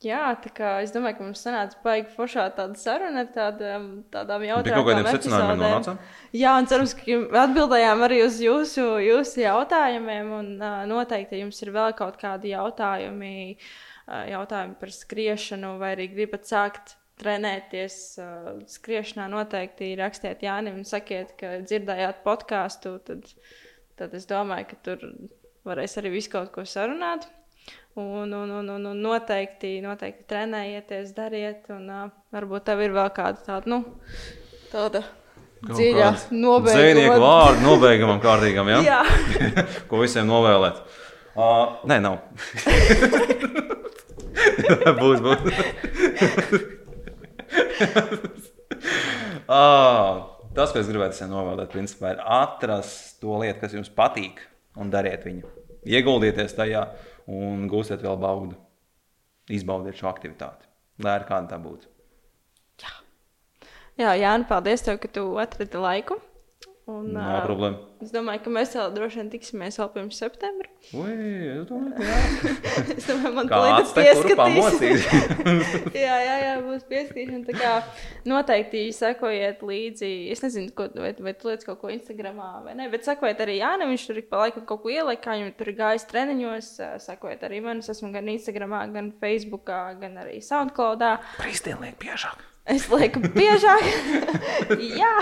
Jā, tā kā es domāju, ka mums sanāca baigi foršā tāda saruna ar tādām, tādām jautājumiem. kaut kādiem secinājumiem nonācām. Jā, un cerams, ka atbildējām arī uz jūsu, jūsu jautājumiem. Un, uh, noteikti, ja jums ir vēl kaut kādi jautājumi, uh, jautājumi par skriešanu, vai arī gribat sākt trenēties uh, skriešanā, noteikti rakstiet Jānim un sakiet, ka dzirdējāt podkāstu. Tad, tad es domāju, ka tur varēs arī visu kaut ko sarunāt. Un, un, un, un, un noteikti, noteikti trenējieties, dariet. Un, uh, varbūt tev ir vēl kāda tāda, nu, tāda dziļa Zvejnieku nobeiguma. vārdu nobeigumam kārtīgam, ja? Jā, ko visiem novēlēt. Uh, nē, nav. būs, būs. uh, tas, ko es gribētu visiem novēlēt, principā, ir atrast to lietu, kas jums patīk, un dariet viņu. Ieguldieties tajā un gūsiet vēl baudu. Izbaudiet šo aktivitāti, lai ar kādu tā būtu. Jā Jāni, paldies tev, ka tu atradi laiku. Un, Nav ā, problēma. es domāju, ka mēs vēl droši vien tiksimies vēl pirms septembra. Ui, es domāju, ka jā. Es domāju, man kurpā pieskatīs. mocīs? jā, jā, jā, būs pieskatīšana. Tā kā noteikti sekojiet līdzi. Es nezinu, ko, vai, vai tu lietas kaut ko Instagramā vai nē, bet sekojiet arī Jānam. Viņš tur ik pa laikam kaut ko ieliek, kā viņam tur ir gājis treniņos. Sekojiet arī man. Es esmu gan Instagramā, gan Facebookā, gan arī Soundcloudā. Kristēn liek biežāk. Es lieku biežāk. jā,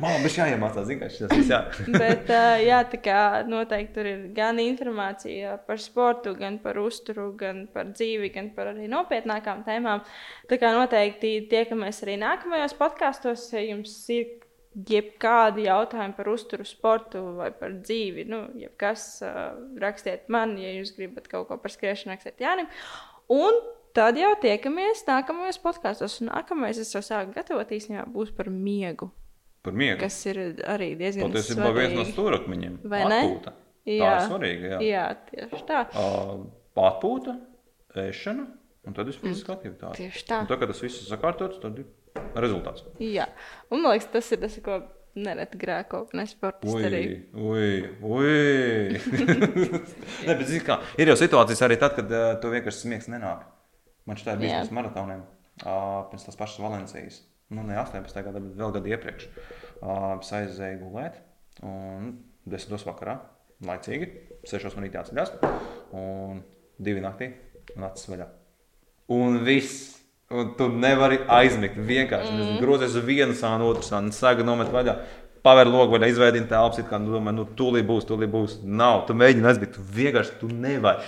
Man bija jāiemācās, šis viss jā. bet jā, tā kā noteikti tur ir gan informācija par sportu, gan par uzturu, gan par dzīvi, gan par arī nopietnākām tēmām. Tā kā noteikti tiekamies arī nākamajos podkāstos, ja jums ir jebkādi jautājumi par uzturu, sportu vai par dzīvi. Nu, jebkas, rakstiet man, ja jūs gribat kaut ko par skriešanu, rakstiet Jānim. Un tad jau tiekamies nākamajos podkāstos. Un Nākamais, es jau sāku gatavot īstenībā, būs par miegu, Par miegu. kas ir arī diezgan Patiesībā viens no svarīgi. stūrakmeņiem. Vai ne? Atpūta. Tā Jā. ir svarīga. Jā. Jā, tieši tā. Uh, atpūta, ēšana un tad ir fiziska aktivitāte. Tieši tā. Un tad, kad tas viss ir sakārtots, tad ir rezultāts. Jā, un man liekas, tas ir tas, ko nereti grēko, nesportisti arī. Ui, ui, ne, bet, kā, ir jau situācijas arī tad, kad uh, tu vienkārši smiegs nenāk. Man šķiet, bija pirms maratoniem, uh, pirms tās pašas Valencijas. Nu, ne 18. gada, bet vēl gadu iepriekš. Uh, es aizēju gulēt, un 10. vakarā, laicīgi, 6. no rītā atceļās, un 2 naktī un acis vaļā. Un viss. Un tu nevari aizmigt. Vienkārši mm. grozies uz vienu sānu, otru sānu, sēga nomet vaļā. Paver logu vai izveidot telpas, kā nu, domā, nu, tūlīt būs, tūlīt būs. Nav, tu mēģini aizmigt. Tu vienkārši tu nevari.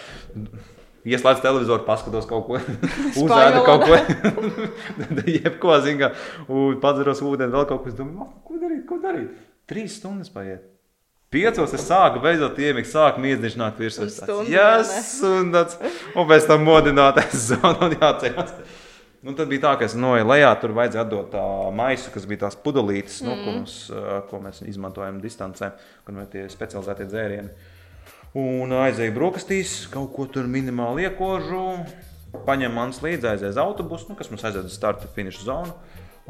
Ieslēdz televizoru, paskatos kaut ko, uzēdu kaut ko, jebko zina, un padzeros ūdeni, vēl kaut ko. Es domāju, "Ma, ko darīt, ko darīt? Trīs stundas paiet. Piecos es sāku, beidzot iemigt, sāku miedziņš nākt virsū. Yes, un, tāds, un pēc tam modinātais zona un jāceļas. Nu, tad bija tā, ka es noeju lejā, tur vajadzēja atdot tā maisu, kas bija tās pudelītes, mm. nu, ko, mums, ko mēs izmantojam distancē, kur ir tie specializētie dzērieni. Un aizēju brokastīs, kaut ko tur minimāli iekožu, paņem manas līdzi, aizēju uz autobusu, nu, kas mums aizved uz starta finiša zonu.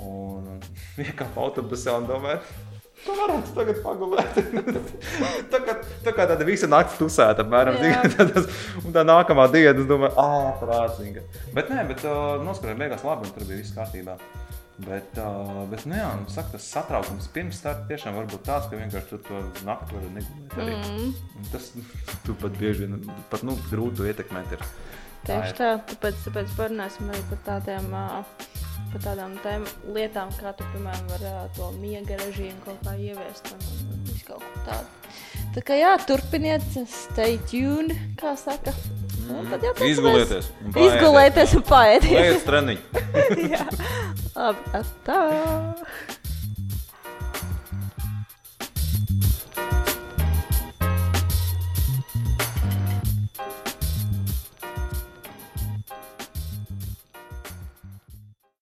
Un iekāpu autobusā un domāju, Tu varētu tagad pagulēt. tā, kā, tā kā tāda visa naktis tusēta, apmēram. Jā. zini, tā, tas, un tā nākamā diena, es domāju, ah, prātīgi. Bet nē, bet uh, noskrēja beigās labi, un tur bija viss kārtībā. Bet, uh, bet nu jā, nu, saka, tas satraukums pirms starta tiešām var būt tāds, ka vienkārši tu to nakti vari negulēt. Arī. Mm. Tas tu pat bieži vien pat, nu, grūti ietekmēt. Ir. Tā Tieši ir. tā, tāpēc, tāpēc parunāsim arī par tādām, ā, par tādām tēm, lietām, kā tu, piemēram, vari ā, to miega režīmu kaut kā ieviest un, un, un. Tā kā jā, turpiniet, stay tuned, kā saka. Un tad jau. Izgulieties un paēdiet. Izgulēties un paēdiet. Ejiet uz treniņu. jā, labi, tā.